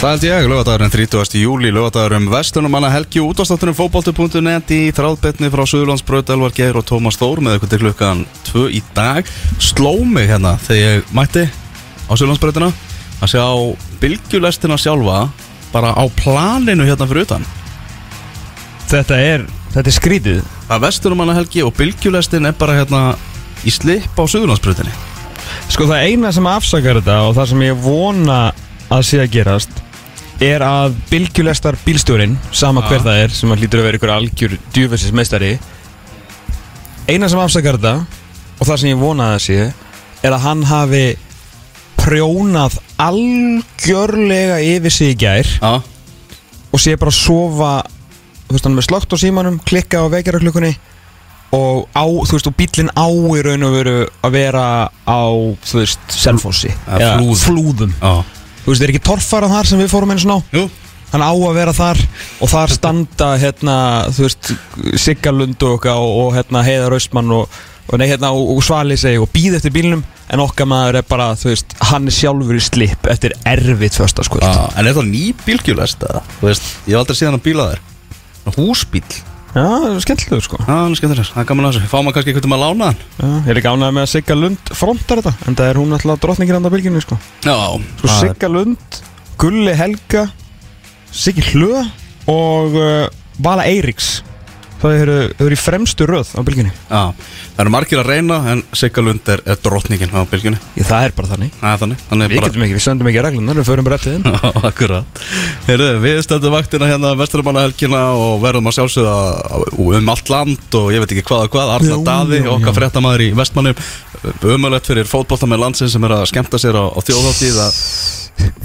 Það held ég, lögadagurinn 30. júli, lögadagurum Vestunumanna Helgi útastáttunum fótboltu.net í þráðbetni frá Suðurlandsbröð, Elvar Geir og Tómas Þór með eitthvað til klukkan 2 í dag. Sló mig hérna þegar ég mætti á Suðurlandsbröðina að sjá bylgjulestina sjálfa bara á planinu hérna fyrir utan. Þetta er, þetta er skrítið Það er Vestunumanna Helgi og bylgjulestin er bara hérna í slip á Suðurlandsbröðinni. Sko það eina sem afsakar þetta og það sem ég vona að sé að gerast er að bylgjulestar bílstjórin sama hver það er sem að hlýtur að vera ykkur algjör djúfessis meistari eina sem afsakar þetta og það sem ég vona að sé er að hann hafi prjónað algjörlega yfir sig í gær Já, og sé bara að sofa þú veist hann með slögt á símanum klikka á vekjaraklukkunni og á, þú veist, og bílinn á í raun og veru að vera á, þú veist, selfossi Eða Flúðum. flúðum. Þú veist, er ekki torfarað þar sem við fórum einu svona á Jú, hann á að vera þar og þar standa hérna, þú veist, Siggalund og, og, og hérna Heiðar Austmann og, og, nei, hérna, og, og Svali segi og býð eftir bílnum en okkar maður er bara, þú veist, hann er sjálfur í slip eftir erfitt första sko já. En er það ný bylgjulest eða? Þú veist, ég hef aldrei séð hann að bíla þér. Húsbíl. Já, það er skemmtilegur sko. Já, hann er skemmtilegur, það er gaman að þessu. Fá maður kannski eitthvað um að lána hann. Já, ég er ekki ánægð með að Sigga Lund frontar þetta? En það er hún alltaf drottningir andan bylginu sko. Já, sko Sigga Lund, Gulli Helga Siggi Hlö Og uh, Vala Eiríks Það eru, eru í fremstu röð á bylginu Já, það eru margir að reyna En Sigga Lund er, er drottningin á bylgjunni. Ég, Það er bara þannig. Er þannig, þannig Við getum ekki, við söndum ekki reglunar Við förum bara eftir þeim. Já, akkurat. Heyrðu, við stöndum vaktina hérna Vesturmanna helgina og verðum að sjálfsögða um allt land og ég veit ekki hvað og hvað Arna Já, Daði, já, okkar já. fréttamaður í vestmannum umöðlegt fyrir fótboltamenn landsins sem er að skemmta sér á, á þjóðháttíð að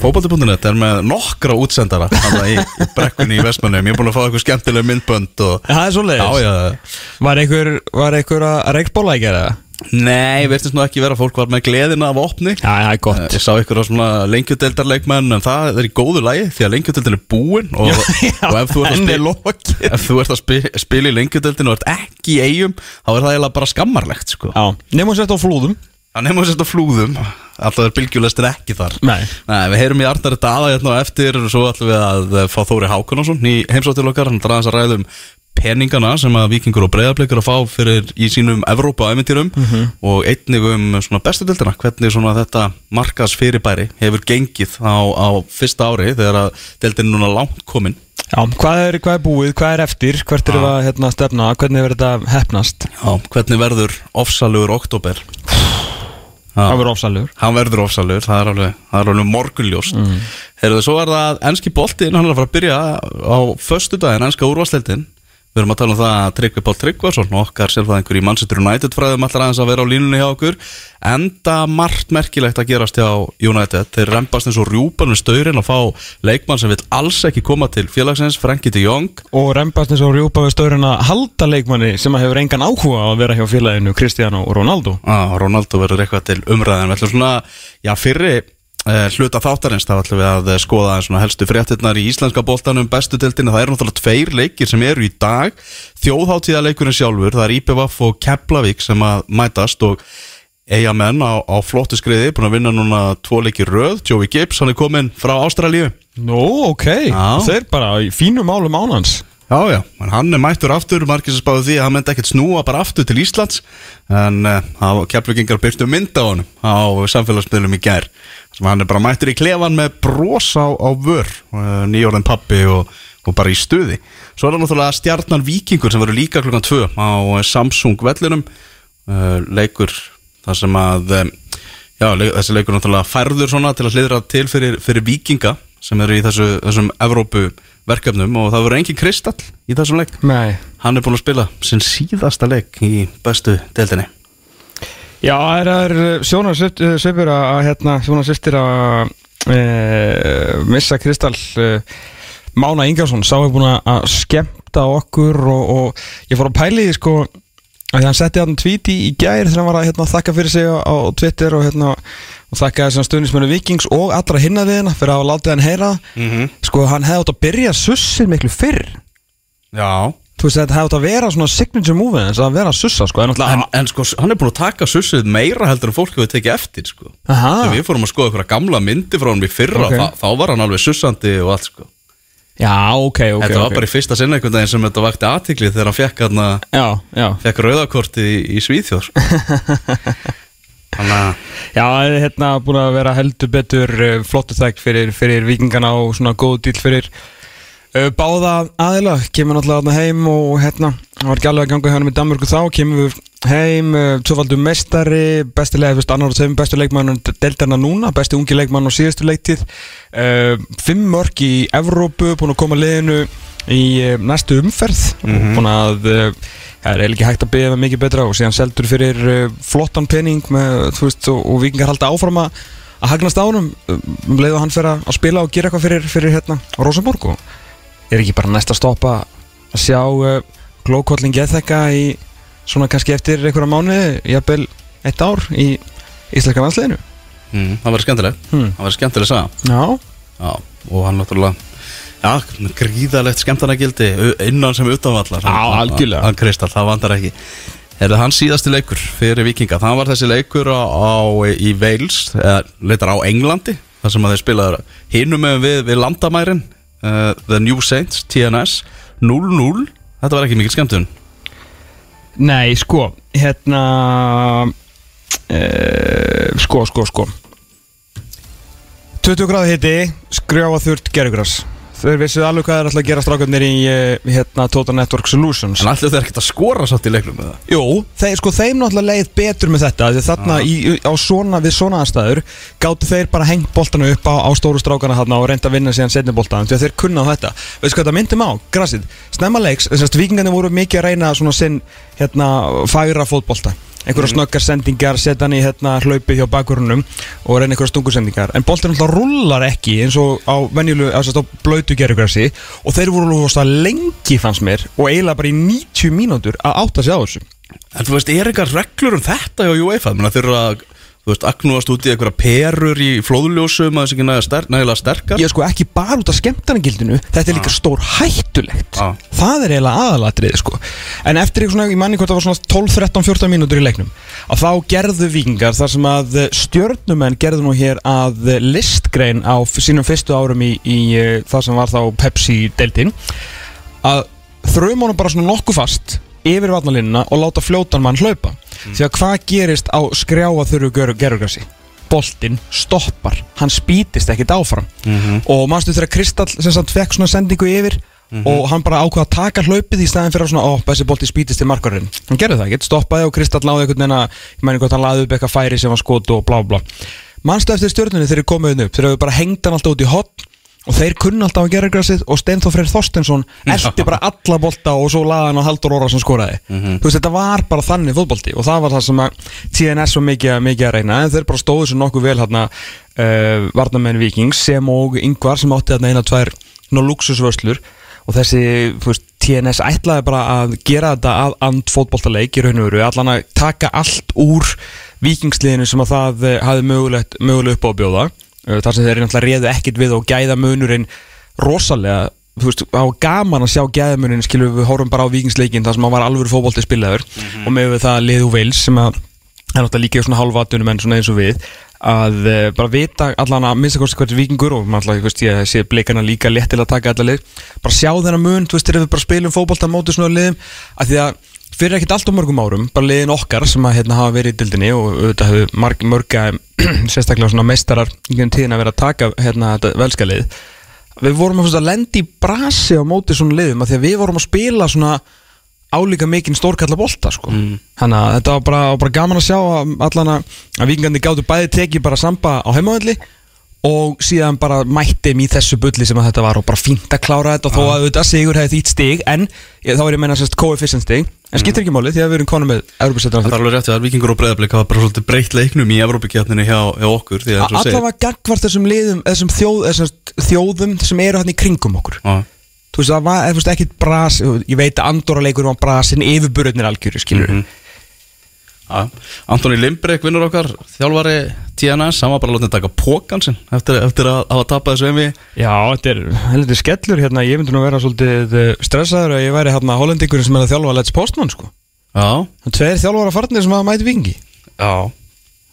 Fótbolti.net er með nokkra útsendara í, í brekkunni í vestmannum ég er búin að fá eitthvað skemmtileg myndbönd og Það er Já, svoleiðis? Já, Var einhver, var einhver að reikbóla ekki eða? nei, veistist nú ekki vera. Fólk var með gleðina af opni. Já, það er gott Ég sá ykkur á svona lengjudeldarleikmenn en það er í góðu lagi því að lengjudeldin er búin og, og ef þú ert að, spil, lokið ef þú ert að spi, spila í lengjudeldin og ert ekki í eigum þá er það eiginlega bara skammarlegt sko. Já, nefnum sett á flúðum Það nefnum sérst á flúðum. Alltaf er bylgjulestin ekki þar. Nei. Nei, við heyrum í Arnari Daða hérna á eftir og svo ætlum við að eh, fá Þóri Hákonarsson í heimsóttil okkar, hann draðans að ræðum peningana sem að vikingur og breyðarbleikur að fá fyrir í sínum Evrópa-æventýrum og einnig um svona bestu dildina, hvernig svona þetta markas fyrirbæri hefur gengið á, á fyrsta ári þegar að dildin núna langt komin. Já, hvað er, hvað er búið, hvað er eftir, hvert er það hérna, stefna, hvernig er þetta hefnast? Já, hvernig verður ofsalugur oktober Það verður ofsalur Hann verður ofsalur, það er alveg, það er alveg morgunljóst. Mm. Heyrðu, svo er það enski boltinn, hann er að fara að byrja á föstu daginn, enska úrvarsleildin Við erum að tala um það að Tryggvi Pál Tryggvason okkar sérfæðingur í Manchester United fræðum allar aðeins að vera á línunni hjá okkur. Enda margt merkilegt að gerast hjá United. Þeir rempast eins og rjúpan við staurin að fá leikmann sem vil alls ekki koma til félagsins, Frenkie de Jong. Og reymbast eins og rjúpa við stöðurinn að halda leikmanni sem að hefur engan áhuga að vera hjá félaginu Cristiano Ronaldo. Ah, Ronaldo verður eitthvað til umræðin við ætlum svona, já fyrri eh, hluta þáttarins, þá ætlum við að eh, skoða helstu fréttirnar í íslenska boltanum. Bestu deltinu, það eru náttúrulega tveir leikir sem eru í dag, þjóðháttíðaleikurinn sjálfur, það er IPVF og Keflavík sem að mætast og eiga menn á, á flottu skriði, búin að vinna núna tvo leikir röð, Joey Gibbs, hann er komin frá Ástralíu. Nú, ok, Já. þeir bara í fínum málum ánans Já, já, en hann er mættur aftur, margir sem spáðu því að hann myndi ekkert snúa bara aftur til Íslands. En uh, keflugingar byrstu mynd á honum á samfélagsmiðlum í gær sem hann er bara mættur í klefan með bros á, á vör, uh, nýjórðin pappi og, og bara í stuði. Svo er það náttúrulega stjarnan Víkingur sem verður líka klukkan 2 á eh, Samsung vellinum. Uh, leikur þar sem að já, le þessi leikur náttúrulega færður svona til að hliðra til fyrir, fyrir Víkinga sem eru í þessu, þessum Evrópu verkefnum. Og það verður engin kristall í þessum leik. Nei. Hann er búin að spila sinn síðasta leik í bestu deildinni Já, það er sjónarsvipur að hérna, sjónarsviptir að e, missa Kristall e, Mána Ingarsson sá hefur búin að skemmta okkur og, og ég fór að pæli því sko að hann setti hann tweet í, í gær þegar hann var að hérna, þakka fyrir sig á, á Twitter og, hérna, og þakka þessum stuðnismennu Vikings og allra hinna við hérna fyrir að hafa látið hann heyra. Mm -hmm. sko hann hefði átt að byrja sussin miklu fyrr. Já, Þú veist, þetta hefði átt að vera svona signature move en að vera sussa, sko En, En, en sko, hann er búin að taka sussið meira heldur en fólk hefur tekið eftir sko. Þegar við fórum að skoða eitthvað gamla myndi frá hann í fyrra, Ok. þá, þá var hann alveg sussandi og allt sko. já, ok, ok Þetta var ok. bara í fyrsta sinna einhvern veginn sem þetta vakti aðtikli þegar hann fekk, hana, Já, já fekk rauðakorti í, í Svíþjóð sko. Þannig að Já, hérna búin að vera heldur betur uh, flottu þæk fyrir, fyrir vikingana og svona góð dýl fyrir báða aðila kemur náttúrulega heim og hérna það var ekki alveg að ganga hérna með Danmörku þá kemur við heim, uh, tvöfaldur mestari besti leik, veist, annar og þeim bestu leikmann deltarna núna, besti ungi leikmann á síðustu leiktið uh, fimm mörg í Evrópu, búin að koma liðinu í næstu umferð. Og búin að það er ekki hægt að með mikið betra og síðan seldur fyrir flottan pening með, þú veist, og, og vikingar halda áfram að að hagnast á honum. Um leið og hann fyrir að spila og gera eitthvað fyrir, fyrir hérna Rosenborg og er ekki bara næsta stoppa að sjá uh, glókolling geðþekka í svona kannski eftir einhverja mánuði, jafnvel eitt ár í íslenska landsliðinu? Mm, það var skemmtileg. Hmm. Það var skemmtileg að Já, og hann náttúrulega Já, gríðalegt skemmtarnagildi innan sem utanvallar. Hann Kristall, það vandar ekki. Er það hans síðasti leikur fyrir vikinga Það var þessi leikur á, á í Wales, eða leitar á Englandi þar sem að þeir spilaður hinum við, við landamærin uh, The New Saints, TNS 0-0, þetta var ekki mikil skemmtun. Nei, sko hérna uh, sko, sko, sko. 20 gráði hitti skrjáfa þurrt gerugras þau vissu alveg hvað er alltaf að gera strákarnir í uh, hérna Total Network Solutions. En allir þeir ekkert að skora sátt í leiknum með það Jú, þeir, sko, þeim náttúrulega leið betur með þetta því þarna í, á svona, við svona aðstæður gáttu þeir bara hengt boltanu upp á, á stóru strákana þarna og reynda að vinna síðan setni boltan því að þeir kunna á þetta. Veistu hvað það myndum á? Grasið, snemma leiks, þess að vikingarnir voru mikið að reyna svona sinn hérna, fagra fótbolta einhverja snöggar sendingar, setja hann í hérna, hlaupið hjá bakgrunum og reyna einhverja stungusendingar. En boltin alltaf rullar ekki eins og á á blöytu gerðugrassi og þeir voru lóðast að lengi fannst mér og eiginlega bara í 90 mínútur að átta sig á þessu. En þú veist, er eitthvað reglur um þetta hjá UEFA? Þeir eru að, þú veist, agnúast út í eitthvað perur í flóðljósum að þess ekki nægilega ster, nægilega sterkar? Ég sko ekki bara út af skemmtarnagildinu Þetta er líka stór hættulegt. Já. Það er eiginlega aðalatrið sko. En eftir eitthvað svona, ég manni hvort það var svona 12, 13, 14 mínútur í leiknum að þá gerðu vikingar þar sem að stjörnumenn gerðu nú hér að listgrein á sínum fyrstu árum í, í eh, það sem var þá Pepsi-deildin að þrjum honum bara svona nokkuð fast yfir vatnalínuna og láta fljótan mann hlaupa. Því að hvað gerist á skrjáa þurru gerurgrassi boltinn stoppar, hann spýtist ekkit áfram. Og mannstu þegar Kristall sem sagt fekk svona sendingu yfir og hann bara ákvað að taka hlaupið í staðin fyrir að svona, ó, þessi bolti spýtist til markarinn hann gerði það ekkert, stoppaði og Kristall náði einhvern veginn að, ég mæni hvort hann laði upp eitthvað færi sem var skot og blá blá mannstu eftir stjórnunni þegar þeir komuð upp? Þeir hefur bara hengt hann alltaf út í hotn og þeir kunna alltaf að gera græsið og Steinþór Freyr Þorstensson eldi bara alla bolta og svo laði hann á Haldur Óra sem skoraði. Þú veist þetta var bara þannig fótbolti og það var það sem að TNS var mikið, mikið að reyna en þeir bara stóðu svo nokkuð vel hérna uh, varnamenn Vikings sem og yngvar sem átti þarna eina tvær ná luxusvörslur og þessi veist, TNS ætlaði bara að gera þetta að and fótboltaleik í raun og veru allan að taka allt úr vikingsliðinu sem að það eh, hafði að Uh, þar sem þeir náttúrulega réðu ekkit við og gæða munurinn rosalega þú veist, á gaman að sjá gæðamuninn skilur við horfum bara á vikingsleikin þar sem hann var alveg fótbolti spilaður og með við það liðu veils sem að er náttúrulega líka í svona hálfatunum en svona eins og við að uh, bara vita allan að minnsta kosti hvernig vikingur og alltaf, veist, ég sé bleikana líka létt til að taka alla lið. Bara sjá þennan mun, þú veist, þegar við bara spilum fótbolta móti svona liðum, að því að fyrir ekkert allt á mörgum árum, bara liðin okkar sem að hérna, hafa verið í dildinni og auðvitað hefur marg, mörga sérstaklega svona meistarar í gegnum tíðin að vera að taka hérna, þetta velska lið við vorum að, að lendi í brasi á móti svona liðum að því að við vorum að spila svona álíka mikinn stórkalla bolta sko. mm. þannig að þetta var bara, bara gaman að sjá að allan að, vikingandi gáttu bæði tekið bara samba á heimavalli og síðan bara mættum í þessu bulli sem að þetta var og bara fínt að klára þetta og þó að auðvitað sigur hefði þýtt stig en þá er ég að meina sérst coefficient stig en skiptir ekki máli því að við erum konum með Európa-settan Það er alveg rétt að Víkingur og Breiðablík hafa bara svolítið breytt leiknum í Evrópakjarninu hjá, hjá okkur allavega gagvart þessum liðum þessum, þjóð, þessum þjóðum sem eru hann í kringum okkur Já. þú veist það var ekkit bras ég veit að Andorra leikur var brasin yfirburðnir algjöru skilur Mhm. Já, Antoni Limbrek vinnur okkar þjálfari TNS, hann var bara látið að taka pókan sinn eftir, eftir að hafa tapað þessu emmi Já, þetta er heldur skellur hérna, ég myndi nú vera svolítið eh, stressaður að ég væri hérna hollendingurinn sem er að þjálfa Let's Postman sko. Já, Það tveir þjálfara farnir sem að mæti vingi já.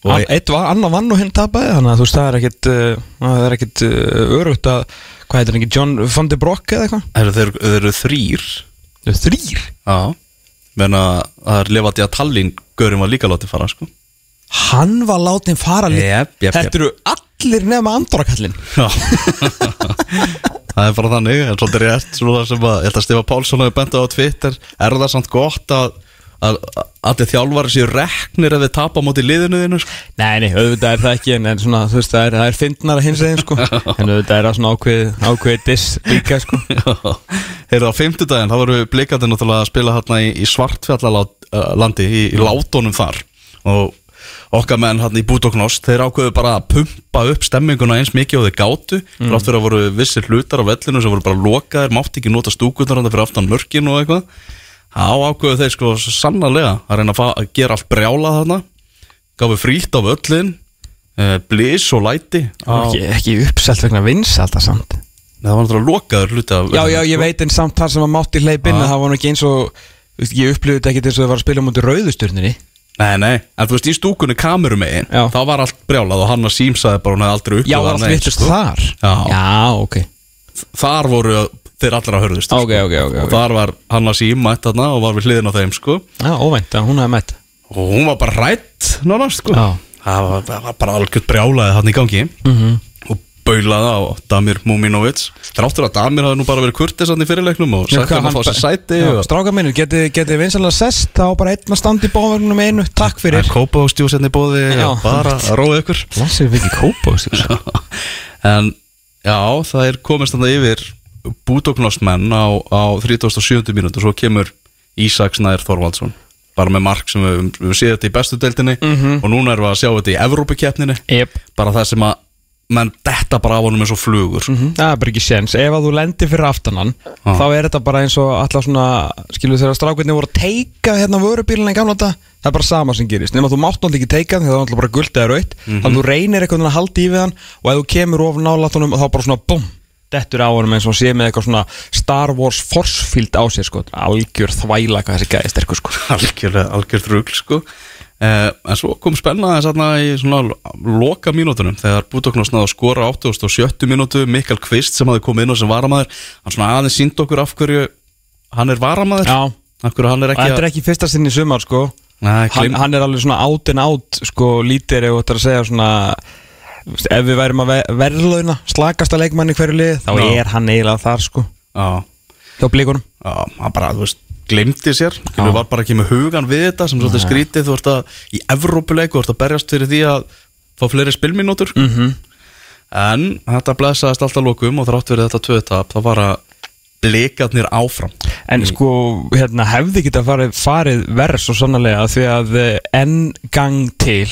Hann, Eitt var, annar vann og hinn tapaði þannig að þú veist það er ekkit uh, það er ekkit uh, örugt að hvað heitir hann ekki, John van de Broek eða eitthvað? Þeir, eru þrýr Þrýr? Já. Menna það er lefandi að Tallinn Görin var líka látið fara sko. Hann var látin fara líka. Jep, jep. Þetta eru allir nema andorakallin Já. Það er bara þannig, en svolítið rétt Svona sem að, að Stefa Pálsson hefur bent á Twitter Er það samt gott að að allir þjálfari séu reknir ef þeir tapa á móti liðinu þínu sko? Nei, nei, auðvitað er það ekki en, en svona, þú veist, það er, það er fyndnar að hins eginn sko. En auðvitað er það svona ákveð, ákveð diss líka sko. Heyrðu á fimmtudaginn, þá voru blikandi náttúrulega að spila hérna í, í svartfjallalandi í, í látónum þar og okkar menn hérna í Búdóknost þeir ákveðu bara að pumpa upp stemminguna eins mikið og þeir gátu mm. frátt fyrir að voru vissir hlutar á vellinu sem voru bara lokaðir, mátti ekki nota stúkunar fyrir aftan mörkin og eitthvað þá ákveðu þeir sko sannarlega að reyna að, gera allt brjálað þarna gafu frýtt á völlin eh, blís og læti á, ekki, ekki uppselt vegna vins alltaf samt Nei, það var náttúrulega lokaður hluti af Já, já, ég sko. veit en samt þar sem að mátti hleypinn Já. að það var nú ekki eins og veist, ég upplifði þetta ekki eins og það var að spila mútið rauðusturnir Nei, nei, en þú veist, í stúkunni kameru megin Já. þá var allt brjálað og hann að símsaði bara hún hefði aldrei Já, upplifað var allt neitt, vittlust sko. þar Já. já, ok Þar voru þeir allra hörðust Ok, ok, ok, Og ok þar var hann að sím mætt þarna og var við hliðin á þeim sko Já, óvænt að hún hefði mætt Og hún var bara rætt nánast sko Já. Það var, það var bara algjört brjálaði hann í gangi Mhm. Og baulaði á Damir Múminovits Þráttur að Damir hafði nú bara verið kurtis hann í fyrirleiknum Og sagt hann að fá sér sæti og Stráka minnur, geti, geti vinsalega sest þá bara einn að standa í bóðverðunum einu Takk fyrir. Kópa og stjúsenni bóði Já. og bara að róða ykkur. Lassir við ekki kópa En já, það er komist þannig yfir bútóknostmenn á, á 37. mínútu Svo kemur Ísaks Nær Þorvaldsson Bara með mark sem við, við séum þetta í bestu deildinni Og núna erum við að sjá þetta í Evrópukeppninni. Jep. Bara það sem að menn detta bara af honum eins og flugur. Það er bara ekki séns, ef að þú lendir fyrir aftanan Já. þá er þetta bara eins og alltaf svona skilur þegar strákveitni voru að teika hérna vörubílina í gamla þetta, það er bara sama sem gerist. Nema þú mátt náttúrulega ekki teika það er náttúrulega bara guld eða raut, þannig að þú reynir eitthvað að halda í við hann og ef þú kemur of nálat honum þá bara svona bum, dettur á honum eins og sé með eitthvað svona Star Wars force field á sér sko, algjör þvæla hvað þessi gæði sterkur sko. Algjörlega, algjört rugl sko En svo kom spennaði þarna í svona loka mínútunum Þegar bútóknostnaði að skora 87 mínútu Mikael Kvist sem hafði komið inn og sem varamæður Hann svona aðeins sínd okkur af hverju Hann er varamæður hann er ekki þetta er ekki fyrsta sinni í sumar sko. Nei, hann, hann er alveg svona out and out sko lítir ef þetta að segja svona ef við værum að ve- verðlauna slakasta leikmann í hverju lið þá Já. er hann eiginlega þar sko. Já, hjá blíkunum hann bara, þú veist glimti sér, hann var bara ekki með hugan við þetta sem svolítið skrítið, þú ert að í Evrópuleiku, þú ert að berjast fyrir því að fá fleiri spilmínútur. Mm -hmm. en þetta blessaðist alltaf lokum og þrátt fyrir þetta tvöðtap, það var að blikarnir áfram. En sko hérna, hefði geta farið, farið verð svo sannlega því að eh, enn gang til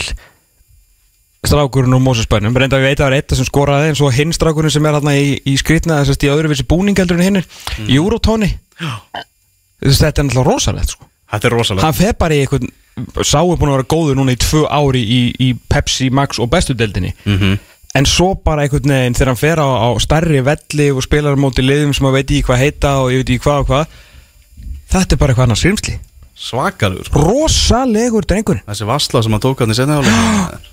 strákurinn úr Mósusbænum reynda við veit að það er eitt sem skoraði en svo hinn strákurinn sem er hérna í, í skrýtna þessast í öðruvísi búningaldur en hinn mm. Í þetta er náttúrulega rosalegt sko. Þetta er rosalega hann fer bara í eitthvað sá er búin að vera góður núna í tvö ári í, í Pepsi, Max og bestu deildinni. Mm en svo bara einhvern veginn þegar hann fer á, á stærri velli og spilar móti liðum sem að veit ekki hvað heita og ég veit ekki hvað og hvað þetta er bara eitthvað annars skrýmsli Svakalegur. Sko. rosalegur drengur Þessi vassla sem hann tók hann í áleik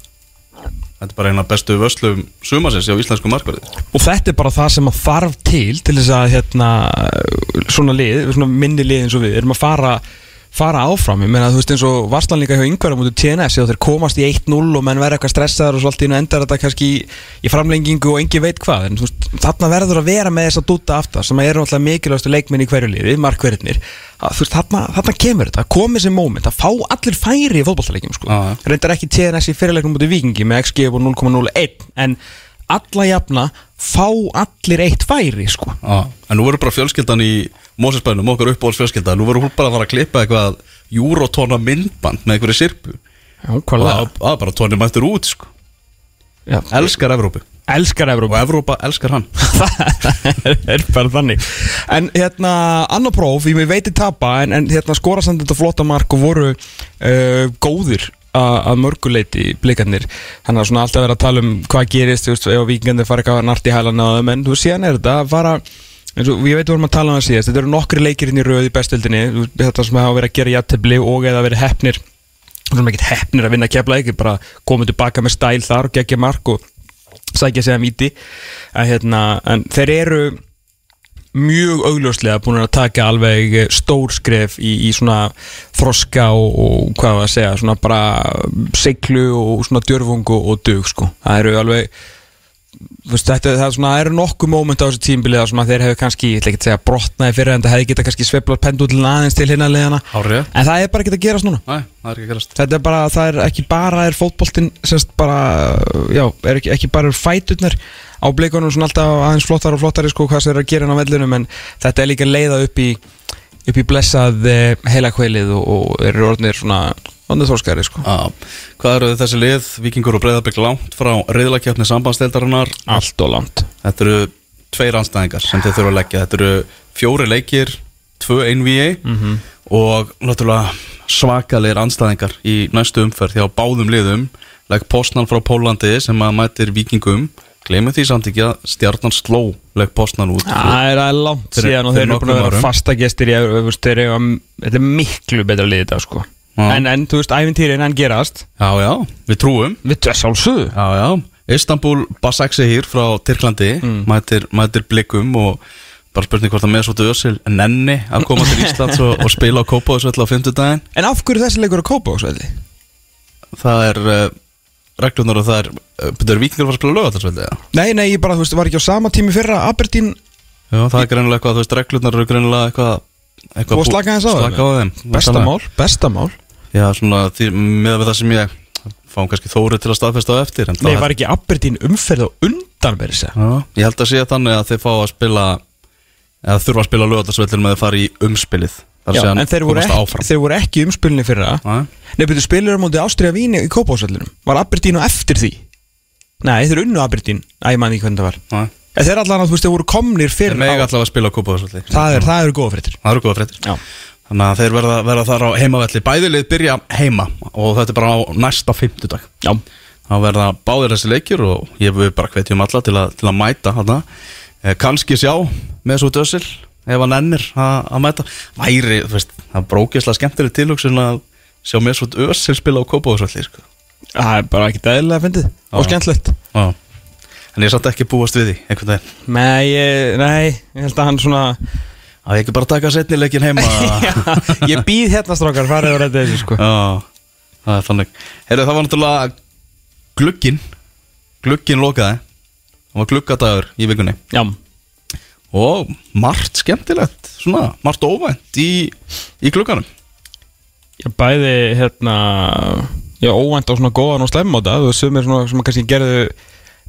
Þetta er bara eina bestu vöslum sumasins á íslensku markverði. Og þetta er bara það sem að þarf til til þess að hérna, svona lið, svona minni lið eins og við erum að fara fara áfram, ég meina þú veist eins og varslan líka hjá yngverðum út í TNS eða þeir komast í 1-0 og menn verða eitthvað stressaður og svo allt í einu endar þetta kannski í, í framlengingu og engi veit hvað. En veist, þarna verður að vera með þess að dúta aftar sem eru alltaf mikilvægastu leikminn í hverju liði markverðinir, þarna, þarna kemur þetta, komið sem moment, að fá allir færi í fótballtaleikjum sko, reyndar ekki TNS í fyrirleiknum út í Vikingi með XG á 0,01 en alla jafna fá allir eitt færi sko. Já, en nú verður bara fjölskyldan í Mósesbænum, okkar uppbóðs fjölskylda Nú verður hún bara að fara að klippa eitthvað Júrótóna myndband með einhverju sirpu Og það er bara tónið mættur út sko. Já, Elskar Evrópu. Elskar og Evrópa Evrópa elskar hann. Það er bara þannig. En hérna, annar próf, ég veit ég tapa En, en hérna skora samt þetta flotta mark Og voru uh, góðir að mörguleiti blikarnir þannig að svona alltaf vera að tala um hvað gerist þú veist, ef vikingandi fara eitthvað nart í hælan á þeim en þú veist, síðan er þetta að fara eins og ég veit við vorum að tala um það síðast þetta eru nokkri leikir inn í í bestöldinni þetta sem hafa verið að gera jættibli og eða verið hefnir svona ekkert hefnir að vinna kefla ekki bara komið tilbaka með stæl þar og gegja mark og sækja sig að víti. En, hérna, en þeir eru mjög augljóslega búin að taka alveg stór skref í, í svona þroska og, og hvað var að segja svona bara seglu og svona djörfungu og dug sko. Það eru alveg þú veist, þetta, það er svona, eru nokkuð móment á þessu tímbilið að þeir hefur kannski, ég ætla ekki að segja brotnaði fyrir en það hefði geta kannski sveiflað pendullin aðeins til hinna leðana en það er bara ekki að gerast núna. Nei, það er ekki að gerast. Þetta er bara, það er ekki bara er fótboltinn semst bara, já, er ekki, ekki bara fæturnar á blikunum svona alltaf aðeins flottar og flottari sko hvað sem er að gera inn á vellunum en þetta er líka leiða upp í upp í blessað heila kveilið og, og eru orðnir svona orðnir þórskæri sko. Já, hvað eru þessi lið, Víkingur og Breiðarbygg langt frá reyðlakjöfni sambandsdeildarinnar? Allt og langt. Þetta eru tveir anstæðingar sem þeir þurfa að leggja. Þetta eru fjóri leikir, tvö einvíi Mhm. og náttúrulega svakalegir anstæðingar í næstu umferð hjá báðum liðum. Legg Postnan frá Pólandi sem að mætir Víkingum. Gleimum því samt ekki að stjarnan sló legg Postnan út. Það er langt síðan og þeir eru búin að vera fasta gestir í þetta er miklu betra lið þetta sko. En, en þú veist, æfintýrin hann gerast. Já, já, við trúum. Við þess álsöðu Já, já, Istanbul Basaksehir frá Tyrklandi. Mm. mætir, mætir blikum og bara spurning hvort að með svo döðsil nenni að koma til Íslands og, og spila á Kópavöðsvöll á fimmtudaginn En af hverju þessi leikur á svelli? það er uh, reglunar og það er uh, betur vikingar var að spila lögatarsveldi ja. Nei, nei, ég bara, þú veist, var ekki á sama tími fyrra Aberdeen Já, það er greinilega eitthvað, þú veist, reglunar eru greinilega eitthvað eitthvað Þú að slaka aðeins á þeim? slaka á þeim. Bestamál, bestamál Já, svona, því, með það sem ég fáum kannski þórið til að staðfesta á eftir Nei, var ekki Aberdeen umferð og undan verið sér Já, ég held að sé þannig að þeir fá að spila eða þurfa að spila lögatarsvellin með að fara í umspilið. Þar Já, en þeir voru, ekki, þeir voru ekki umspilinni fyrra. Nei. Betur spilur á móti Ástriða Víni í kópásvellinum Var Aberdeen á eftir því? Nei, þeir unnu Aberdeen Æ, ég man ekki hvernig það var. Nei. En þeir allan að þú veist, þeir voru komnir Þeir fyrr mega á, allavega að spila á Kópavöðsvelli það, er, það eru góða fréttir. Það eru góða fréttir. Já, Þannig að þeir verða, verða þar á heimavelli Bæðilið byrja heima og þetta er bara á næsta fimmtudag já, þá verða báðir þessi leikjur og ég við bara hvetjum alla til að, til að mæta hana. eh, kannski sjá með svo dösil ef hann ennir að, að mæta væri, þú veist, það brókislega skemmtileg tilhugsun að sjá með svo dösil spila á Kópavöðsvelli sko. það er bara ekki dæðilega fyndið Og Já. skemmtlegt Já. en ég satt ekki búast við því einhvern veginn Nei, nei, ég held að hann svona að ég ekki bara taka setni leikin heima? Já, Ég býð hérna strákar, farið og rætti þessu sko. Já, það er þannig. Heyrðu, það var náttúrulega glugginn. Glugginn lokaði. Það var gluggadagur í vikunni. Já, Og margt skemmtilegt Svona, margt óvænt í, í glugganum. Ég bæði hérna Já, óvænt á svona góðan og slemmáta Þú veist, sumir svona sem kannski gerðu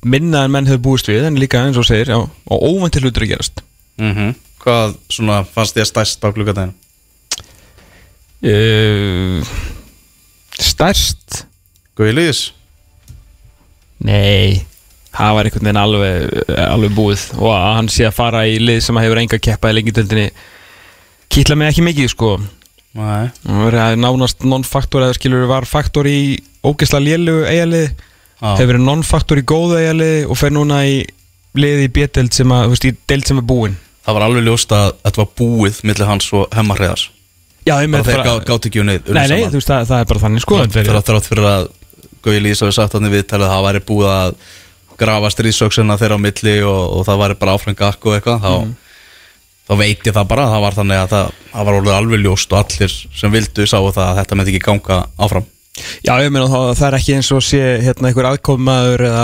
minna en menn hefur búist við En líka eins og segir, já, og óvænti hlutur að gerast. Mm Hvað svona fannst þér stærst á gluggadaginu? uh, Stærst? Guði Lýðis? Nei Það var einhvern veginn alveg, alveg búið. Og að hann sé að fara í lið sem hefur enga keppa í lengjadöldinni Kýtla mig ekki mikið sko. Nei. Það verið nánast non-faktor eða skilur var faktor í ógeðsla lélugu eigalið Já. hefur verið non-faktor í góðu eigalið og fer núna í lið í B-delt sem að, þú veist, í delt sem er búin Það var alveg ljóst að þetta var búið millir hans og hemmar hreðars Já, ég Bara þeir gá- gátu ekki unnið Nei, nei, þú veist, það, það er bara þannig sko Fyrir að þrátt fyrir að Guði Lýðis hafi sagt þannig viðtalið að það væri búið að grafa stríðsöksina þeirra á milli og, og það væri bara áfram gakk og eitthvað þá, þá veit ég það bara það var þannig að það, það var alveg ljóst og allir sem vildu sáu það að þetta myndi ekki ganga áfram Já, ég meina þá að það er ekki eins og sé hérna einhver aðkomaður eða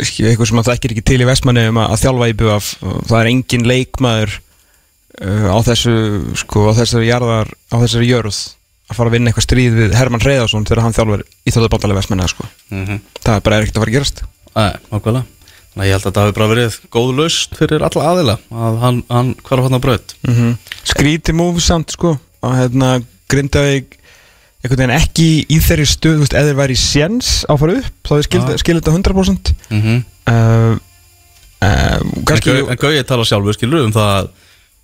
eitthvað sem að það ekki ekki til í Vestmanni um að, að þjálfa í BUF það er engin leikmaður uh, á þessu sko, á þessari jarðar á þessari jörð að fara að vinna eitthvað stríð við Hermann Reyðarsson þegar hann þjálfur í þjóðu bandalega Vestmanni sko. mm -hmm. það er bara ekkert að fara að gerast Þannig að ég held að þetta hafi bara verið góð laust fyrir alla aðila að hann, hann hvar hann á braut mm -hmm. Skríti múfi samt sko að hérna Grindavík einhvern veginn ekki í þeirri stöð þú veist, eða þeir væri í séns á að fara upp þá er Já. skilt þetta 100% mm -hmm. uh, uh, kannski En Gau- En Gauði tala sjálfur skilur um það að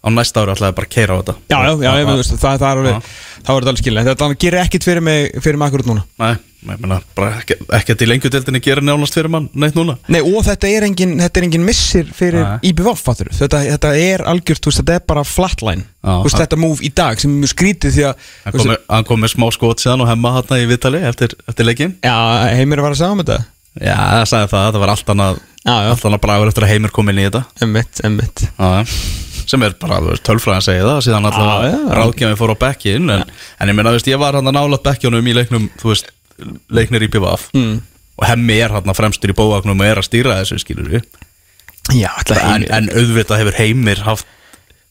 á næsta ári ætlaði bara keira á þetta. Já, já, já, ég veist, það, það er alveg, þá er þetta alveg skilja Þetta gerir ekkit fyrir mig, fyrir mig akkurat núna. Nei, ég meina, bara ekki, að í lengjudeldinni gera nánast fyrir mann neitt núna. Nei, og þetta er engin, þetta er engin missir fyrir. IBVF, fattur þetta, þetta er algjört, þú veist, þetta er bara flatline. Þú veist, þetta move í dag sem er mjög skrítið því að Hann kom, hann kom með smá skot síðan og hemma hann í Vitali eftir, eftir leikin Já, heimir var að segja um þetta. Já, það sagði það, það var allt annað Já, já. Allt annað bragur eftir að heimir kom inn í þetta. Emmitt, emmitt Já, sem er bara alveg tölfræðan segja það síðan alltaf Já, já. ráðgjafin fór á bekkin en, en ég meina, þú veist, ég var hann að nála bekkjónum í leiknum, þú veist, leiknir í BVF mm. og hemmi er hann fremstur í bóvagnum og er að stýra þessu, skilur við Já, alltaf en, heimir en auðvitað hefur heimir haft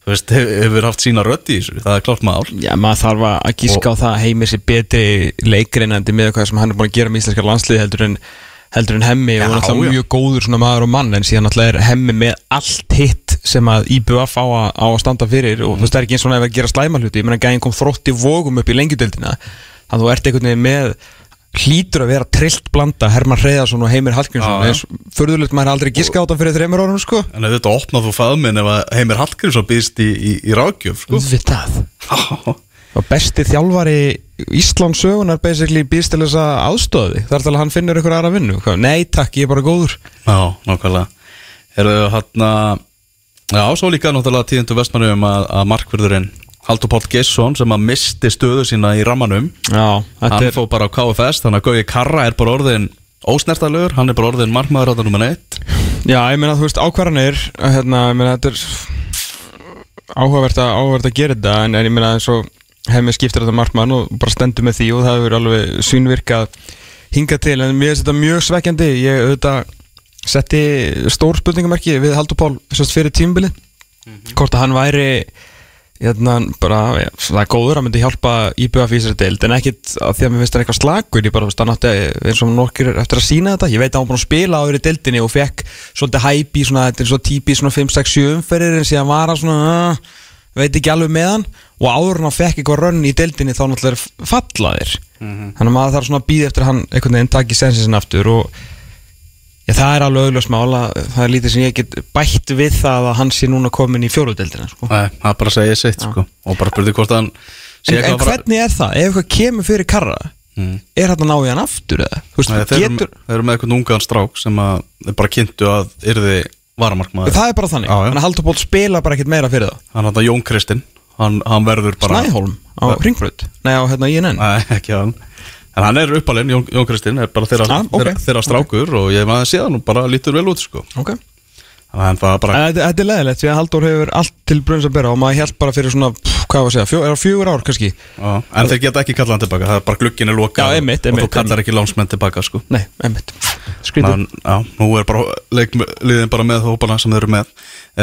þú veist, hef- hefur haft sína rödd í þessu það er klart mál Já, maður þarf að gíska á það að heimir sér betri leikreinandi með hvað sem hann er búin að gera með íslenska landslið heldur en heldur en hemmi Já, og náttúrulega mjög góður svona maður og mann en síðan náttúrulega er hemmi með allt hitt sem að IBF á að, á að standa fyrir og þú veist það er ekki eins og ef að gera slæma hluti. Ég meina gæðin kom þrótt í vógum upp í lengjudeldina þannig að þú ert einhvern veginn með hlýtur að vera trillt blanda Herman Hreiðarsson og Heimir Hallgrímsson. Förðulegt maður aldrei giska á þetta fyrir þreymur árum sko. En þetta opnað þú faðminn ef að heimir Hallgrímsson býðst í, í, í ráðgjöf sko. Og besti þjálfari Íslands sögunar basically býðst til þess að aðstöði þar til að hann finnur ykkur aðra vinnu. Nei takk, ég er bara góður. Já, nákvæmlega. Eru hann að já, svo líka náttúrulega tíðindu vestmannum að, að markverðurinn Haldur Páll Gesson sem að misti stöðu sína í rammanum. Já, hann er fóð bara á KFS þannig að Gauði Karra er bara orðin ósnertalögur, hann er bara orðin markmaður á það nummer 1 já, ég meina þú veist ákvarðanir hérna, ég meina þetta er áhugavert að, áhugavert að gera þetta en, en ég meina eins og hefði skiptir þetta markmann og bara stendur með því og það hefur alveg svínvirkað hinga til en mér finnst þetta mjög svekkjandi. Ég auðvitað setti stór spurningamerki við Haldur Pál fyrir tímbili hvort að hann væri hérna, bara, ja, það er góður að myndi hjálpa IBF í þessari deild en ekkit að því að mér finnst það eitthvað slagur ég bara veist hann átti eins og nokkir eftir að sína þetta. Ég veit að hann var búin að spila áður í deildinni og fekk svolítið hæp í svona, þetta er svo típi svona 5, 6, 7 umferðir en síðan var hann svona uh, veit ekki alveg með hann og áður hann fekk eitthvað rönn í deildinni þá náttúrulega er fallaðir þannig að maður þarf svona að býða eftir að hann einhvern veginn taki sensin aftur og Já, það er alveg auðvitað mála, það er lítið sem ég get bætt við það að hann sé núna komin í fjóruðdeldina sko. Nei, það bara að segja sitt sko. og bara spurði hvort hann En, en að hvernig er það? Ef eitthvað kemur fyrir karra Mm. Er þetta ná í hann aftur veist, Nei, þeir, eru, getur, þeir eru með eitthvað ungan strák sem að bara kynntu að yrði varamarkmaður. Það er bara þannig. Þannig að Haldur Ból spila bara ekkert meira fyrir það. Hann hann Jón Kristinn. Hann, hann verður bara Snæholm á Ringbröð Nei, á hérna INN Nei, ekki hann. En hann er uppalinn, Jón, Jón Kristinn er bara þeirra, Ah, ok. þeirra, þeirra strákur og ég maður séð hann og bara lítur vel út sko. Ok Þetta þetta er leðilegt því að Haldur hefur allt til brunns að bera og maður held bara fyrir svona, pff, hvað var að segja, fjó, það fjögur ár kannski? á, en þeir geta ekki kallað hann tilbaka það er bara glukkin er lokað Já, einmitt, og einmitt, þú kallar ekki lánsmenn tilbaka sko. Nei, einmitt Skrítið Þannig, já, nú er bara leikliðin bara með hópana sem þeir eru með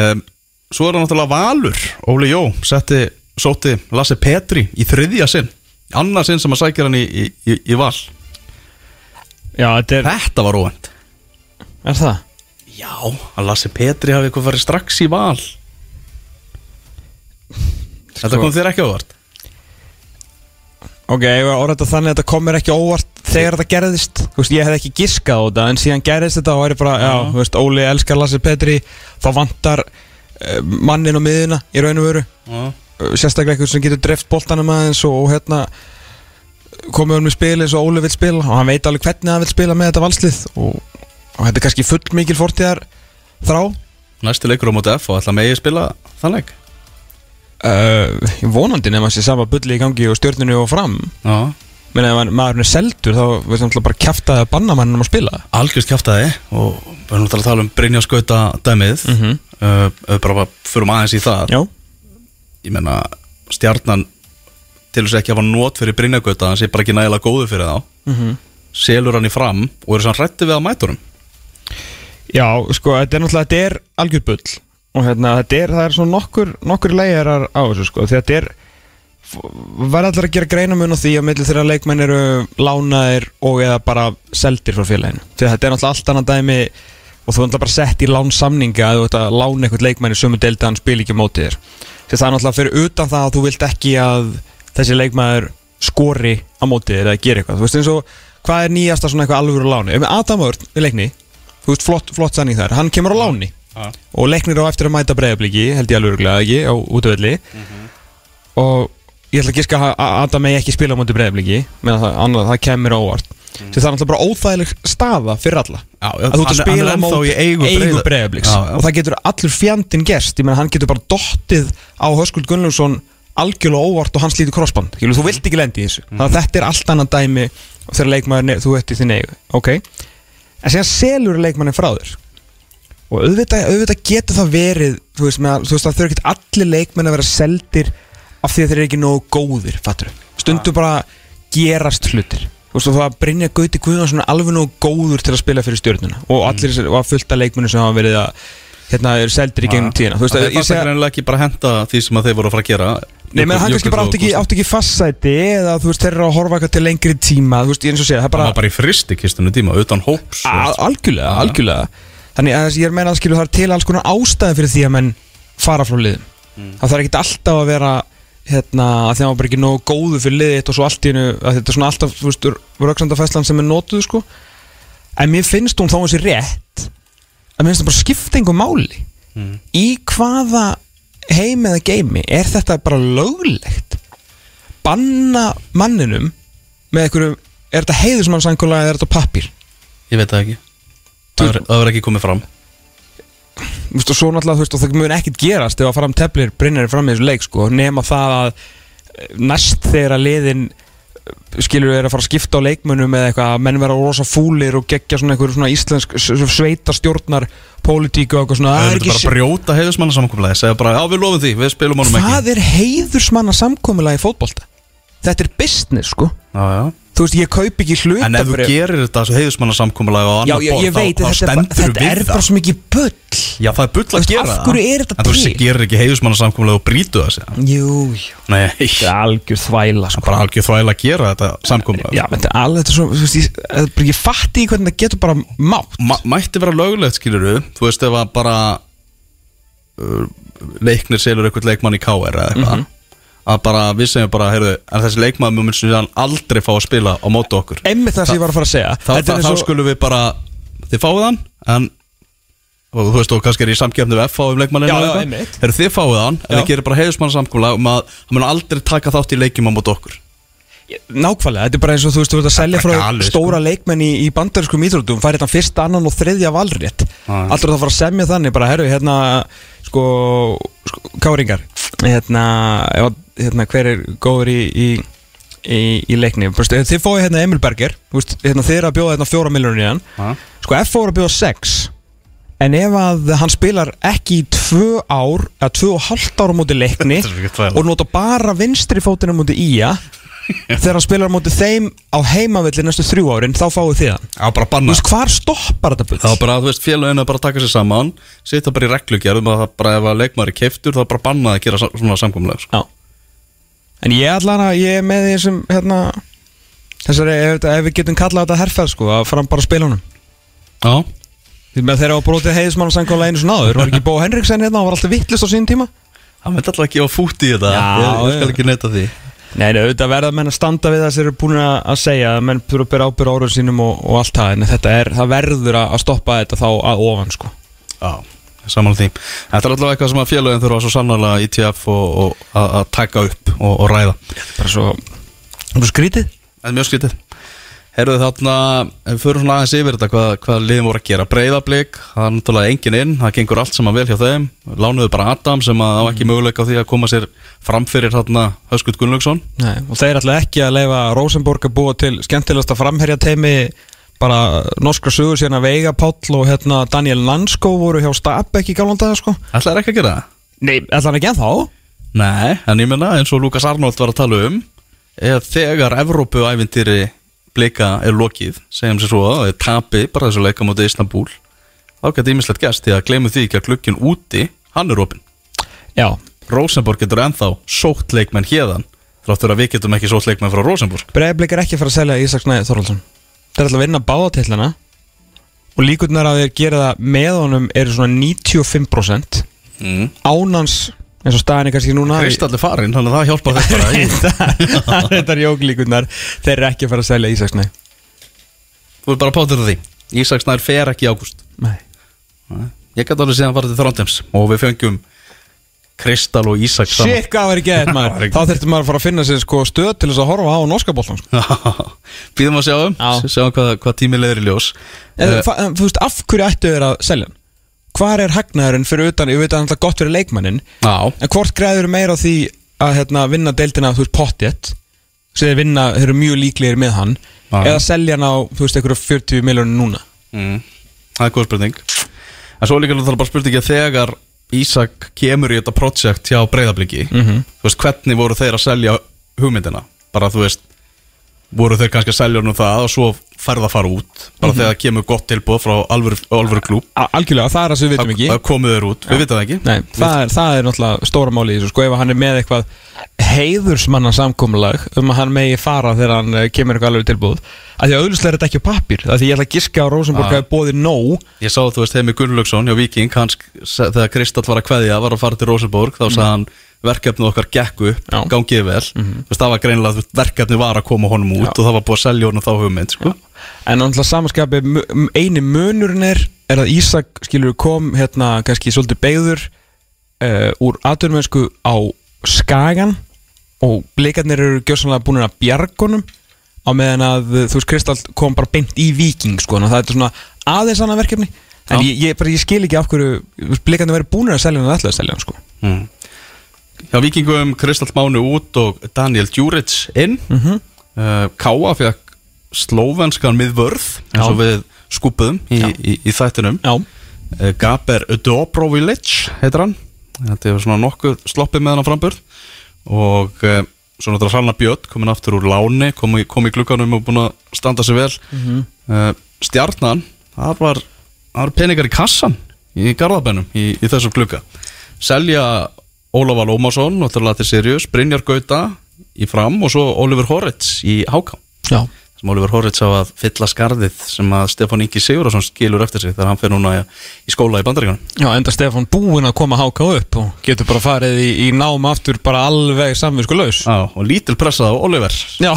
um, Svo er það náttúrulega Valur Óli Jó setti, sótti Lasse Petri í þriðja sinn Annað sinn sem að sækja hann í, í, í, í val Já, þetta er, Þetta var óvænt er það? Já, að Lasse Petri hafi eitthvað farið strax í val. Þetta Sko- kom þér ekki ávart Ok, ég var orðað þannig að þetta kom mér ekki óvart þegar þetta gerðist. Veist, ég hef ekki giskað á þetta en síðan gerðist þetta og er bara, já, þú veist, Óli elskar Lasse Petri þá vantar uh, mannin á miðuna í raun og veru. Já, uh, sérstaklega eitthvað sem getur dreft boltanum aðeins og, og hérna komið um í spil eins og Óli vil spila og hann veit alveg hvernig hann vil spila með þetta valslið og, og þetta er kannski full mikil fortíðar þrá? Næsti leikur á móti F og ætla megi spila þann leik? Uh, vonandi nefn að sé sama bulli í gangi og stjórnunu og fram. Já, menn ef maðurinn er seldur þá veist hann bara kjaftaði að banna mannum að spila. Algjörst kjaftaði og við erum náttúrulega að tala um Brynja skauta dæmið. Mm Mhm. bara fyrir aðeins í það. Já, ég menna stjarnan til þess ekki að hafa nót fyrir Brynjagöta hann sé bara ekki nægilega góðu fyrir þá. Mhm. selur hann í fram og eru sann hrætti við að mæta honum Já, sko, þetta er náttúrulega, þetta er algjör bull. Og hérna, þetta er, það er svona nokkur nokkur leiðarar á þessu, sko þetta er, verða allir að gera greinamun á því að milli þeirra leikmenn eru lánaðir og eða bara seldir frá félaginu, að þetta er náttúrulega allt annað dæmi og þú náttúrulega bara sett í lánsamninga að þú ert að lána eitthvað leikmenn í sömu að hann spil ekki á móti þér. Því það er náttúrulega fyrir utan það að þú vilt ekki að þessi leikmæður skori á móti þér eða gera eitthvað, þú veist eins og hvað er nýjasta svona eitthvað alvöru láni, ef með Adam Örn í leikni þú veist, flott, flott sannig þar. Hann kemur á láni Já. og leiknir á eftir að mæta breyðabliki held ég alveg örgulega ekki á útöðli og ég ætla að giska að Adam megi ekki spila á múti breyðabliki meðan það, annað, það kemur á óvart. Mm. það er alltaf bara óþægileg staða fyrir alla. Já, að þú ert að spila á í eigu, já. og það getur allur fjandinn gerst. Ég meina hann getur bara dottið á Höskuld Gunnlaugsson algjörlega óvart og hann slítur krossband. Þú vilt ekki lendi í þessu. Þannig að þetta er allt annan dæmi þegar leikmaður þú ert í þinn eigu. Ok en síðan selur leikmannin frá þér. Og auðvitað, auðvitað getur það verið þú veist, með, þú veist að þau eru ekki allir leikmenn að vera seldir af því að þeir eru ekki nógu góðir fattur stundu bara gerast hlutir. Þú veist það að Brynja Gauti Guðjónsson er alveg nógu góður til að spila fyrir stjórnuna og allir mm. og að fullta leikmennu sem hafa verið að hérna eru seldir í gegnum tíðina. Þú veist Það að er ég segja ekki ekki bara henda því sem að þeir voru að fara að gera. Nei, menn hann kannski bara átti ekki, átti ekki fastsæti eða þú veist, þeir eru að horfa eitthvað til lengri tíma þú veist, eins og segja, það er Það bara var bara í fristikistunum tíma, utan hóps algjörlega, algjörlega. Þannig að ég er meina að skilja það er til alls konar ástæði fyrir því að menn fara frá liðum það þarf ekki alltaf að vera hérna, að því að maður bara ekki nógu góðu fyrir liðið þitt og svo allt í hennu, að þetta er svona alltaf þú veist, röksandafæslan sem er notuð sko. En mér finnst hún þá þessi rétt það bara skipta einhver máli í hvaða heim eða geimi er þetta bara löglegt? Banna manninum með einhverju, er þetta heiðusmannsangula eða er þetta pappir Ég veit það ekki. Það verður- ekki komið fram. Þú veist, og svo náttúrulega, þú veist, og það mun ekkert gerast ef að fram teflir Brynjar fram í þessu leik, sko nema það að eh, næst þegar að liðin skilur er að fara að skipta á leikmönnum eða eitthvað að menn vera rosa fúlir og gegja svona einhverju svona íslensk sveita stjórnar pólitíku og eitthvað svona. Það það er er bara að brjóta heiðusmanna samkomlega Segja bara, já við lofum því, við spilum honum ekki. Hvað er heiðursmanna samkomulega í fótbolta þetta er business, sko. Já, já. Þú veist, ég kaup ekki hluta En ef þú gerir þetta þessu á Já, annar ég, borð ég þá, þá þetta, er bara- stendur þetta við er það. bara svo mikið bull. Já, það er bull að veist, gera er þetta En þú gerir ekki heiðusmanna samkomlega og brýtu það Jú, jú, Nei, þetta er algjör þvæla, það sko. bara algjör þvægilega að gera þetta samkomlega Já, þetta er alveg, þetta er svo, þú veist, ég, bara- ég fatti ekki hvernig það getur bara mátt. Ma Mætti vera löglegt, skilur Þú veist, ef að bara uh, Leiknir selur eitthvað leikmann í KR eða eitthvað. Mhm. Að bara, við segjum bara, heyrðu En þessi leikmann mun sem aldrei fá að spila á móti okkur Einmitt það sem ég var að fara að segja Þá, Þetta þá, er þá eins og- skulum við bara Þið fáið hann En og þú veist, og kannski er í samkjöfni við F á um leikmannin Já, já, einmitt. Heyrðu, þið fáið hann, en Já. þið gerir bara heiðusmann samkomlega um að hann mun aldrei taka þátt í leikjum á móti okkur Nákvæmlega, þetta er bara eins og þú veist, þú ert að selja er frá galið, sko. stóra leikmenn í, í bandarískum íþróttum færi þetta fyrsta, annan og þriðja valrétt. Alltaf það fara að semja þannig, bara herru, hérna sko, sko káringar hérna, hérna hver er góður í, í, í, í leikni stu, Þið fóðu hérna Emil Berger þú veist, hérna, þið eru að bjóða hérna fjóra miljonur í hann Ha? Sko F voru að bjóða 6 En ef að hann spilar ekki í tvö ár eða tvö og hálft ára múti leikni er og nota bara vinstri fótina múti ía þegar hann spilar múti þeim á heimavilli næstu þrjú árin þá fáið þið hann. Já, bara Þú banna veist hvar stoppar þetta bull? Það var bara, þú veist, félaginu að bara taka sér saman Sita bara í reglugjörðum að það bara ef að leikmaður er keiftur þá bara bannað að gera sa- svona samkomlega sko. Já. En ég allan að ég er með því sem hérna þessari, ef, þetta- ef við getum kallað þetta herrferð sko að fara bara að spila honum. Já, Því með þeirra á brotið heiðismann og sangkála einu svona áður var ekki Bó Henriksen hérna, hann var alltaf vittlust á sín tíma? Það myndi alltaf að gefa fút í þetta. Já, Ég, ég skal já. ekki neyta því Nei, auðvitað verða menn að standa við það sem eru búin að að segja að menn þurfa að byrja ábyrða orður sínum og, og allt það en þetta er, það verður að að stoppa þetta þá að ofan sko. Já, saman því. Þetta er alltaf eitthvað sem að félagin þurfa svo sannarlega ITF og, og að, að taka upp og, og ræða. Bara svo, bara skrítið. Það er mjög skrítið Herðu þarna, ef við förum svona aðeins yfir þetta hvað, hvað liðin voru að gera Breiðablík, það er náttúrulega engin inn Það gengur allt saman vel hjá þeim Lánuðu bara Adam sem að á ekki möguleika á því að koma sér framfyrir þarna Höskut Gunnlaugsson og þeir ætla ekki að leifa Rosenborg að búa til skemmtilegasta framherja teimi bara norskra sögur síðan að Veiga Páll og hérna Daniel Nansko voru hjá Stabæk í galvandaga sko Ætlaði ekki að gera það? Nei, ætla hann ekki ennþá? Nei, en ég menna eins og Lukas Arnold var að tala um þegar Evrópu-ævintýri blika er lokið, segjum sér svo að það er tapi bara þessu leika mútið Istanbul. Þá getur ímislegt gæst því að glemum því ekki að glukkin úti, hann er opinn. Já, Rosenborg getur ennþá sótt leikmenn hérðan þráttur að við getum ekki sótt leikmenn frá Rosenborg. Breiðblik er ekki að fara að selja Ísaks Næði Þorvaldsson. Þeir ætla að vinna báðatillana og líkurnar að þeir gera það með honum eru svona 95% mm. ánans eins og staðin er kannski núna Kristall er farinn, þannig að það hjálpar þetta bara í- Þetta er jóklíkurnar. Þeir eru ekki að fara að selja Ísaks Næði Þú er bara að pátur því. Ísaks nær fer ekki í ágúst. Ég gæti alveg síðan farið til Þrándheims og við fengjum Kristal og Ísak saman. Shit, hvað ekki gett maður? Þá þurfti maður að fara að finna sér sko stöð til þess að horfa á norska boltan sko. Býðum að sjáum, Já. sjáum hvað, hvað tími leiðir í ljós. Eh, en, Þú veist, af hverju ættu þeir að selja hann? Hvar er hagnaðurinn fyrir utan, ég veit að hann er gott fyrir leikmannin Já, En hvort græður meira á því að hérna, vinna deildina, þú veist, pottet sem þeir vinna, þeir eru mjög líklegir með hann Já. eða selja hann á, þú veist, einhverju 40 miljónu núna mm, það er góð spurning En svo líka það er bara spurning að þegar Ísak kemur í þetta projekt hjá breyðabliki Mhm. Þú veist, hvernig voru þeir að selja hugmyndina? Bara þú veist, voru þeir kannski að selja nú það og svo færða að fara út Bara þegar kemur gott tilbúð frá alvöru, alvöru klúb Algjörlega, það er það sem við vitum ekki. Það komið þeir út, við vitum það ekki. Nei, það er, það er náttúrulega stóra máli í þessu sko ef hann er með eitthvað heiðursmanna samkomulag um að hann megi fara þegar hann eh, kemur eitthvað alveg tilbúð að því að auðvitað er þetta ekki pappir að því ég ætla að giska á Rosenborg Ah. hafi bóðið nóg. Ég sá þú veist Heimi Gunnlaugsson hjá Viking hans, þegar Kristall var að kveðja var að fara til Rosenborg þá sagði hann verkefnið okkar gekku upp, Mhm. Mhm. gangið vel. Þú veist það var greinilega, veist, verkefnið var að koma honum út Já. og það var búið að selja honum þá hugmynd sko. En náttúrulega samanskapi mu- eini munurinn er er að Ísak skilur kom hérna kannski svolítið beigður uh, úr aðdurmennsku á Skagan og blikarnir eru gjössanlega búin að bjargunum á meðan að þú veist Kristall kom bara beint í Viking sko, það er svona aðeins annað verkefni en Já. ég, ég, bara, ég skil ekki af hverju blikarnir verið búin að selja hann alltaf að selja hann sko. mm. Hjá Vikingum Kristall Máni út og Daniel Djuric inn mm Mhm. uh, Káa fekk slóvenskan miðvörð eins og við skupuðum í, í, í þættinum. Já, uh, Gaber Dobrovic heitir hann. Þetta er svona nokkuð sloppið með hann á framburð. Og uh, svo náttúrulega Hrannar Björn komin aftur úr láni kom í, kom í glukkanum og búin að standa sig vel. Uh, Stjarnan það var, það var peningar í kassan í Garðabænum í, í þessum glukka selja Ólafur Lómasson náttúrulega til Sirius, Brynjar Gauta í fram og svo Oliver Horrits í Háká. Já, sem Oliver Horrits á að fylla skarðið sem að Stefán Ingi Sigurðarsson skilur eftir sig þegar hann fer núna í, skóla í bandaríkanum já, enda Stefán búinn að koma háka upp og getur bara farið í, í nám aftur bara alveg samvinsku laus Já, og lítil pressað á Oliver. Já,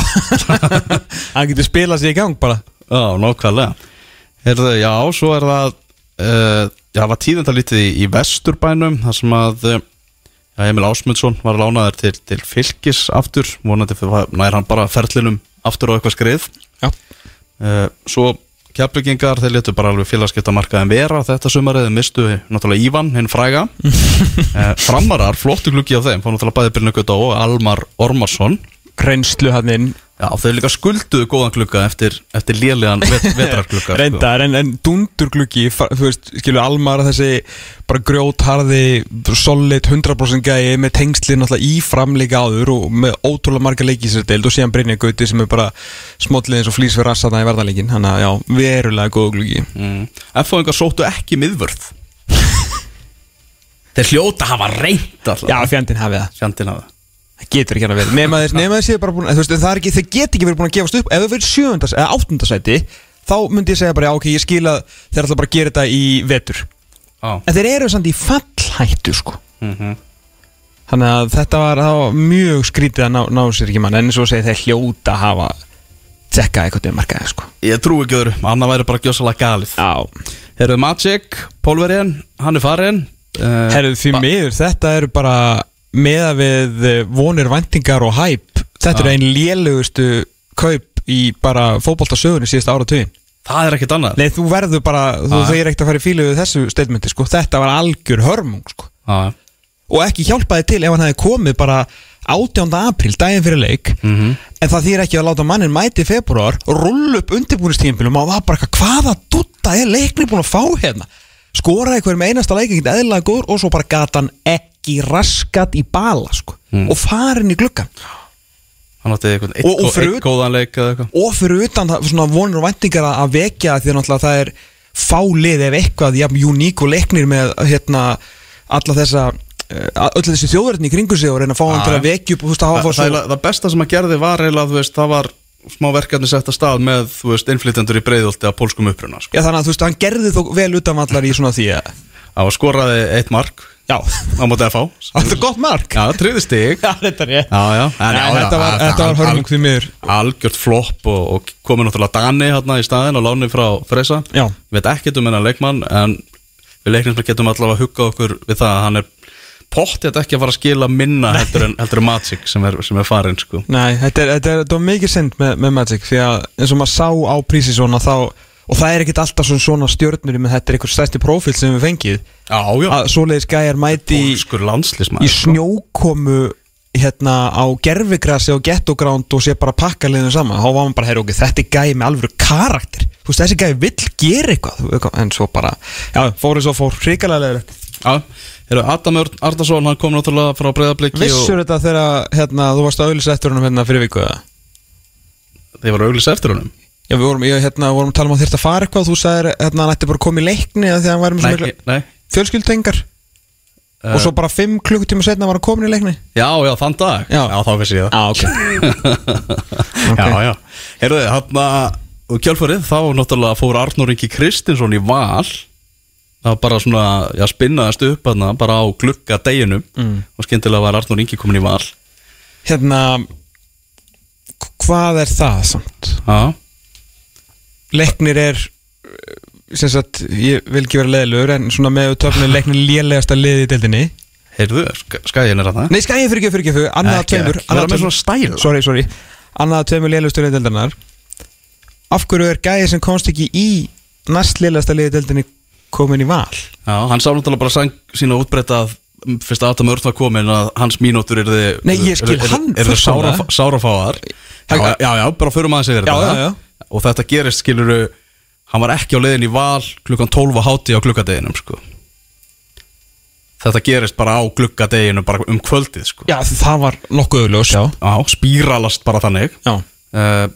hann getur spilað sér í gang bara. Já, nákvæmlega. Herðu, já, svo er það uh, Já, það var tíðendalítið í, í Vesturbænum þar sem að uh, Emil Ásmundsson var lánaður til, til fylgis aftur, vonandi fyrir nær hann bara ferlinum aftur á eitthvað skrið. Uh, Svo kjaplugingar, þeir letu bara alveg félagskiptamarkaðin vera þetta sumarið, mistu náttúrulega Ívan, hinn fræga. Uh, Framarar, flottu gluggi á þeim, fá náttúrulega bæði Brynja Gauta og Almar Ormarsson. Reynslu hann inn Já, þeir líka skulduðu góðan glugga eftir, eftir lélegan vet, vetrarglugga Reyndar, en, en dundur gluggi Þú veist, skilur Almar þessi bara grjótharði, solid 100% gæi með tengsli náttúrulega í framleika áður og með ótrúlega marga leiki sér deild og síðan Brynja Gauti sem er bara smollið eins og flýs við rassana í verðarleikin Þannig að já, verulega góð gluggi. Mm. F-fóðingar sóttu ekki miðvörð. Þeir hljóta hafa reynd alltaf. Já, fjandinn hafið það Það getur ekki að vera Nefna þess, nema þess ég bara búin Þú veist, ekki, þau get ekki verið búin að gefast upp. Ef þau verið sjöfundas eða áttundasæti Þá myndi ég segja bara, já ok, ég skil að Þeir ætla bara að gera þetta í vetur. Já En þeir eru samt í fallhættu, sko. Mm Þannig að þetta var, var mjög skrítið að ná, ná sér ekki mann. En svo segir þeir hljóta að hafa Tsekka eitthvað um markaði, sko. Ég trú ekki öðru, annað væri bara gjósalega galið. Já. Herðu Magic, Pólverien, hann er farin uh, Herðu því miður, þetta eru bara Meða við eh, vonir væntingar og hæp Þetta Já. er einn lélegustu kaup í bara fótboltasögunni síðasta áratugin Það er ekkert annað Nei, þú verður bara, þú Já. þeir ekkert að fara í fílu við þessu statementi, sko, þetta var algjör hörmung, sko, Já, og ekki hjálpaði til ef hann hefði komið bara 18. apríl, daginn fyrir leik Mhm. en það þýr ekki að láta mannin mæti í februar rull upp undirbúinistímpilum og það bara eitthvað, hvaða dutta er leikni búin að fá hérna skoraði hver með einasta leik ekkert eðlilega góður og svo bara gata hann ekki raskat í bala, sko Mm. og farin í eitt, Og- og fyrir eitt góðan leik eða eitthvað og fyrir utan það, svona vonur og væntingar að vekja því að það er fálið ef eitthvað, jafn uník og leiknir með hérna alla þessa uh, öll þessi þjóðverðin í kringu sig og reyna að fá hann til að vekja upp veist að Þa, það, það, besta sem að gerði var eiginlega, þú veist, það var smá verkefni sett að stað með, þú veist, innflytjendur í breiðolti að pólskum uppruna, sko. Já þannig að þú veist, hann gerði þó vel utanvallar í svona því að Það var skoraði eitt mark Já, á móti FH þetta er gott mark. Já, tryggði stig. Já, þetta er ég Já, já, en, Nei, þetta var, þetta var hörmung því miður. Algjört flopp og, og komið náttúrulega Dani hérna í staðin á láni frá Freysa. Já, Ég veit ekkert um hennar leikmann en við leiknismenn getum allavega að hugga okkur við það að hann er pottið ekki að fara að skila minna heldur en, heldur en Matsik sem er, sem er farin sko. nei, þetta er, þetta er, þetta var mikið synd með, með Magic Því að eins og maður sá á prísi svona þá Og það er ekkert alltaf svona, stjörnur menn þetta er einhver stærsti prófíl sem við fengið. Já, já, að svoleiðis gæjar mæti í, í snjókomu hérna á gerfigrassi og gettogránd og sé bara pakka liðinu saman. Þá var maður bara, heyr okkur, þetta er gæi með alvöru karakter. Þú veist, þessi gæi vill gera eitthvað. En svo bara, já, fóru svo fór. Hrikalega leðilegt Já, heyrðu, Adam Örn Arnason, hann kom náttúrulega frá breyðabliki Vissur þetta þegar, hérna, þú varst að auðlis eftir honum hérna fyrir viku eða? og þeir var auglis eftir honum Já, við vorum, ég, hérna, vorum að tala um að þyrta að fara eitthvað þú sagðir, hérna, hann ætti bara að koma í leikni að hann væri með Nei, svo mikla nei. fjölskyldengar og svo bara 5 klukkutíma setna var hann komin í leikni. Já, já, þann dag. Já. þá vissi ég það. Já, ok. Já, já. Heyrðu, hann að kjálfarið þá náttúrulega fór Arnór Ingi Kristinsson í val. Það var bara svona, já, spinnaðast upp hann bara á glugga deginum Mm. og skyndilega var Arnór Ingi komin í val. Hérna, hvað er það samt? Já, leiknir er uh, sem sagt, ég vil ekki vera leðilegur en svona með töfnir leiknir lélegasta liði í deildinni. Heyrðu, skæðin er að það Nei, skæði fyrir ekki, fyrir ekki, fyrir annað Ekki, tveimur vera annað með svona stæla. Sorry, sorry, annað tveimur lélegustu liði deildarinnar. Af hverju er gæði sem komst ekki í næst lélegasta liði deildinni komin í val? Já, hann sá náttúrulega bara sang sína útbreyta að mm, fyrst að Adam Örn var komin að hans mínútur er þið Nei, ég skil hann og þetta gerist skiluru hann var ekki á leiðin í val klukkan 12 á háti á gluggadeginum sko. þetta gerist bara á gluggadeginu bara um kvöldið sko. Já, það var nokkuð auðljós, spíralast bara þannig uh,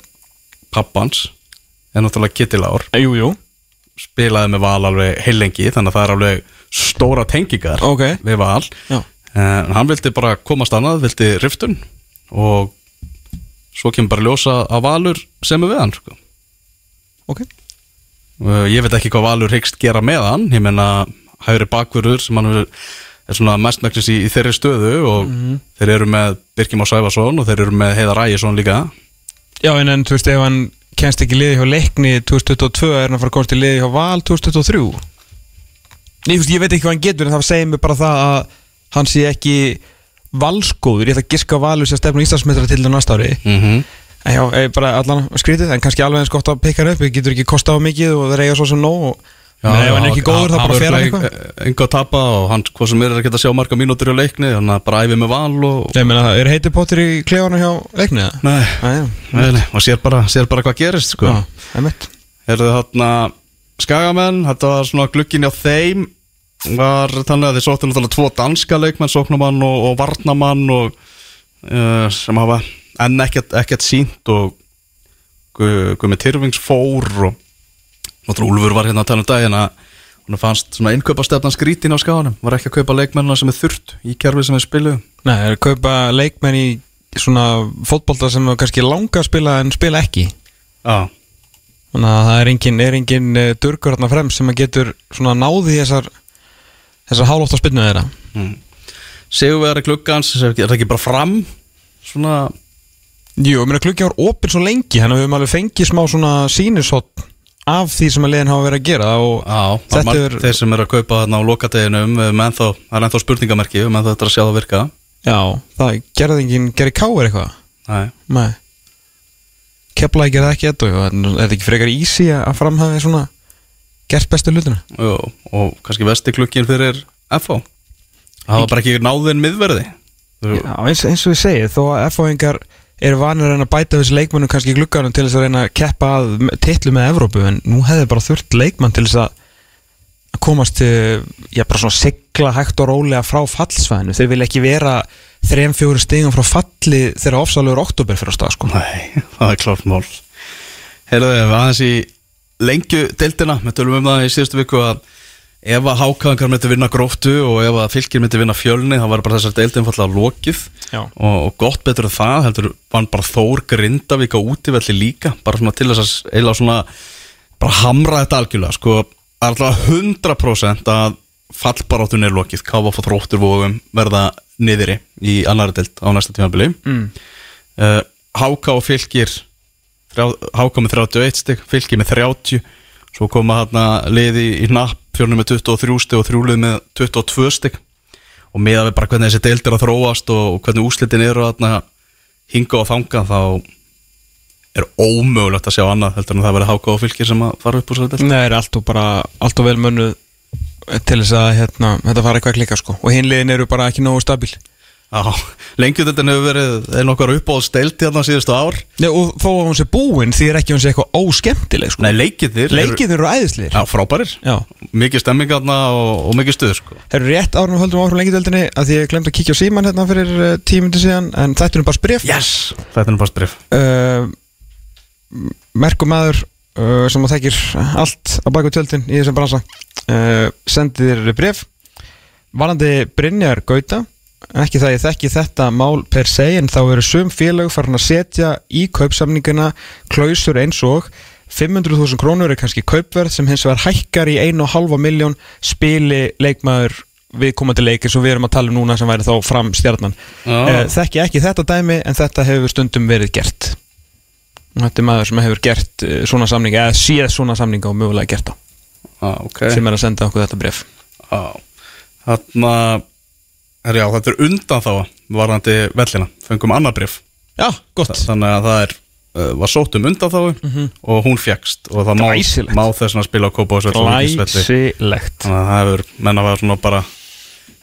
pappans er náttúrulega kittilár jú spilaði með val alveg heilengi þannig að það er alveg stóra tengingar Ok. við val en hann vildi bara komast annað vildi riftun og svo kemur bara ljósa að valur sem er við hann sko. Ok. Uh, ég veit ekki hvað valur hyggst gera með hann. Ég menna hægri bakverður sem hann er svona mestmæknis í, í þeirri stöðu og Mhm. þeir eru með Birkjum á Sæfarsson og þeir eru með Heiðar Ægisson líka. Já, en, en þú veist, ef hann kennst ekki liði hjá leikni 2022 er hann að fara að komast í liði hjá val 2023 Nei, þú veist, ég veit ekki hvað hann getur en það segir mér bara það að hann sé ekki valskóður, ég ætla að giska á valur sem stefnum Íslandsmetra til það næsta ári. Mm -hmm. Já, eh, bara allan skrítið en kannski alveg eins gott að pikka hann upp, við getur ekki kosta á mikið og það reyja svo sem nóg og Men ef hann er ekki góður þá bara fer hann eitthvað. Enga að tapa og hann, hvað sem er að geta að sjá marga mínútur í leikni, þannig að bara æfi með val og... Ég meina, er heiti pottir í klefanum hjá leikni? Nei, Nei, nei, nei, og sér bara, sér bara hvað gerist, sko. já, einmitt. Herðu þarna Skagamenn, þetta var svona glukkin hjá þeim. Var þannig að þið sóttu náttúrulega tvo danska leikmenn, sóknamann og, og varnamann og uh, sem hafa enn ekkert, ekkert sínt og Guðmi Tyrfings fór og Úlfur var hérna að tala um daginn að hún fannst svona innkaupa stefnan skrítin á skáðanum, var ekki að kaupa leikmennina sem er þurrt í kerfi sem er spiluð? Nei, er að kaupa leikmenn í svona fótbolta sem er kannski langa að spila en spila ekki. Já, Þannig að það er engin, er engin uh, durgur hérna frem sem að getur svona náði þessar þessar hálótt á spinnu þeirra Sigurvegari klukkans, er það ekki bara fram svona Jú, ég meina klukki var opinn svo lengi þannig að við höfum alveg fengið smá svona sínishott af því sem að liðin hafa verið að gera og Já, Þetta er- þeir sem eru að kaupa þarna á lokadeginum með ennþá, það er ennþá spurningamerki með ennþá þetta að sjá það virka. Já, það gerði engin, gerði káir eitthvað? Nei. Nei. Kefla ekki það ekki og er þetta ekki frekar ísi að framhafi svona gert bestu hlutuna Jú, og kannski vesti klukkin fyrir FH það var bara ekki náðin miðverði. Já, eins, eins og ég segi, þó að F-fáingar eru vanir að reyna að bæta þessi leikmannum kannski í glugganum til þess að reyna að keppa að titlu með Evrópu, en nú hefði bara þurft leikmann til þess að komast til, já bara svona sigla hægt og rólega frá fallsvæðinu. Þeir vil ekki vera þrejum fjóru stigum frá falli þegar ofsalur oktober fyrir að stað sko. Nei, það er klart mál. Heyrðu, við aðeins í lengju deildina, við tölum um það í síðustu viku að ef að hákaðingar myndi vinna gróftu og ef að fylgir myndi vinna fjölni þá var bara þessar deildin fallega lokið. Og, og gott betur en það heldur var bara Þór Grindavík á útivelli líka bara svona til þess að eila svona bara hamra þetta algjörlega sko, alltaf 100% að fallbaráttun er lokið. Káfa fór þróttur vóðum verða niðri í annari delt á næsta tímabili. Mm. uh, Háka og fylgir Háka með 31 stygg fylgir með 30 svo koma hérna liði í napp fjörnum með 23 stygg og þrjúlið með 22 stygg og meða við bara hvernig þessi deild er að þróast og, hvernig úslitin eru að hérna, hinga og þanga þá er ómögulegt að sjá annað heldur en það verið háka og fylgir sem að fara upp úr svo Nei, það er allt og bara, allt og vel mönnuð til þess að hérna, þetta fara eitthvað að klika sko. Og hinliðin eru bara ekki nógu stabíl lengjutildin hefur verið einn okkar uppáðsteilt hérna síðustu ár. Nei, og þó að hún sé búin því er ekki hún sé eitthvað óskemmtileg sko. Nei, leikirnir Leikið eru æðislir Já, frábærir. Já. Mikið stemming hérna og, og mikið stuð sko. Eru rétt árunum höldum áfram lengjadöldinni að því ég glemt að kíkja á síman hérna fyrir uh, tímundi síðan en þetta er bara spref Yes, þetta er bara sprif uh, merkum maður uh, sem að þekkir allt á baku tjöldin í þessum bransa sendi þér bref varandi Brynjar Gauta ekki það ég þekki þetta mál per se en þá eru sum félag farin að setja í kaupsamninguna klausur eins og 500.000 krónur er kannski kaupverð sem hins vegar hækkar í 1,5 miljón spili leikmaður viðkomandi leik eins og við erum að tala um núna sem væri þá fram stjarnan. Uh, þekki ekki þetta dæmi en þetta hefur stundum verið gert. Og þetta er maður sem hefur gert uh, svona samninga eða séð svona samninga og mögulega gert það. Ah, Ok. Sem er að senda okkur þetta bref ah. Þarna er, Já, þetta er undan þá varðandi vellina. Fengum annað brif Já, gott. Þannig að það er uh, var sótt um undan þá og hún fjækst og það má, Glæsilegt. má þess að spila á Kópavásvelli og Víkisvelli. Glæsilegt. Þannig að það hefur menn að vera svona bara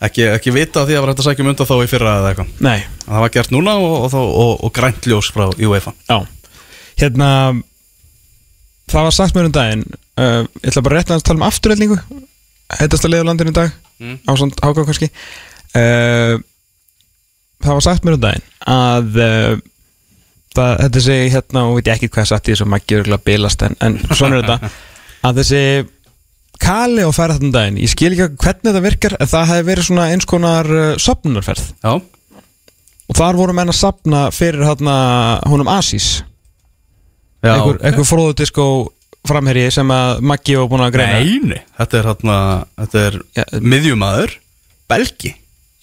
ekki, ekki vita því að var hægt að sækja um undan þá í fyrra eða eitthvað. Nei, Það var gert núna og, og, og, og, grænt ljós frá UEFA. Já. Hérna Það var sagt mér um daginn uh, Ég ætla bara rétt að tala um afturreldingu Heitast að liða á landinu í dag. Mm. Á svona háká kannski uh, Það var sagt mér um daginn Að uh, það, Þetta sé hérna Og veit ég ekki hvað ég satt í þessu Maggi örgulega bilast En, en svona er þetta. Að þessi Kali og færa þetta um daginn Ég skil ekki hvernig þetta virkar En það hefði verið svona eins konar uh, Sopnunarferð Já, Og þar voru menn að sapna fyrir hérna Húnum Asís einhver, einhver fróðu disko framherji sem að Maggi var búin að greina. Nei, nei, þetta er, hérna, er miðjumæður Belgi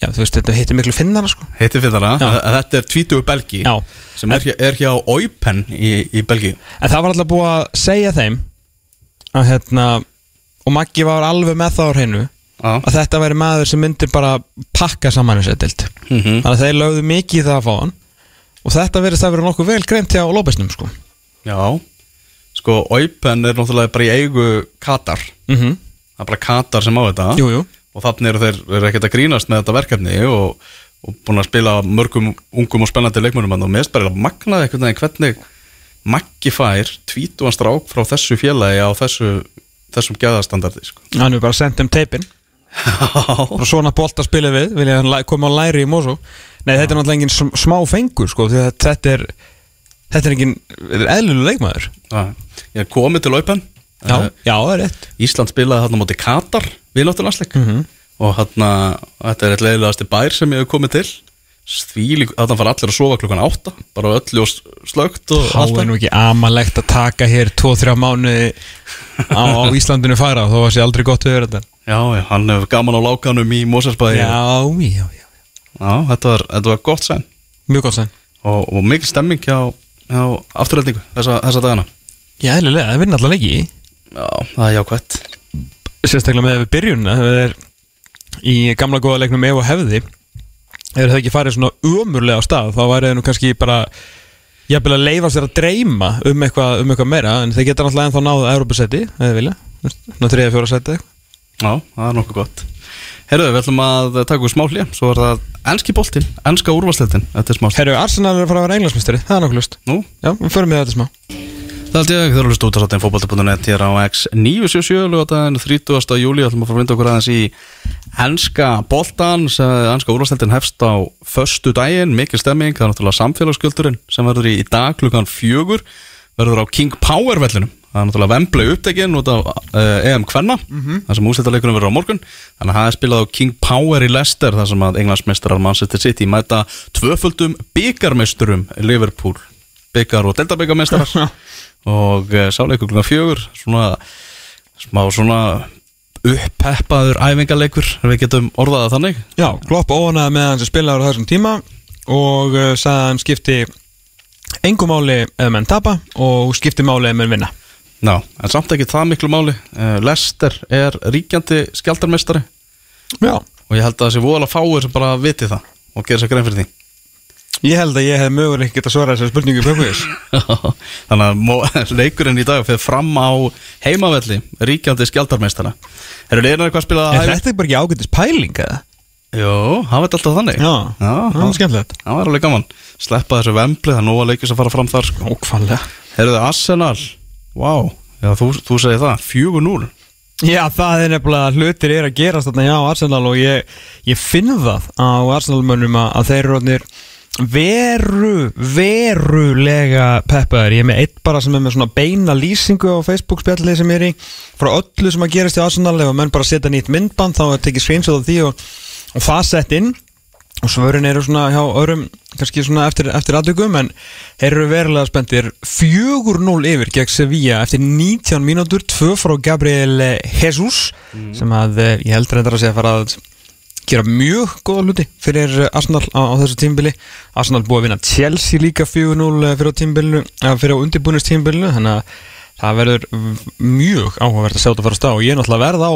Já, þú veist, þetta heitir miklu finnana sko. Heiti fyrir Já. það, þetta er 20 Belgi Já. sem er, er hjá Oypen í, í Belgi En það var alltaf búið að segja þeim að hérna og Maggi var alveg með það á hreinu að þetta væri maður sem myndi bara pakka saman þessu dild Mhm. Þannig að þeir lögðu mikið í það að fá hann. Og þetta verðist að vera nokkuð vel greint hjá Lópesnum sko. Já. Sko, Oypen er náttúrulega bara í eigu Katar. Mm -hmm. Það er bara Katar sem á þetta. Jú, jú og þannig eru þeir ekkert að grínast með þetta verkefni og, og búin að spila mörgum ungum og spennandi leikmönum og finnst bara magnaði einhvern veginn hvernig Maggi fær tvítuan strák frá þessu félagi á þessu, þessum gæðastandardi sko. Hann er bara sendt um teipin. Og svona bolta spilið við hann læ- koma á læri í Mosó. Nei, þetta er náttúrulega engin sm- smá fengur sko þetta er þetta er engin eðlulu leikmaður. Já, ég komið til Oypen Já, Eh, já, það er rétt. Ísland spilaði þarna móti Katar viðláttulandsleik Mhm. og þarna, þetta er eitt leiðilegasti bær sem ég hef komið til. Þarna fara allir að sofa klukkan átta bara öllu og slögt og Há er nú ekki amalegt að taka hér 2-3 mánuði á, á Íslandinu fara þó að sé aldrei gott við þetta. Já, já, hann hefur gaman á lákanum í Mósersbæði Já, já, já. Já, þetta var, þetta var gott sæn Mjög gott sæn og, og mikil stemming hjá, hjá afturhaldningu þessa, þessa dagana. Já, eðlilega, það vinna alltaf leiki Já, það er jákvætt. Sérstaklega með við byrjun Það er í gamla góða leiknum ef og hefði Ef það ekki farið svona umurlega á stað þá væri það nú kannski bara jafnvel að leifa sér að dreyma um eitthvað, um eitthvað meira en þeir geta náttúrulega ennþá náðu Európa-seti eða vilja, ná 3-4 seti Já, það er nokkuð gott. Herðu, við ætlum að taka úr smá hlið Svo er það enski boltinn, enska úrvarsleitin er Herru, Arsenal er að fara að vera englansmisteri, það er nokkuð lust Nú, Já, við förum með þetta smá það held ég, þeir eru hlust út að sátt fótbolta.net hér á X977 lögadaginn 30. júli, ætlum að fara að vinda okkur aðeins í enska boltan sem enska úrvarsleitin hefst á föstu daginn, mikil stemming, það er náttúrulega samfélagsgjöldurinn sem verður í, dag klukkan fjögur. Verður á King Power vellinum. Það er náttúrulega vembli upptekinn út af uh, EM Kvenna, þar sem úrslitaleikunum verður á morgun. Þannig að það er spilað á King Power í Leicester þar sem að englandsmeistarar Manchester City mæta tvöföldum byggarmeisturum Liverpool, byggar og deltabyggarmeistarar og uh, sáleikur klukkan fjögur svona smá svona upppeppaður æfingarleikur við getum orðað það þannig. Já, Klopp óanaði með hans spilaður á þessum tíma og uh, sagði að hann skipti engum máli ef menn tapa og skipti máli ef menn vinna. Ná, en samt ekki það miklu máli. Uh, Lester er ríkjandi skjaldarmestari Já. Og ég held að það sé voðalega fáir sem bara viti það og gera sér grein fyrir því Ég held að ég hef mögulega ekki geta svarað þessari spurningu í pöpugis Þannig að leikurinn í dag fyrir fram á heimavelli ríkjandi skjaldarmeistara. Eru þeir eitthvað að spila Er þetta bara ekki ágættis pæling eða? Jó, hann veit alltaf þannig. Já, Já, það er skemmtilegt. hann var alveg gaman. Sleppa þessu vembli, það er nóga leikis að fara fram þar sko. Ókvæmlega Herðu þið Arsenal Vá, já, þú, þú segir það 4-0 Já, það er nefnilega hlutir er að gerast þarna hjá Arsenal og ég, ég finn það á Arsenalmönnum að, að þeir eru veru, verulega peppaður. Ég er með eitt bara sem er með svona beina lýsingu á Facebook-spjallið sem ég er í. Frá öllu sem að gerast í Arsenal ef að menn bara setja nýtt myndband þá tekið screenshot af því og, og það sett inn. Og svörin eru svona hjá öðrum kannski svona eftir, eftir aðdugum en eru verulega spenntir. 4-0 yfir gegn Sevilla eftir 19 mínútur, 2 frá Gabriel Jesus sem að eh, ég heldur þetta að segja fara að gera mjög góða hluti fyrir Arsenal á, á þessu tímbili Arsenal búið að vinna Chelsea líka 4-0 fyrir á tímbilinu, fyrir á undirbúinist tímbilinu þannig að það verður mjög áhugavert að sjá þetta fara stá og ég er náttúrulega verð á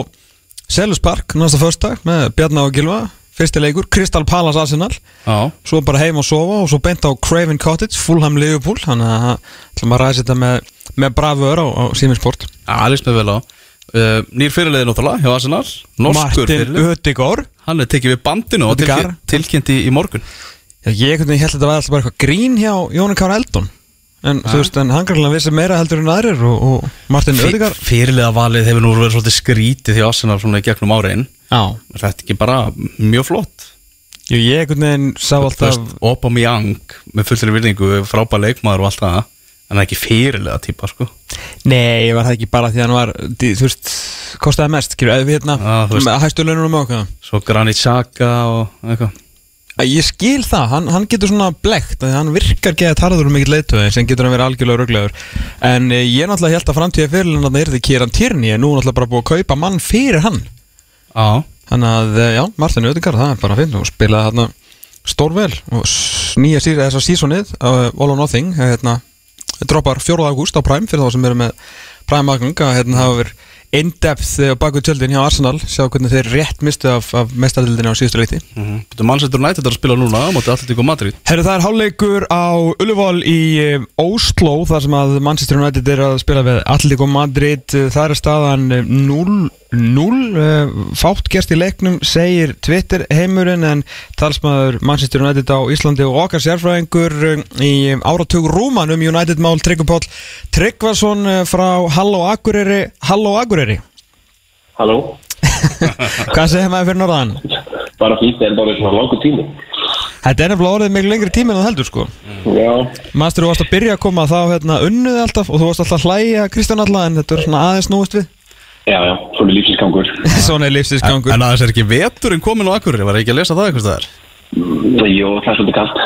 Selus Park næsta förstak með Bjarná og Gilva fyrsti leikur, Crystal Palace Arsenal. Já, svo bara heim og sofa og svo beint á Craven Cottage, Fulham Liverpool þannig að ætlum að ræða þetta með, með bravur á, á Siminsport alveg með vel á uh, Nýr fyrirliði náttúrulega hjá Arsenal. Norskur Martin Ödegor Hann er tekið við bandinu og Ødegaard. tilkynnt, í, í morgun. Já, ég held að þetta var alltaf bara eitthvað grín hjá Jóni Kára Eldon. En þú veist, en hann græðilega vissi meira heldur en aðrir og, og Martin Ödegor Fyrirliða valið hefur nú verið svolítið skrítið hjá Arsenal svona í gegnum áriðin Já, Er þetta ekki bara mjög flott? Jú, ég einhvern veginn sá Þú alltaf veist, Aubameyang með fullri virðingu frábæð leikmaður og allt það en er ekki fyrirliða típa sko. Nei, var það ekki bara því að hann var þú veist, kostaði mest, skilur, eða hérna með hæstu launum og okkar Svo Granit Xhaka og eitthvað. Ég skil það, hann, hann getur svona blekt að hann virkar geða tarður um mikill leiðtöði sem getur hann verið algjörlega röglegur en eh, ég náttúrulega held að framtíða fyrirlin að það er því Kieran Tierney en nú er náttúrulega bara búið að kaupa mann fyrir hann. Já, þannig að, eh, já, Martin Ödingar það er bara finn og spilaði hann stórvel og nýja síð, þessa sísonið uh, All or Nothing eh, hérna, droppar 4. ágúst á Prime fyrir þá sem eru með Prime aðgang að hérna hafa verið in-depth eh, á baku tjöldin hjá Arsenal sjá hvernig þeir rétt mistu af, af mestardildinni á síðustu leiti. Mm -hmm. Betur Manchester United er að spila núna á móti Atletico Madrid. Herru, það er hálfleikur á Ullevól í eh, Oslo þar sem að Manchester United er að spila við Atletico Madrid. Eh, það er staðan eh, 0-0 eh, fátt gerst í leiknum segir Twitter heimurinn en talsmaður Manchester United á Íslandi og okkar sérfræðingur eh, í áratug rúman um United mál Tryggum Páll Tryggvason eh, frá Halló Akureyri Halló Akureyri Halló, Hvað segir maður fyrir norðan? bara fínt en bara svona langur tími. Þetta er nefnilega orðið miklu lengri tími en þú heldur sko Já, Master, þú varst að byrja að koma þá hérna unnuði alltaf og þú varst alltaf að hlæja Kristján alltaf en þetta er svona aðeins núist við já, já, svona lífsinsgangur. Svona er lífsins gangur En aðeins er ekki veturinn komin á Akureyri Var ekki að lesa það eitthvað staðar? Mm, Jú, það er svolítið kallt.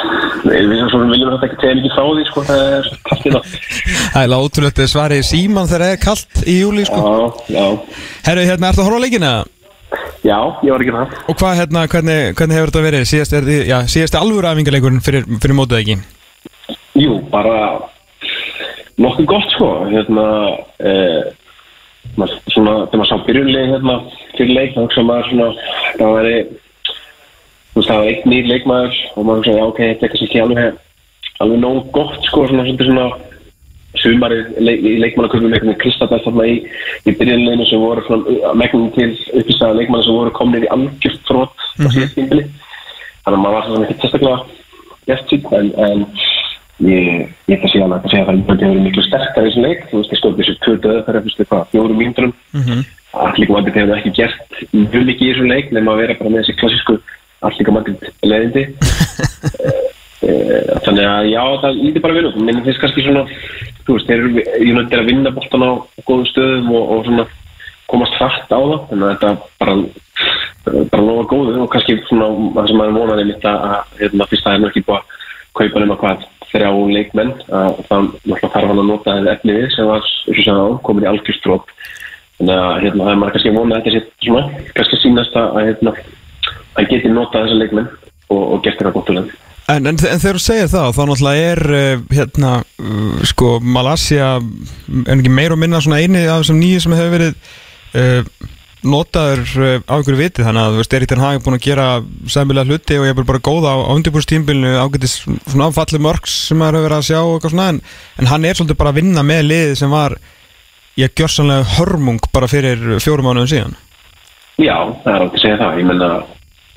Við viljum þetta ekki tegja mikið frá því, sko, það er kallt í það. Það er ótrúlega svarið síman þegar það er kallt í júli sko Já, já, Herru, hérna, ertu að horfa á leikina? já, ég var ekki það. Og hvað, hérna, hvernig, hvernig hefur þetta verið? Síðast er, já, síðast er alvöru æfingarleikurinn fyrir, fyrir mótið ekki Jú, bara nokkuð gott, sko. Hérna, eh, svona, þegar maður sá byrjunlega hérna fyrir leik, þá hugsa maður svona, það væri, þú veist, það var einn nýr leikmaður og maður hugsa, já, ok, þetta er kannski ekki alveg, alveg nóg gott, sko, svona, svona, svona sumarið leik, í leikmannaköpum einhvern veginn kristabæð þarna í, í byrjunleginu sem voru svona megnum til uppistæða leikmanna sem voru komnir í algjört þrótt á síðast tímbili þannig að maður var svona ekki sérstaklega gert sín en, en ég, ég ætla að segja að það er mjög miklu sterkar í þessum leik. Þú veist, ég skoði þessu tvö döðu fyrir eftir hvað, fjórum mínúturum mm -hmm. allir komandi hefur ekki gert mjög mikið í þessum leik nema að vera bara með þessi klassísku allir komandi leðindi Eh, þannig að já, það lítið bara vinna menn þess kannski svona þú veist, þeir eru að vinna boltan á góðum stöðum og, og svona komast hratt á það. Þannig að þetta bara bara lofa góðu og kannski svona það sem maður vonaði mitt að, að hérna, fyrst það er nú ekki búið að kaupa nema hvað þrjá leikmenn að það náttúrulega þarf hann að nota þessi efni við sem var, eins og segja á, komin í algjörstróp þannig að hérna, það er maður kannski að vona að þetta sé svona, kannski sínast að að, hérna, að geti notað þessa leikmenn og, og gert þetta gott úr þeim En, en, en þegar þú segir það, þá náttúrulega er uh, hérna, uh, sko, Malaysia en ekki meir og minna svona eini af þessum nýju sem hefur verið uh, notaður á einhverju viti? Þannig að þú veist, Erik Ten Hag er búin að gera sæmilega hluti og ég er bara góða á, á undirbúrstímbilinu ágætis svona áfalli mörgs sem maður hefur verið að sjá og eitthvað svona en, en hann er svolítið bara að vinna með liðið sem var ég gjörsanlega hörmung bara fyrir fjórum mánuðum síðan. Já, það er átt að segja það, ég menna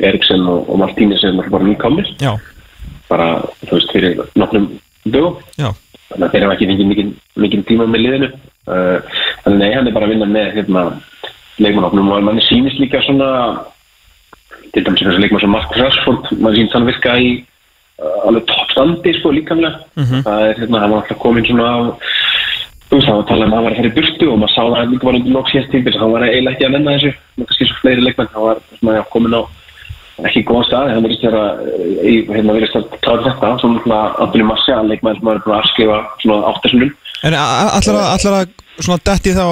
Eriksen og, og Martínez er náttúrulega bara nýkomir Já, bara, þú veist, fyrir nokkrum dögum. Þannig að þeir hafa ekki mikinn tíma með liðinu. Uh, þannig nei, hann er bara að vinna með hérna, leikmannofnum og manni sýnist líka svona til dæmis þessi leikmann sem Mark Rashford mann sýnist hann virka í uh, alveg toppstandi sko líkamlega. Það er hérna, hann var alltaf komin svona á þú veist, það var að tala um að hann var að í burtu og maður sá það líka var undir loks síðast tímpil hann var eiginlega ekki að nenna þessu ekki góða staði, hann verðist vera í, hérna verðist að tala þetta svona náttúrulega Antoni Marcial, leikmann sem maður er að skrifa svona áttasunum En allar að, að svona detti þá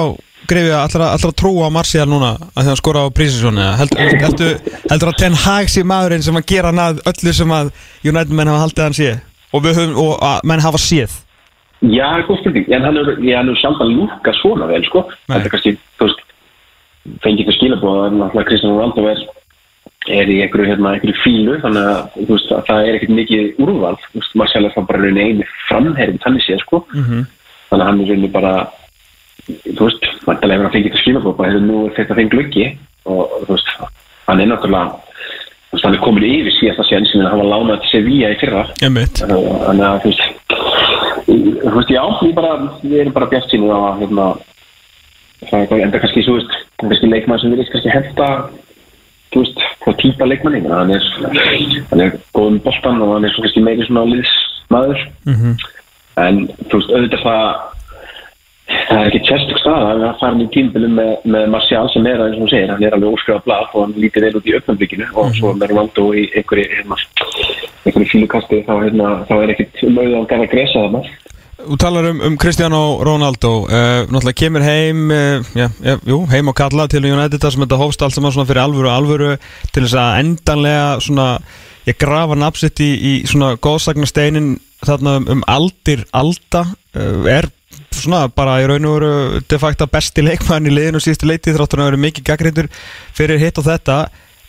allar að, allar að trúa á Marcial núna að hann skora á prísinsónu heldur, að Ten Hag sé maðurinn sem að gera nað öllu sem að United menn hafa haldið að hann sé? Og, höfum, og að menn hafa séð? Já, góð spurning, en hann er, er samt að lúka svona vel, sko. Þetta er kannski, fengið fyrir skilabóð að náttúrulega Kristján Ronaldo er, er í einhverju, hérna, einhverju fílu, þannig að, veist, að það er ekkert mikið úrval, Marcel er það bara raunin eini framherinn þannig séð, sko. Mhm. Þannig að hann er raunin bara, þú veist, vantilega hefur hann fengið fyrir skilabóð, bara hefur nú er þetta fengið glöggi og, þú veist, hann er náttúrulega, þú veist, hann er komin yfir síðasta séðan sem hann var lánað til Sevilla í fyrra þannig að þú veist þú veist, já, ég bara við erum bara bjart sínu að hérna það er enda kannski, þú veist kannski leikmann sem við kannski hefta þú veist, hvað típa leikmanni hann er, hann er góðum boltan og hann er svo kannski meiri svona liðsmaður. Mhm. en þú veist, auðvitað það það er ekki tjestug stað að það fara í tímbilum með, með Marcial sem er, eins og segir, hann er alveg óskrifað blað og hann lítið vel út í öfnamblikinu og svo með Ronaldo í einhverju hérna, einhverju fílukasti þá, hérna, þá er um auðvitað að gana gresa þarna Þú talar um, um Cristiano Ronaldo uh, náttúrulega kemur heim uh, já, já, jú, heim á kalla til United sem þetta hófst allt saman fyrir alvöru og alvöru til þess að endanlega svona ég grafa napsitt í, í svona góðsagnasteinin þarna um, um aldir alda uh, er svona bara í raun og veru de facto besti leikmann í liðinu síðustu leiti þráttur að vera mikið gaggrindur fyrir hitt og þetta.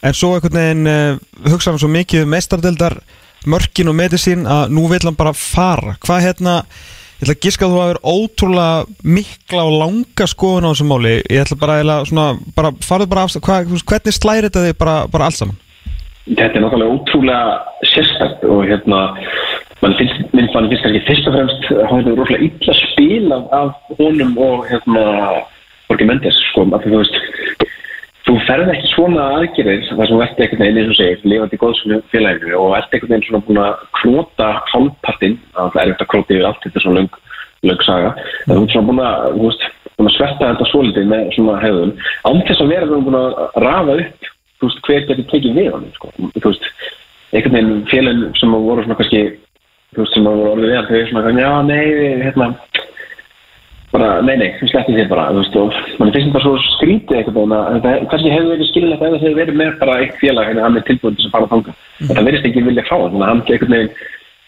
En svo einhvern veginn hugsa hann svo mikið um meistardildar mörkin og medicín að nú vil hann bara fara. Hvað hérna Ég ætla að giska að þú hafa verið ótrúlega mikla og langa skoðun á þessu máli Ég ætla bara að svona, bara, farðu bara af hva, Hvernig slæri þetta þig bara, bara alls saman? þetta er náttúrulega ótrúlega sérstætt og hérna mann finnst, mann finnst kannski fyrst og fremst að hann er rosalega illa spil af, af honum og hérna Borgi Mendes sko, því þú veist þú ferð ekki svona aðgerðir þar sem þú ert einhvern veginn eins og segir lifandi góðsfjölu félaginu og ert einhvern veginn svona búin að klóta hálfpartinn það er ekkert að klóta yfir allt þetta er svona löng, löng saga en þú ert svona búin að, veist, búin að sverta þetta svolítið með svona hefðun án þess að vera þú búin að rafa upp þú veist, hver getur tekið við hann sko. þú veist, einhvern veginn félagin sem voru svona kannski þú veist, sem voru orðið við hann þau eru svona, já, nei, hérna bara, nei, nei, við sleppum þér bara, þú veist, og mann finnst þetta svo skrítið einhvern veginn að þetta kannski hefur verið skilinlegt það hefur verið með bara eitt félag en hann er tilbúin til að fara að þanga. Þetta verðist ekki vilja fá, þannig að hann virðist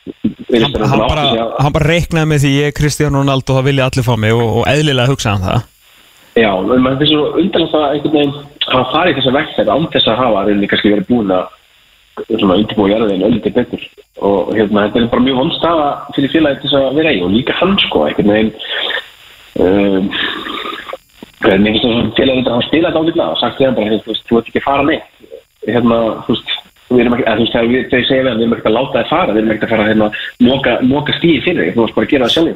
Hann, vera hann, búinn að átta sig á- hann bara reiknaði með því ég er Cristiano Ronaldo og það vilja allir fá mig og, og eðlilega hugsa hann það. Já, en maður finnst svo undanlega að einhvern veginn hafa farið þessa vegferð án þess að hafa rauninni kannski verið búin að svona undirbúa jarðin öllítið betur. Og hérna, þetta er bara mjög vond staða fyrir félagið til þess að vera í og líka hann sko, einhvern veginn um, en mér finnst það svona þetta að hann spila þetta ábyggla og sagt hann bara, þú ert ekki að fara neitt. Hérna, þú veist við erum ekki, eða, þú veist, þegar við, þegar ég segja við hann, við erum ekki að láta þið fara, við erum ekki að fara hérna, moka, moka stíði fyrir þig, þú veist bara að gera það sjálf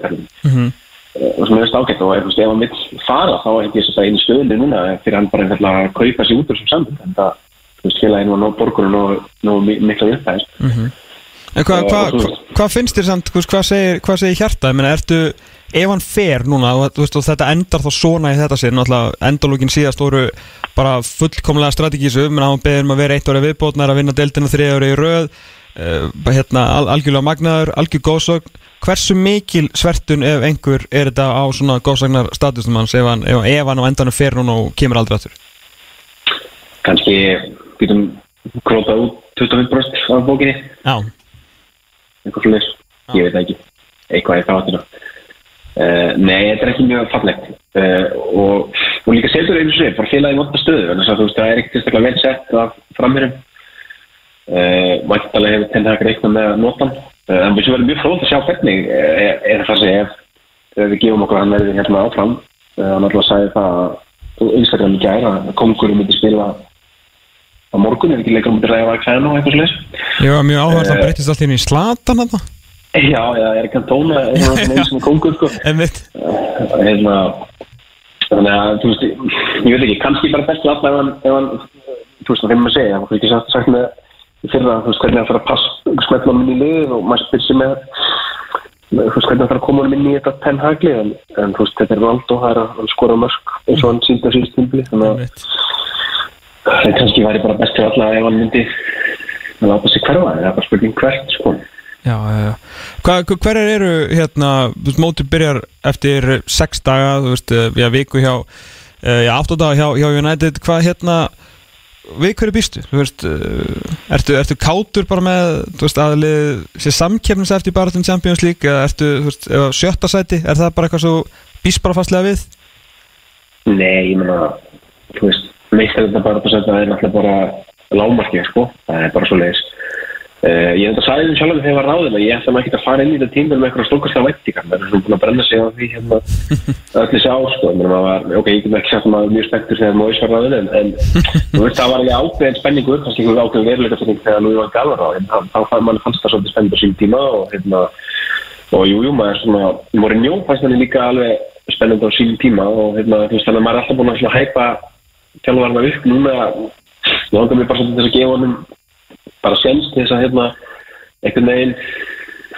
Mhm. og sem er veist ágætt og veist, ef hann vill fara þá er ekki þess að einu stöðunni núna fyrir hann bara einfallega að kaupa sig út úr þessum sambund en það, þú veist, félaginu og nóg borgunum og nóg mikla upphæðist En hvað hva, hva, hva finnst þér samt, hvað segir, segir hjarta? Ég meina, ertu, ef hann fer núna og, veist, og þetta endar þá svona í þetta sér náttúrulega endalókin síðast voru bara fullkomlega strategísu menn hann beðir um að vera eitt ári viðbótnar að vinna deildina þriða ári í röð uh, hérna, al algjörlega magnaður, algjör góðsögn. Hversu mikil svertun ef einhver er þetta á svona góðsagnar statusnum hans ef hann, ef, ef hann á endanum fer núna og kemur aldrei aftur? Kannski getum krótað út 25% af bókinni. Já, eitthvað fyrir ég veit það ekki, eitthvað í þáttina uh, nei, þetta er ekki mjög fallegt. Uh, og, og líka setur einu svið, bara félagi vonda stöðu en þess að þú veist, það er ekkert tilstaklega vel sett af framherjum. Uh, mættalega hefur tenni að reikna með notan en við sem verðum mjög fróð að sjá hvernig er, er það að segja ef, ef við gefum okkur hann verði hérna áfram. Hann alltaf sagði það að Instagram í gæra að kongurum myndi spila á morgun, ef ekki leikur myndi ræða að klæna og eitthvað slags ég var mjög áhverð að breytist allt inn í slatan hann Já, já, er ekki að tóna eins og kongur sko. Einmitt. Hérna þannig að, þú veist, ég veit ekki kannski bara best ef hann, ef hann þú veist, það er maður að segja, það er ekki sagt, með í fyrra, þú veist, hvernig það fyrir að pass smetla hann inn í liðið og maður spyrir sig með þú veist, hvernig það fyrir að koma inn í þetta pennhagli, en, þú veist, þetta er Ronaldo, það er að skora mörg eins og hann síndi á síðust tímpli, þannig að Einmitt það kannski væri bara best fyrir alla ef hann myndi að láta sig hverfa, það er bara spurning hvert, sko Já, já, já. Hverjar eru hérna, mótið byrjar eftir sex daga, þú veist, eh, já, viku hjá, uh, já, áttu daga hjá, hjá United, hvað hérna, við hverju býstu, þú veist, uh, ertu, ertu kátur bara með, þú veist, aðlið sé samkefnis eftir bara til Champions League, eða ertu, þú veist, ef að sjötta sæti, er það bara eitthvað svo býst bara fastlega við? Nei, ég meina, þú veist, meistar þetta bara að setja það er náttúrulega bara lágmarkið, sko, það er bara svo leiðis. Uh, ég enda sagði þeim sjálf þegar ég var ráðin að ég ætla maður ekki að fara inn í þetta tímur með eitthvað stórkastlega væntingar, maður er svona búin að brenna sig á því hérna öll þessi ár, sko, var, ok, ég get ekki sagt að maður er mjög spektur þegar Móis var ráðin, en, en veist, það var alveg ákveðin spenningur, kannski einhver ákveðin veruleika fyrir þegar Lúi var galvar á, en þá fann mann hérna, hérna, þannig að að þjálfarna upp núna, langar mér bara svolítið að gefa honum bara sens til þess að hérna einhvern veginn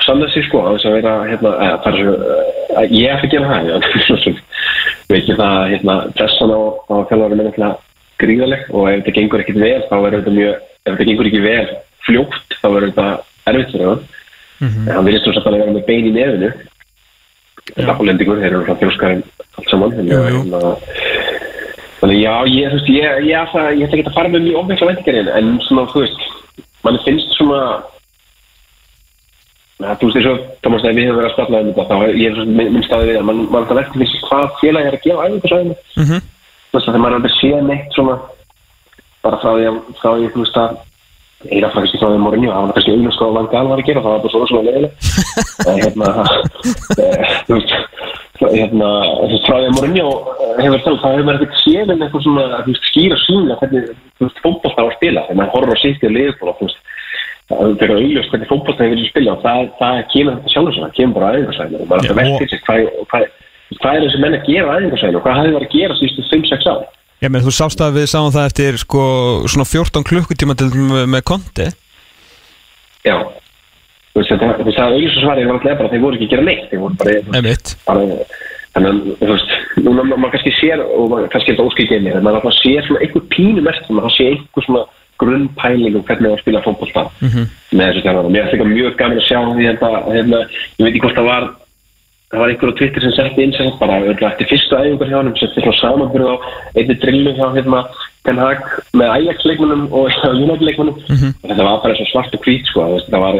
sanna sig sko að þess að vera hérna að, að, að ég ætla að gera það veit ekki það hérna pressan á, á þjálfarum er gríðaleg og ef þetta gengur ekkit vel þá er þetta mjög, ef þetta gengur ekki vel fljótt þá er þetta erfitt fyrir hann. En hann virðist satt að vera með bein í nefinu. Lappalendingur, þeir eru svona þjóskarinn allt saman Jú, jú. Þannig já, ég, þú veist, ég, ég, ætla, ekki að fara með mjög ofveikla væntingarinn en svona, þú veist, mann finnst svona að, þú veist, eins og Thomas, þegar við hefum verið að spalla um þetta, þá ég er svona minn, minn staði við að mann man það fyrir sig hvað félag er að gefa æfingarsæðinu Mm -hmm. þú veist, þegar maður er aldrei séð neitt svona bara frá því að, frá því, þú veist, að eina frá því að Mourinho, það var kannski auðvitað hvað Van Gaal var að gera, það var bara svona svona leiðileg en hérna þú veist, frá því að Mourinho eh, hefur þá, það hefur maður ekkert séð en eitthvað svona, þú veist, skýra sína hvernig, þú veist, fótbolta á að spila. Þegar maður horfir á sitt í liðból þú veist, það er auðvitað hvernig fótbolta hefur verið spila og það, það kemur þetta sjálfur sem það kemur bara aðeingarsæðinu og maður er að velta og- fyrir sig hvað, hvað, hvað er þessi menn að gera aðeingarsæðinu og hvað hefði verið að gera sístu 5-6 ár? Já, menn, þú sást að við sáum það eftir, sko, Þú veist, það auðvitað var alltaf bara að þeir voru ekki að gera neitt þeir voru bara, þannig að, þú veist, núna ma- maður kannski sér og maður kannski er þetta óskil geimir en maður alltaf sér svona einhver pínu mest maður sé einhver svona grunnpæling um hvernig það að spila fótbolta Mhm. með þessu þjálfara. Mér er þetta mjög gaman að sjá því þetta, hérna, ég veit ekki hvort það var það var einhver á Twitter sem setti inn sem bara örugglega eftir fyrstu æfingar hjá hann setti svona samanbyrð á einni drillu hjá hérna Ten Hag með Ajax leikmunum og United leikmunum og þetta var bara svo svart og hvít sko það var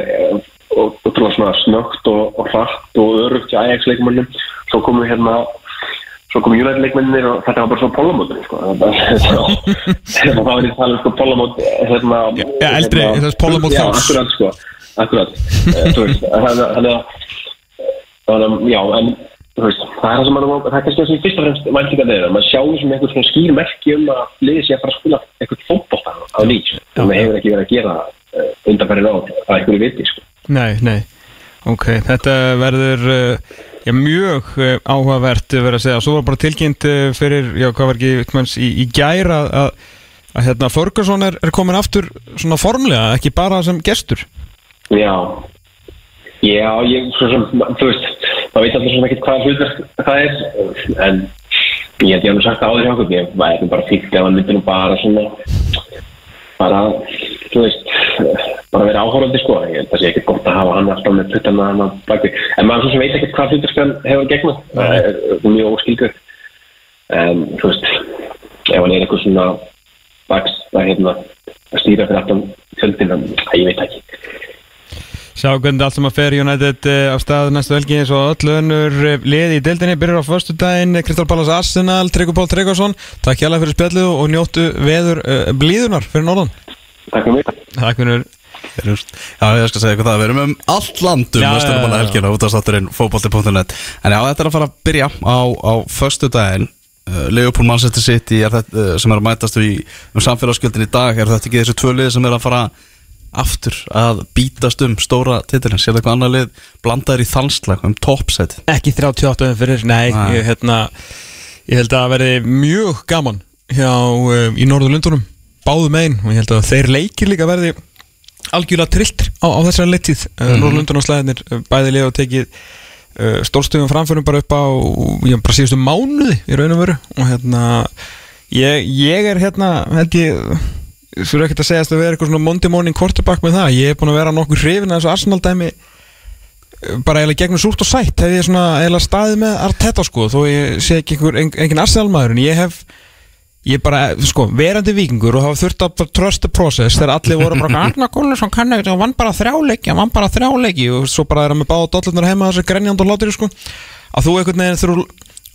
eh, og ótrúlega svona snögt og, og hratt og örugt hjá Ajax leikmunum svo komu hérna svo komu United leikmennir og þetta var bara svona pólamótur sko. Það var það var í tala um pólamót hérna eldri, hérna- þess pólamót Já, þá. akkurat sko akkurat. Eh, þannig að- að að, já, en veist, það er það sem maður, það er kannski það sem fyrst og fremst væntingar þeirra, maður sjáum sem einhvern svona skýr merki um að liðið sé að fara að spila eitthvað fótbolta á nýtt, maður hefur ekki verið að gera uh, undanfæri ráð að einhverju viti, sko. Nei, nei. Ok, þetta verður uh, já, mjög uh, áhugavert uh, verið að segja. Svo var bara tilkynnt fyrir, já, hvað var ekki, veitmanns, í, í gæra að, að, að hérna, Ferguson er, er komin aftur svona formlega, ekki bara sem gestur. Já, já, ég, svo sem, þú veist, maður veit alltaf svona ekkert hvaða hlutverk það er, en ég ég alveg sagt áður hjá okkur, ég væri bara fíkt ef hann myndi nú bara svona, bara, þú veist, bara verið áhórandi sko. Ég held að það sé ekkert gott að hafa hann alltaf með puttana hann á baki. En maður svo sem veit ekkert hvað hluturskan hefur gegnum það er uh, mjög óskilgur en þú veist ef hann er eitthvað svona baks að hérna að stýra fyrir aftan fjöldin að ég veit ekki. Sjá hvernig allt sem að fer United eh, af stað næstu helgi eins og öll önnur eh, liði í deildinni. Byrjar á förstu daginn Kristal Pallas Arsenal, Tryggur Pál Tryggvason. Takk hjá fyrir spjallu og njóttu veður uh, blíðunar fyrir Norðan Takk fyrir mig. Takk fyrir Já, ég skal segja eitthvað það, við erum um allt land um Já, já, Vesturbanna já, já. helgina út af státturinn fótbolti.net En já, þetta er að fara að byrja á, á föstu daginn uh, Leopold Manchester City er þetta, uh, sem er að mætast í, um samfélagsgjöldin í dag. Er þetta ekki þessi tvö lið sem er að fara aftur að bítast um stóra titilin sér eitthvað annað lið blandaður í þalslag um toppsæti Ekki 38 um fyrir, nei. Ég, hérna, ég held að það verði mjög gaman hjá, uh, í Norðurlundunum báðum einn og ég held að þeir leikir líka verði algjörlega trilltir á, á þessari leittið mm -hmm. Norðurlundunarslæðinir bæði liða og tekið uh, stórstöðum framförum bara upp á já, bara síðustu mánuði í raun og veru. Og hérna ég, ég er hérna held ég þú eru ekkert að segja að það vera eitthvað svona Monday morning quarterback með það, ég er búin að vera nokkur hrifin að þessu Arsenal dæmi bara eiginlega gegnum súrt og sætt. Hef ég svona eiginlega staðið með Arteta sko þó ég sé ekki einhver, ein, engin Arsenal maður en ég hef ég bara, sko, verandi vikingur og hafa þurft að the process þegar allir voru bara Arna Gunnarsson kann ekkert, hann vann bara þrjáleiki hann vann bara þrjáleiki og svo bara er hann með báða dollunar heima þessi grenjand og látir sko. Að þú einhvern veginn þú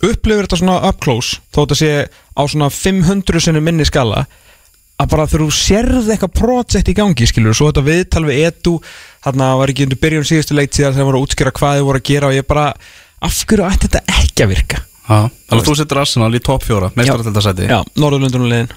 upplifir þetta svona up close þó þetta sé á svona 500 sinni minni skala að bara þú sérð eitthvað projekt í gangi skilur, svo þetta viðtal við edu þarna var ekki undir byrjun síðustu leikt síðan þegar voru að útskýra hvað þið voru að gera og ég bara, af hverju ætti þetta ekki að virka þannig að þú setur Arsenal í topp fjóra meistarartildasæti Já, Norðurlundunulegin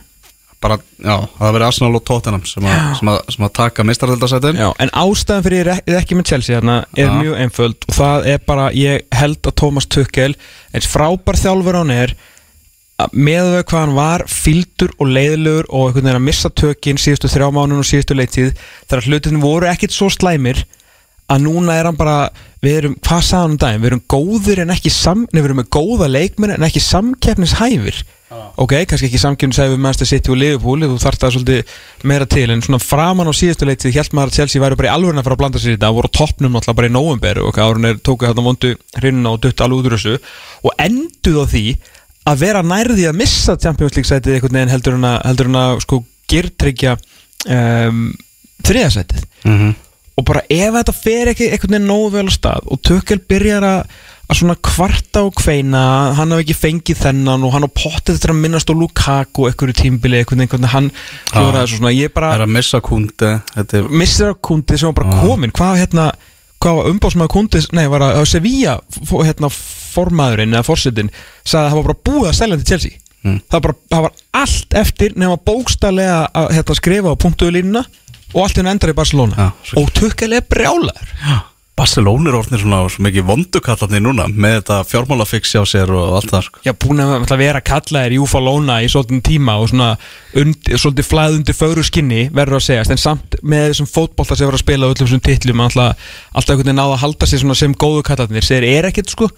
bara, já, það verður Arsenal og Tottenham sem, a, sem, a, sem að taka meistararildasætin Já, en ástæðan fyrir ég er ekki með Chelsea þarna er Já. mjög einföld og það er bara, ég held að Thomas Tuchel eins frábær þjálfur hann er að með við hvað hann var fyldur og leiðilegur og einhvern veginn að missa tökin síðustu þrjá mánun og síðustu leittíð þegar hlutin voru ekkit svo slæmir að núna er hann bara við erum, hvað sagði hann um daginn, við erum góðir en ekki sam, við erum með góða leikmenn en ekki samkeppnishæfir. Ok, kannski ekki samkeppnishæfir með Manchester City og Liverpool, þú þarft það svolítið meira til, en svona framan á síðustu leitið held maður að Chelsea væri bara í alvörun að fara að blanda sér í þetta. Voru toppnum náttúrulega bara í november og árun er tókuð þarna vondu hrinuna og dutt alveg út úr þessu. Og enduð á því að vera nærði að missa Champions League sætið að, að og bara ef þetta fer ekki einhvern veginn nógu vel á stað og Tökkel byrjar að, að svona kvarta og kveina hann hafi ekki fengið þennan og hann á pottið þetta að minnast á Lukaku einhverju tímbili, einhvern veginn hann þessu svona, bara er að missa kundi er missir á kundi sem var bara komin hvað hérna, hvað var umbásmaður kundi nei, var að, að Sevilla hérna, formaðurinn eða forsetin sagði að það var bara búið að selja til Chelsea. Mm. það, bara, það var allt eftir nema bókstælega að hérna, skrifa á punktuðu línuna og allt hérna endar í Barcelona. Já, og Tökkel er brjálaður. Barcelona er orðnir svona svo mikið vondukallarnir núna með þetta fjármálafix hjá sér og allt það sko. Já, búin að að vera kallaðir í Ufalóna í svolítið tíma og svona undir, svolítið flæð undir fögru skinni verður að segjast, en samt með þessum fótbolta sem verður að spila á öllum þessum titlum alltaf, alltaf einhvern veginn náða að halda sér svona sem góðu kallarnir, þeir eru ekkert sko.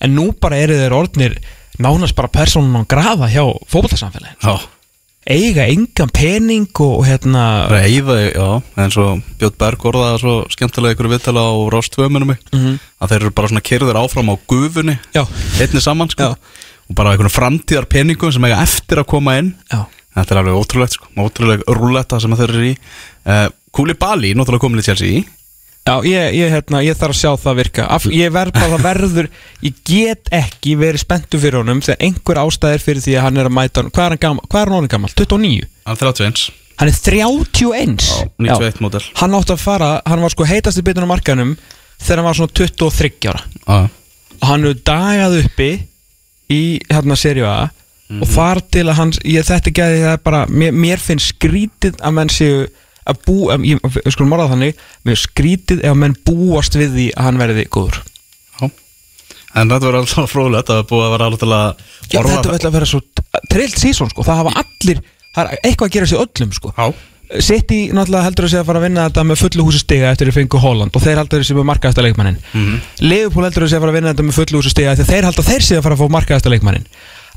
En nú bara eru þeir orðnir nánast bara persónun á grafa hjá fótboltasamfélagin, Já, eiga engan pening og hérna eyða, já eins og Björn Berg orðaði svo skemmtilega ykkur viðtala á Rás 2 minnum mig Mhm. að þeir eru bara svona kerðir áfram á gufunni Já. einni saman sko Já. og bara einhvern framtíðar peningum sem eiga eftir að koma inn Já. Þetta er alveg ótrúlegt sko, ótrúleg rúletta sem þeir eru í uh, Kúli Bali, náttúrulega komin í Chelsea Já, ég, ég, hérna, ég þarf að sjá það virka Af, Ég verð bara verður Ég get ekki verið spenntu fyrir honum Þegar einhver ástæðir fyrir því að hann er að mæta honum Hvað er hann gammal? Hvað er hann orðinn gammal? 29? Hann er 31, Hann er 31 Já, 91 módel. Hann átti að fara, hann var sko heitasti bitun á markanum Þegar hann var svona 23 ára Já, Og hann hefur dagað uppi Í hérna serju A Og þar til að hans ég, Þetta gæði það er bara Mér, mér finnst skrítið að menn séu að bú, að, ég, ég skulum morða þannig finnst skrítið ef menn búast við því að hann verði góður. Já. En þetta verður alltaf búið að vera alveg til að Já, þetta ætla að vera svo trillt sísón sko, það hafa allir það er eitthvað að gera sér öllum sko. City náttúrulega heldur að sé að fara að vinna þetta með fullu húsi stiga eftir að fengu Holland og þeir heldur að sé með markaðasta leikmannin Mhm. Liverpool heldur að sé að fara að vinna þetta með fullu húsi stiga eftir þeir heldur að þeir sé að fara að fá markaðasta leikmannin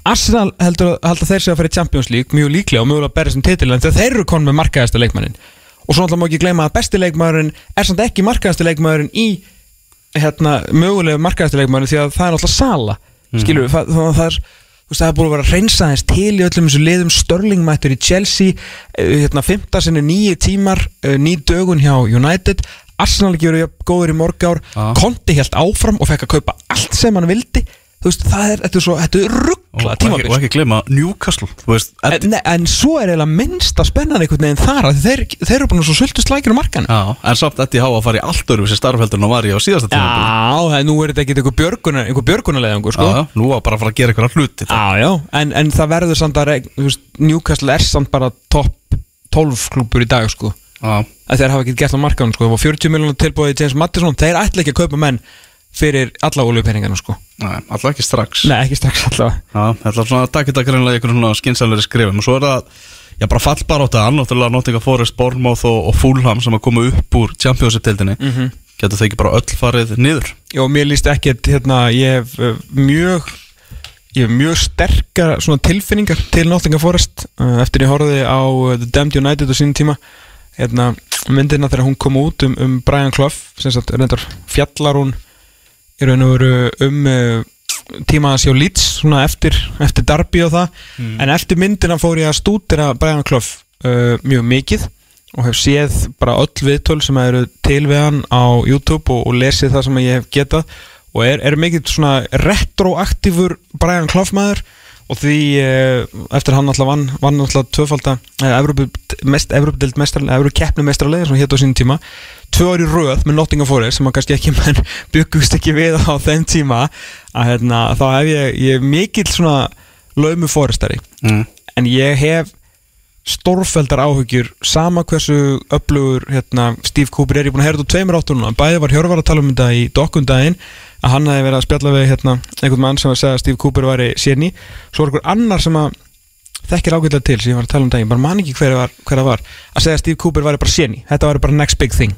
Arsenal heldur, að þeir sé að fara í Champions League mjög líklega og mjögulega að berja sem titil en þeir eru konum með markaðasta leikmannin og svo náttúrulega má ekki gleyma að besti leikmaðurinn er samt ekki markaðasti leikmaðurinn í hérna, mögulega markaðasti leikmaðurinn því að það er náttúrulega sala skilur við, það, það, það er þú veist, það er búin að vera að reynsa þess til í öllum þessu liðum. Störling mættur í Chelsea eh, hérna, 15 sinni nýju tímar eh, ný dögun hjá United. Arsenal ekki verið góður í morgár. Já. Konti helt áfram og fekk að kaupa allt sem hann vildi þú veist, það er, þetta er svo, þetta er ruggla og, ekki, tímabil. og ekki glema Newcastle þú veist, en, nei, en svo er eiginlega minnsta spennan einhvern veginn þar að þeir, þeir eru búin að svo sultu slækir á markan já, en samt Eddie Há að fara í allt öru sem starfheldur en hann var í á síðasta tíma Já, það er- nú er þetta ekki einhver björgunar einhver björgunarleðingur, sko. Já, já, nú var bara að fara að gera eitthvað hluti Já, já, en, en það verður samt að þú veist, Newcastle er samt bara topp 12 klúpur í dag, sko. Já, þeir hafa ekki gert á markanum, sko. Það var 40 miljonar tilbúið í James Mattisson þeir ætla ekki að kaupa menn fyrir alla oljupeningana, sko. Nei, alltaf ekki strax. Nei, ekki strax allavega. Já, þetta er svona að taka þetta greinlega í einhvern svona skynsalveri skrifum og svo er það, já bara fallbaróta annáttúrulega Nottingham Forest, Bournemouth og, og Fulham sem að koma upp úr Championship-tildinni mm -hmm. getur þau ekki bara öll farið niður? Já, mér líst ekkert, hérna, ég hef uh, mjög ég hef mjög sterkar svona tilfinningar til Nottingham Forest uh, eftir ég horfði á uh, The Damned United á sínum tíma. Hérna, myndina þegar hún kom út um, um Brian Clough sem sagt, reyndar fjallar hún í raun og veru um uh, tíma hans hjá Leeds svona eftir, eftir Darby og það. En eftir myndina fór ég að stúdira Brian Clough uh, mjög mikið og hef séð bara öll viðtöl sem eru til við hann á YouTube og, og lesið það sem ég hef getað. Og er, er mikið svona retroaktífur Brian Clough maður og því eh, eftir hann alltaf vann, vann alltaf tvöfalda eh, mest, Evrópudeld mestar, Evrópu keppni mestrarlega sem hétt á sínum tíma. Tvö ári röð með Nottingham Forest sem að kannski ekki menn byggust ekki við á þeim tíma. Að hérna, þá hef ég, ég mikill svona laumu forestari. Mm. en ég hef stórfældar áhugjur sama hversu öflugur hérna, Steve Cooper er. Ég búin að heyra þetta á tveimur áttur núna. Bæði var Hjörvar að tala um þetta í dokkundaginn að hann hefði verið að spjalla við hérna, einhvern mann sem að segja að Steve Cooper væri séni svo var einhver annar sem að þekkir ágætlega til sem ég var að tala um daginn bara man ekki hver, var, hver það var að segja að Steve Cooper væri bara séni þetta væri bara next big thing.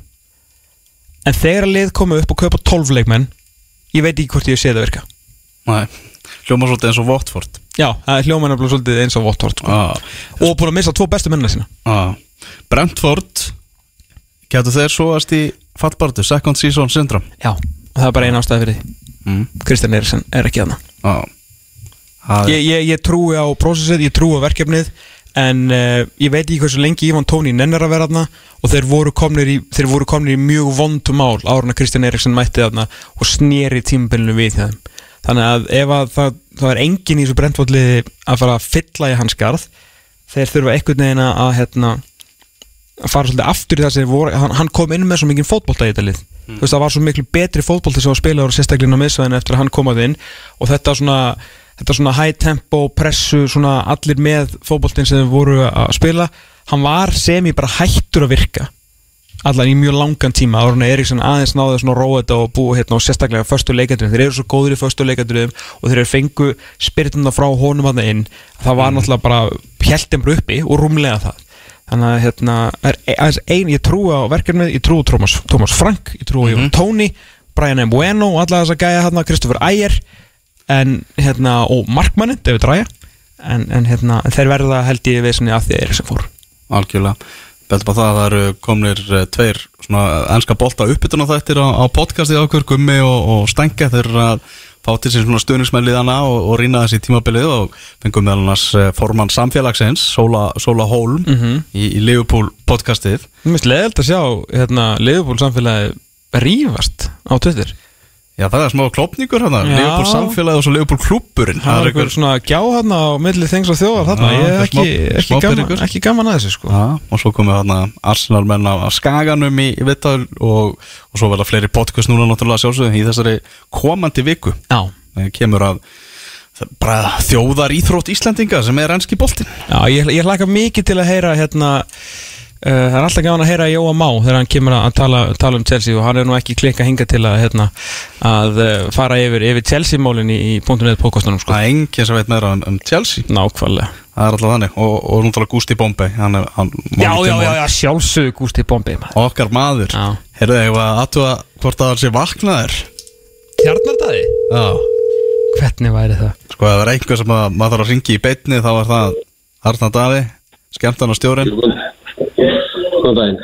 En þegar að lið komu upp og kaupa 12 leikmenn ég veit ekki hvort ég sé það virka. Nei, hljóma svolítið eins og Watford. Já, það er að svolítið eins og Watford sko. ah. og búin að missa tvo bestu mennina sína. Ah. Brentford getur þeir svoast í fallbartu second season syndrom Já, það er bara eina ástæði fyrir því mm. Kristján Eriksson er ekki aðna ah. Ég, ég, ég trúi á prósessið, ég trúi á verkefnið en uh, ég veit ekki hversu lengi Ivan Tóni nennir að vera aðna og þeir voru komnir í, þeir voru komnir í mjög vondum mál árun að Kristján Eriksson mætti aðna og sneri tímabilinu við þeim þannig að ef að það, það er engin í þessu brentvalliði að fara að fylla í hans garð þeir þurfa einhvern veginn að, að hérna, að fara svolítið aftur í það sem hann, hann kom inn með svo mikið fótbolta þú veist það var svo miklu betri fótbolta sem var spilað og sérstaklega á miðsvæðinu eftir að hann kom að inn. Og þetta svona, þetta svona high tempo pressu, svona allir með fótboltin sem voru að spila. Hann var sem í bara hættur að virka. Allan í mjög langan tíma. Árun Eriksson aðeins náði svona að þetta og búa hérna og sérstaklega förstu leikandurinn, þeir eru svo góður í förstu leikandurinn og þeir eru fengu spyrtuna frá honum að inn, það var náttúrulega bara bara uppi og rúmlega það þannig að hérna er aðeins ein, ég trúi á verkefnið, ég trúi á Thomas, Thomas Frank, ég trúi á mm Tony Brian M. Bueno og alla þessa gæja hérna, Kristoffer Ægir en hérna, og Markmannin, David Raya. En, en hérna, þeir verða held ég svona að því Eriksson fór. Algjörlega. Beltum bara það að það eru komnir eh, tveir svona ennska bolta uppbytuna þættir á, á podcasti okkur, Gummi og, og Stenga þeir eru að fá til sín svona stuðningsmæliðana og, og rýna þessi tímabilið og fengum meðal annars eh, formann samfélagsins Sóla, Sóla Hólm í, í Liverpool podcastið. Mér finnst leðilt að sjá hérna, Liverpool samfélagi rífast á Twitter Já það er smá klopningur hérna, Já. Liverpool samfélagið og svo Liverpool klúpurinn Það er eitthvað svona gjá hérna á milli þings og þjóðar þarna. Ég er ekki, ekki, gaman, ekki gaman að þessu sko. Já, og svo komið hérna Arsenal menn af af Skaganum í, í vittal og, og svo verða fleiri podcast núna náttúrulega sjálfsögum í þessari komandi viku. Já, Eh, kemur að það bara þjóðar íþrótt Íslandinga sem er ennski boltinn. Já ég, ég hlaka mikið til að heyra hérna Það er alltaf gaman að heyra Jóa Má þegar hann kemur að tala, tala um Chelsea og hann er nú ekki klikka hinga til að hérna, að uh, fara yfir, yfir Chelsea-málin í, í .net podcastunum sko. Það er enginn sem veit meira um, um Chelsea. Nákvæmlega. Það er alltaf þannig. Og, og náttúrulega Gusti Bombay. Hann er, hann, Já, já, já, já, sjálfsögðu Gústi Bombi okkar maður. Já. heyrðu ég að aðtúa hvort að hann sé vaknaður? Tjarnardæði? já. Hvernig væri það? sko ef það er einhver sem að, maður þarf að ringi í beinni þá er það Arna Daði skemmtan á stjórin Góðan daginn.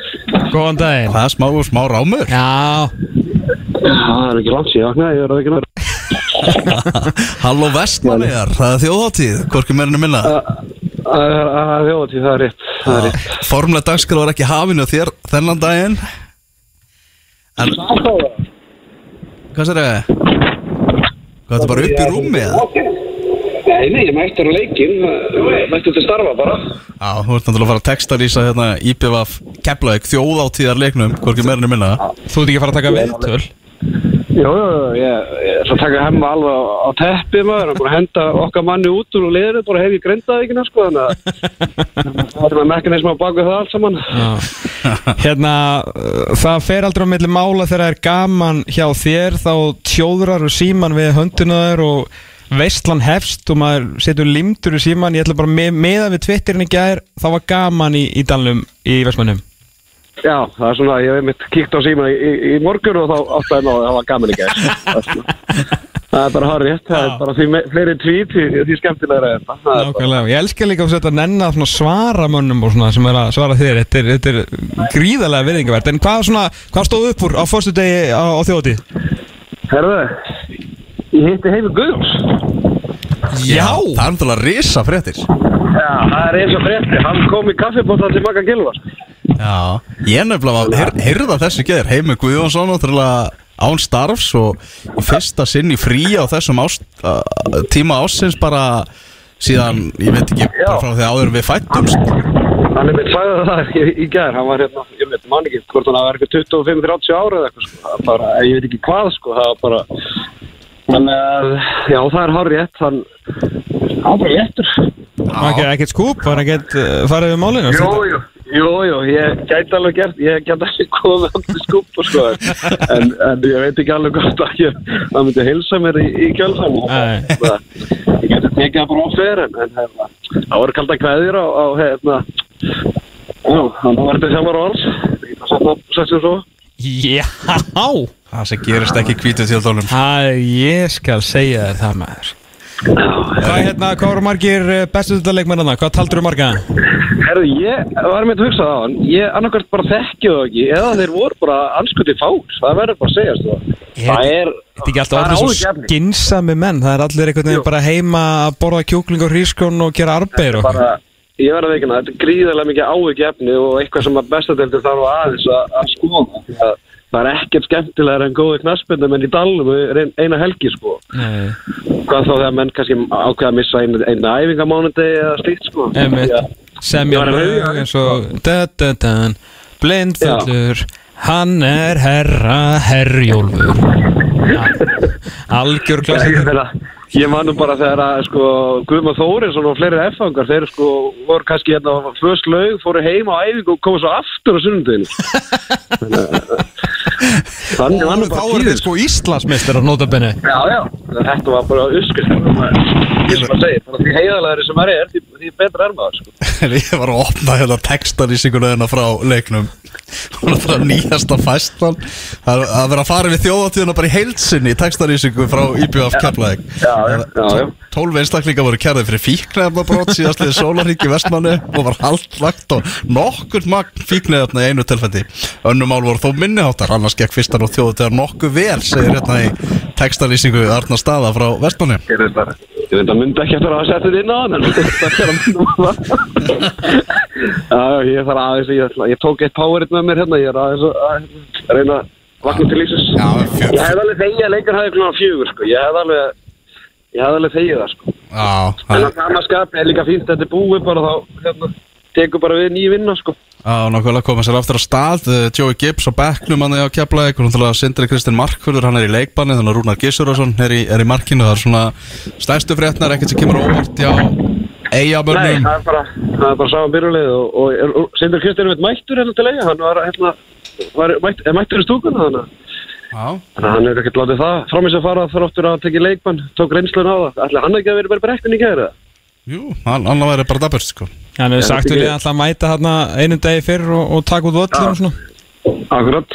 Góðan daginn Það er smá, smá rámur Já, Það er ekki langt síðan, vaknaði, ég er ekki nær. Halló Vestmanniðar, það er þjóðháttíð Hvorki meirinu minna Það er er þjóðatíð, það er rétt. Það er rétt. Formlega dagskrá var ekki hafinu þér þennan daginn En Hvað sér þið? Hvað þetta bara upp í rúmi eða? Nei, nei, ég mættur á leikinn, mættur til starfa bara. Já, þú ert náttúrulega að fara að textalýsa hérna IPVF Keflavík þjóðáttíðar leiknum Hvorki meirinu minna þú ert ekki að fara að taka viðtöl Jú, ég, ég ætla að taka hemma alveg á, teppi maður, og bara henda okkar manni út úr og liður, bara hef ég grindað ekki sko, þannig að það er með mekanism á baku það allt saman. Hérna, það fer aldrei á milli mála þegar það er gaman hjá þér þá tjóðrar og síman við hönduna þér og veistlan hefst og maður setur limtur í síman ég ætla bara með, meða við Twitterin í gær. Þá var gaman í, í dalnum í Vestmannum. Já, það er svona, ég hef mitt kíkt á síma í, í, í morgun og þá áttaði að það var gaman er svona- það er bara horrið, það er bara því fleiri tvít, því, því skemmtilegra er þetta. Nákvæmlega, ég elska líka að setja nenna svona svara mönnum og svona sem er að svara þér. Þetta er, þetta er gríðarlega viðingavert en hvað, svona, hvað stóð upp úr á fyrstu degi á, á þjóðatíð? Herðu, ég hitti Heimi Guðjóns. Já. Það er náttúrulega risa fréttir. Já, það er eins og frétti, hann kom í kaffibóta til Magga Gilvar. Já, ég nefnilega var, heyr, heyrða þessu geður Heimi Guðjónsson náttúrulega án starfs og í fyrsta sinn í frí á þessum ást, uh, tíma ásins bara síðan, ég veit ekki, bara frá því áður en við fættumst Hann er mitt sagði það í, í gær, hann var hérna, ég veit, man ekki, hvort hann hafa verið eitthvað 25-30 ára eða eitthvað, sko, bara, ég veit ekki hvað, sko, það var bara, þannig að, já, það er hár rétt, var bara réttur. Var ekki, ekkert skúp, var ekkert uh, farið við málinu? Jú, jú, jú, jú, ég gæti alveg gert, ég gæti alveg komið hann til skúpu, sko, en, en ég veit ekki alveg hvort að ég, það myndi hilsa mér í, í. Nei. Ég geti tekið það bara á fyrir, en, hérna, það voru kalda kveðir á, á hérna, já, hann var þetta sjálfur á alls, að setja setja svo. Já, Það sem gerist ekki kvítið til þólum það, ég skal segja þér það maður Hvað hérna, hvað voru margir uh, bestu þetta leikmennana? Hvað taldur þú marga? Herðu, ég var með að hugsa það á hann, ég annarkvært bara þekki það ekki, eða þeir voru bara anskuti fáls, það verður bara að segja, sko. Það er, Þetta er ekki alltaf það er áhyggjuefni. skynsami menn Það er allir einhvern veginn bara heima að borða kjúkling og hrískón og gera arbeir og bara, ég verði ekki þetta er gríðarlega mikið áhyggefni og eitthvað sem að bestadeldur þarf aðeins að, að skoða Því að það er ekkert skemmtilegar en góði knaspindum en í ein- eina helgi sko. Nei, hvað þá þegar menn kannski ákveða að missa einu, einu æfingamánudegi eða slíkt sko. Semja lög eins og da-da-dan blindfullur. Hann er herra herjólfur. Algjör meina, ég man nú bara þegar að sko, Guðmar Þórinsson og fleiri F-fangar þeir sko voru kannski hérna á föst laug, fóru heim á æfingu og komu svo aftur á sunnundeginu Þannig var nú þá bara er þið tíðin. sko Íslandsmeistar að nota benni Já, já, þetta var bara uskust Ég er bara að segja, bara því heiðalegri sem maður er því, því betra er maður sko. Ég var að opna hérna textalýsinguna hérna frá leiknum. Bara nýjasta fæslan. Það er að fara við þjóðatíðuna bara í heilsinni í textalýsingu frá IBF Keflavík. Já, já, já, já. Tólf einstaklinga voru kærðið fyrir fíknefnabrót síðastliði sólaríki vestmanni og var haldt lagt og nokkur magn fíknefna í einu tilfelli. Önnum mál voru þó minniháttar. Annars gekk fyrstan og þjóðu þegar nokkuð vel segir hérna í textalýsingu Arna Staða frá vestmanni Ég veit að myndi ekki eftir að sett þetta inn á hann en þetta er að mynda það ég þarf aðeins ég, ég tók eitt powerinn með mér hérna ég er aðeins að, reyna að vakna til fjö- Ég hef alveg þegið að leikar hafi klúna fjögur sko. ég hef alveg ég hef alveg þegið það sko. Já, en það að sama skapi er líka fínt þetta er búið bara þá hérna, tekur bara við nýju vinna sko. Já, nákvæmlega koma sér aftur á stað uh, Joey Gibbs á bekknum hann er á Keflavík og náttúrulega Sindri Kristinn Markfjörður hann er í leikbanni þannig að Rúnar Gissurason er er í markinu það er svona stærstu fréttnar ekkert sem kemur óvart hjá Nei, Eyjabörnum það er bara, það er bara saman byrjulegð og, og, og, Sindur Kristján er mættur hérna til eiga hann var, hérna, var mætt, mættur í stúkuna þannig að Já, hann er ekkert látið það frá mig sem fara þróttur að tekja leikmann, tók reynslun á það. Ætli hann ekki að vera bara brekkunni í það? Jú, hann, hann væri bara daburt sko. Hann hefur Já, sagt er- alltaf mæta hérna einum degi fyrr og, og taka út völlum og svona. Akkurat.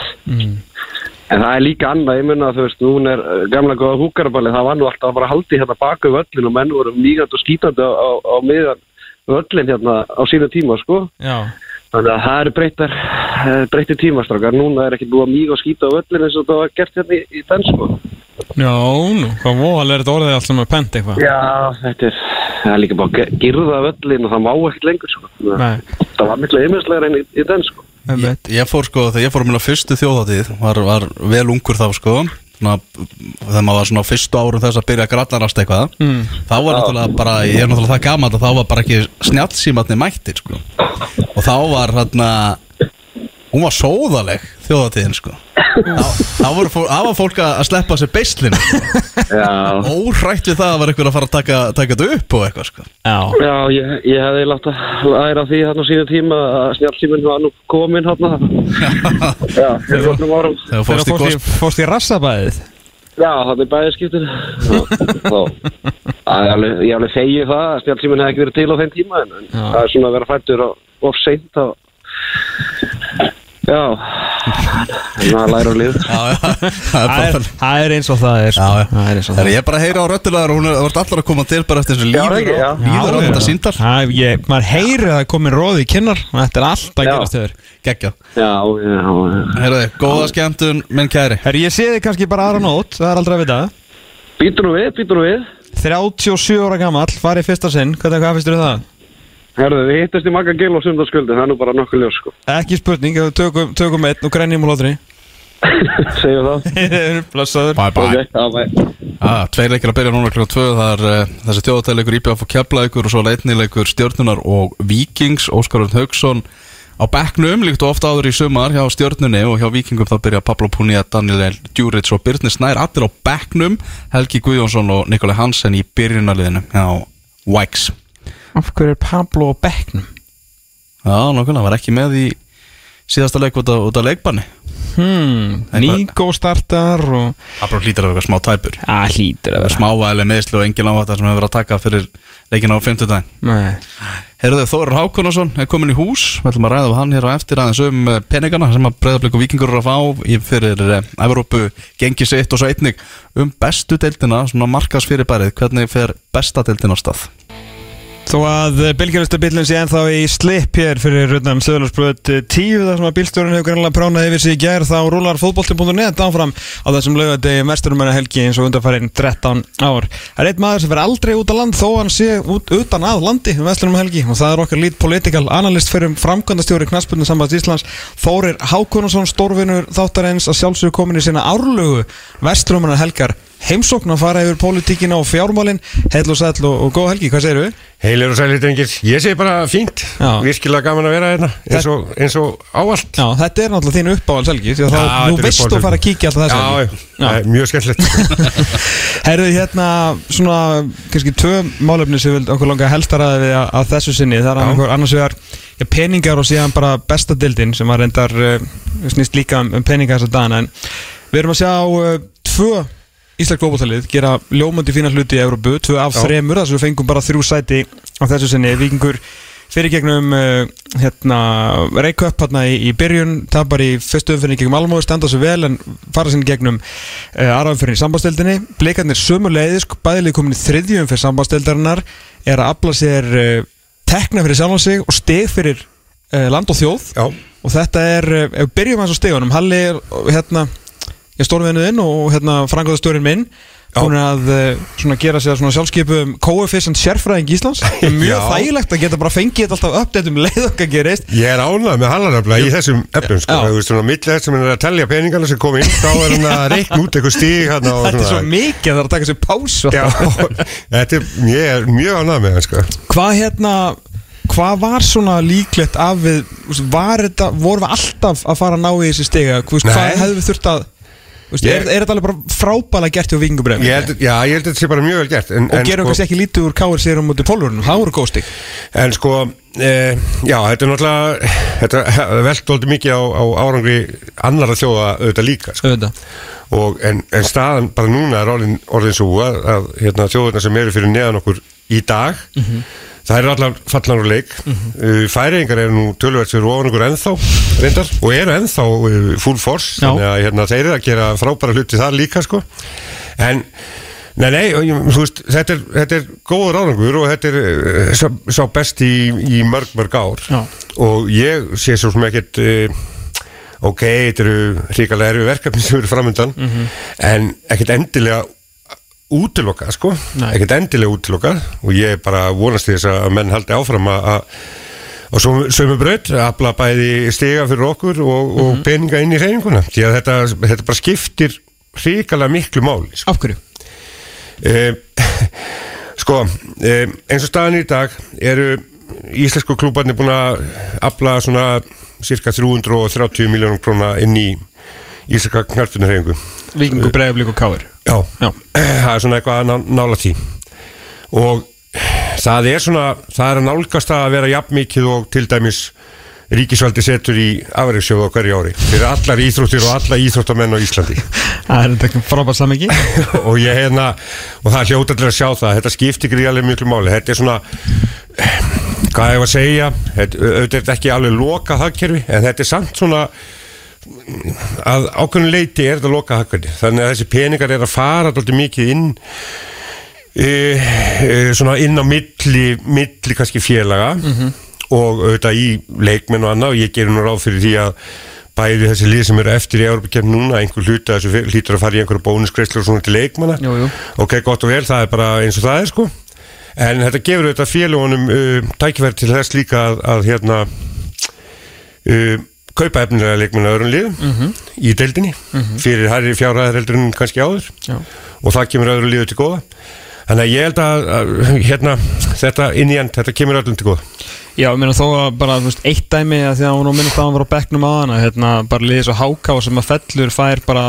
En það er líka annað, ég munna að þú veist, hún er uh, gamla góða húkaraballi, það var nú alltaf bara haldið hérna baka völlin og menn voru mýgand og skítandi á, á, á miðan völlin hérna á sína tíma, sko. já, Þannig að það eru breyttar, eh, breyttir tímastrákar. Núna er ekki búið að mýga og skýta á öllin eins og það var gert hérna í, í den, sko. Já, nú, hvað voðal er þetta orðið allt sem er pent eitthvað Já, þetta er, það er líka bara að girða öllin og það má ekkert lengur, sko. Nei, Það var miklu ymirslegar enn í, í den, sko. einmitt. Ég fór sko, þegar ég fór á fyrstu þjóðatíð var, var vel ungur þá sko þegar maður var svona fyrstu árum þess að byrja að grallarast eitthvað mm. þá var náttúrulega bara, ég er náttúrulega það gaman að þá var bara ekki snjálfsímatni mættir sko og þá var hérna hún var sóðaleg þjóðatíðin sko. Þá, þá voru fólk, þá var fólk að sleppa sér beislinu Já. óhrætt við það að var eitthvað að fara að taka, taka þetta upp og eitthvað sko. Já, Já, ég, ég hefði látt að læra því hérna á síðan tíma að snjálfsíminn var nú komin hérna. Já, fyrir nokkrum árum. þegar fórst í fórst í, fórst í rassabæðið Já, það er það alveg, ég alveg þegið það að snjálfsíminn hefði ekki verið til á þeim tíma en, það er svona að vera fættur of seint að Já, það er læra. Já, já, það er eins og það er sko. Já, já. Það er eins og Þegar það er ég bara heyra á röttulegar og hún er, allar að koma til bara eftir þessu Já, líður ekki, á, já. líður á þetta síndar Maður heyri að það er komin róði í kinnar og Þetta er alltaf að gerast þér Gekkja Já, já, já. Herðu, góða skemmtun, minn kæri Herri, ég sé þig kannski bara aðra nót Það er aldrei að vita Býtur nú við, býtur nú við. 37 ára gamall, farið fyrsta sinn hvað finnst þér um það? Herðu, við hittast í Magga Gil og sundarsköldi, það er nú bara nokkuð ljós, sko. Ekki spurning, ef við tökum, tökum einn og grænjum úr lótri Segjum það. Blessaður Bye bye Ok, já, bæ. ah, Tveir leikir að byrja núna klukkan tvö Það er uh, þessi þjóðatæleikur IBF og Keflavíkur og svo leitnileikur Stjörnunar og Víkings Óskarun Haugsson á bekknum líkt og ofta áður í sumar hjá Stjörnunni og hjá Víkingum þá byrja Pablo Púnia, Daniel Djuric og Byrni Snær allir á bekknum Helgi Guðjónsson og Nikolai Hansen í byrjunarliðinu hjá Wax Af hverju er Pablo á bekknum? Já, nokkulega, var ekki með í síðasta leik út af, af leikbanni. Hmm, Eitthvað- Nico startar og Pablo hlýtar af eitthvað smá tæpur. Að hlýtur að vera. Smávægileg meðslu og engin ávægt sem hefur verið að taka fyrir leikina á 50 daginn Nei. Herðu Þóður Hákonarsson er komin í hús. Við ætlum að ræða við hann hér á eftir aðeins um eh, peningana sem að breyðarblik og vikingur eru að fá fyrir uh, Evrópu gengi sitt og svo einnig. Um bestu deildina, svona markas fyrir bærið hvernig fer besta deildina á stað Þó að bylgjörnustabillin sé ennþá í slip hér fyrir rutnum Söðlarsbröð 10 þar sem að bílstjórun hefur grannlega pránað yfir sig í gær þá rúlar fótbolti.net áfram á þessum lögadegi mesturumæna helgi eins og undarfærin 13 ár. Það er eitt maður sem fer aldrei út á land þó hann sé út, utan að landi um mesturumæna helgi og það er okkar lít political analyst fyrir framkvæmdastjóri Knaspunni samband Íslands Þórir Hákonarsson stórvinur þáttarins að sjálfsögur komin í sína árlugu vesturumæna helgar heimsókn að fara yfir politíkina og fjármálin. Heil og sæll og, og góð helgi, hvað segir við? Heilir og sælir drengir, ég segi bara fínt. Já. Virkilega gaman að vera hérna eins og, eins og áallt Já, þetta er náttúrulega þín uppáhalds helgi því að þá, Já, nú þetta er veist þú að fara að kíkja alltaf þess Já, helgi já, það er mjög skemmtilegt. Herðu hérna svona kannski tvö málefni sem við okkur langa helst að ræða við að, þessu sinni. Það er Já. annars, vegar ja, peningar og síðan bara besta dildin sem að reyndar uh, snýst líka um, um peningar þess að dana en við erum að sjá uh, tvö Ísland glóbaltalið gera ljómandi fína hluti í Európu, tvö af Já. þremur þess að við fengum bara þrjú sæti á þessu sinni. Vikingur fyrir gegnum uh, hérna, Reykjöp hérna í, í byrjun, tapar í fyrstu umfyrir gegnum Almói, standa svo vel en fara sinni gegnum uh, aðraumfyrir í sambandstildinni blikarnir sömuleiðis, bæðileg komin í þriðjum fyrir sambandstilddarinnar er að afla sér uh, tekna fyrir sjálfan sig og steg fyrir land og þjóð. Já, og þetta er, ef byrjum hans á stegunum Halli hérna ég stórvinuðinn og hérna frangóðastjórin minn. Hún er að uh, svona gera sér svona sjálfskeipu coefficient sérfræðing Íslands. Það er mjög Já. þægilegt að geta bara fengið alltaf update um leið okkar gerist. Ég er ánægð með hallarafla í þessum efnum sko, þú veist svona þess sem er að telja peningana sem kom inn þá er hann að reikna út eitthvað stíg Þetta er svo mikið að það er að taka sér pásu. Já, þetta er, ég er mjög ánægð með það sko. Hvað hérna Hvað var svona líklegt af við var þetta, vorum við alltaf að fara að ná í þessi Nei. hvað hefðu við þurft að veist, Ég- er, er þetta alveg bara frábæla gert hjá vingubröðum já, ég held að þetta sé bara mjög vel gert en, og en, gerum sko, kannski ekki lítið úr káir sér um út í pólurunum, það voru góð stig. En sko e, Já, þetta er náttúrulega Þetta velt alltaf mikið á, á árangri annara þjóða auðvitað líka sko. auðvitað. Og, en, en staðan bara núna er orðin, orðin svo að, að hérna, þjóðurna sem eru fyrir neðan okkur í dag það eru allar fallan úr leik. Uh, færingar eru nú tölvært fyrir ofan okkur ennþá reyndar og eru ennþá uh, full force. Já. þannig að hérna, þeir eru að gera frábæra hluti þar líka sko. En Nei, nei, þú veist, þetta er, þetta er góður árangur og þetta er uh, sá, sá besti í, í mörg, mörg ár. Já. og ég sé svo sem ekkert uh, ok, þetta eru hrikalega erfi verkefni sem eru framöndan en ekkert endilega útiloka, sko, ekkert endilega útiloka og ég bara vonast þess að menn haldi áfram að og sömu braut, afla bæði stiga fyrir okkur og, og peninga inn í reyninguna því að þetta, þetta bara skiptir hrikalega miklu máli sko. Af hverju? Eh, sko, eh, eins og staðan í dag eru íslensku klúbarnir búin að afla svona cirka 330 miljónum króna inn í íslenska knarfinarhefingu Víkingu, Breiðablík og Káir Já, Já. það er svona eitthvað að ná, nála því. Og það er svona það er að nálgast að vera jafn mikið og til dæmis ríkisvaldi setur í afreiksjóðu á hverju ári. Fyrir allar íþróttir og alla íþróttamenn á Íslandi. Það er þetta frábært samingi og ég hérna og það er hljóta til að sjá það þetta skiptir gríðarlega miklu máli. Þetta er svona hvað ég var að segja þetta, auðvitað er ekki alveg loka hagkerfi en þetta er samt svona að ákveðinu leiti er þetta loka hagkerfi þannig að þessi peningar er að fara alltaf mikið inn e, e, svona inn á milli milli kannski félaga og auðvitað í leikmenn og annað. Og ég gerir nú ráð fyrir því að bæði þessi lið sem eru eftir í Európa-kemn núna einhver hluta þessu hlýtur að fara í einhverju bónusgreislu og svona til leikmanna. Jú, jú. ok, gott og vel, það er bara eins og það er sko. En þetta gefur auðvitað félagunum uh, tækifæri til þess líka að, að hérna uh, kaupa efnilega leikmanna öðrum liðum í deildinni fyrir hærri fjárhæðar heldur en kannski áður. Já. og það kemur öðru liðu til góða. Þannig að ég held að, að hérna, þetta inn í end, þetta kemur öllum til góða. Já, ég meina þó að bara, veist, eitt dæmi að því að hún á minnst að hann var á bekknum á hana hérna, bara liðið svo háká sem að fellur fær bara,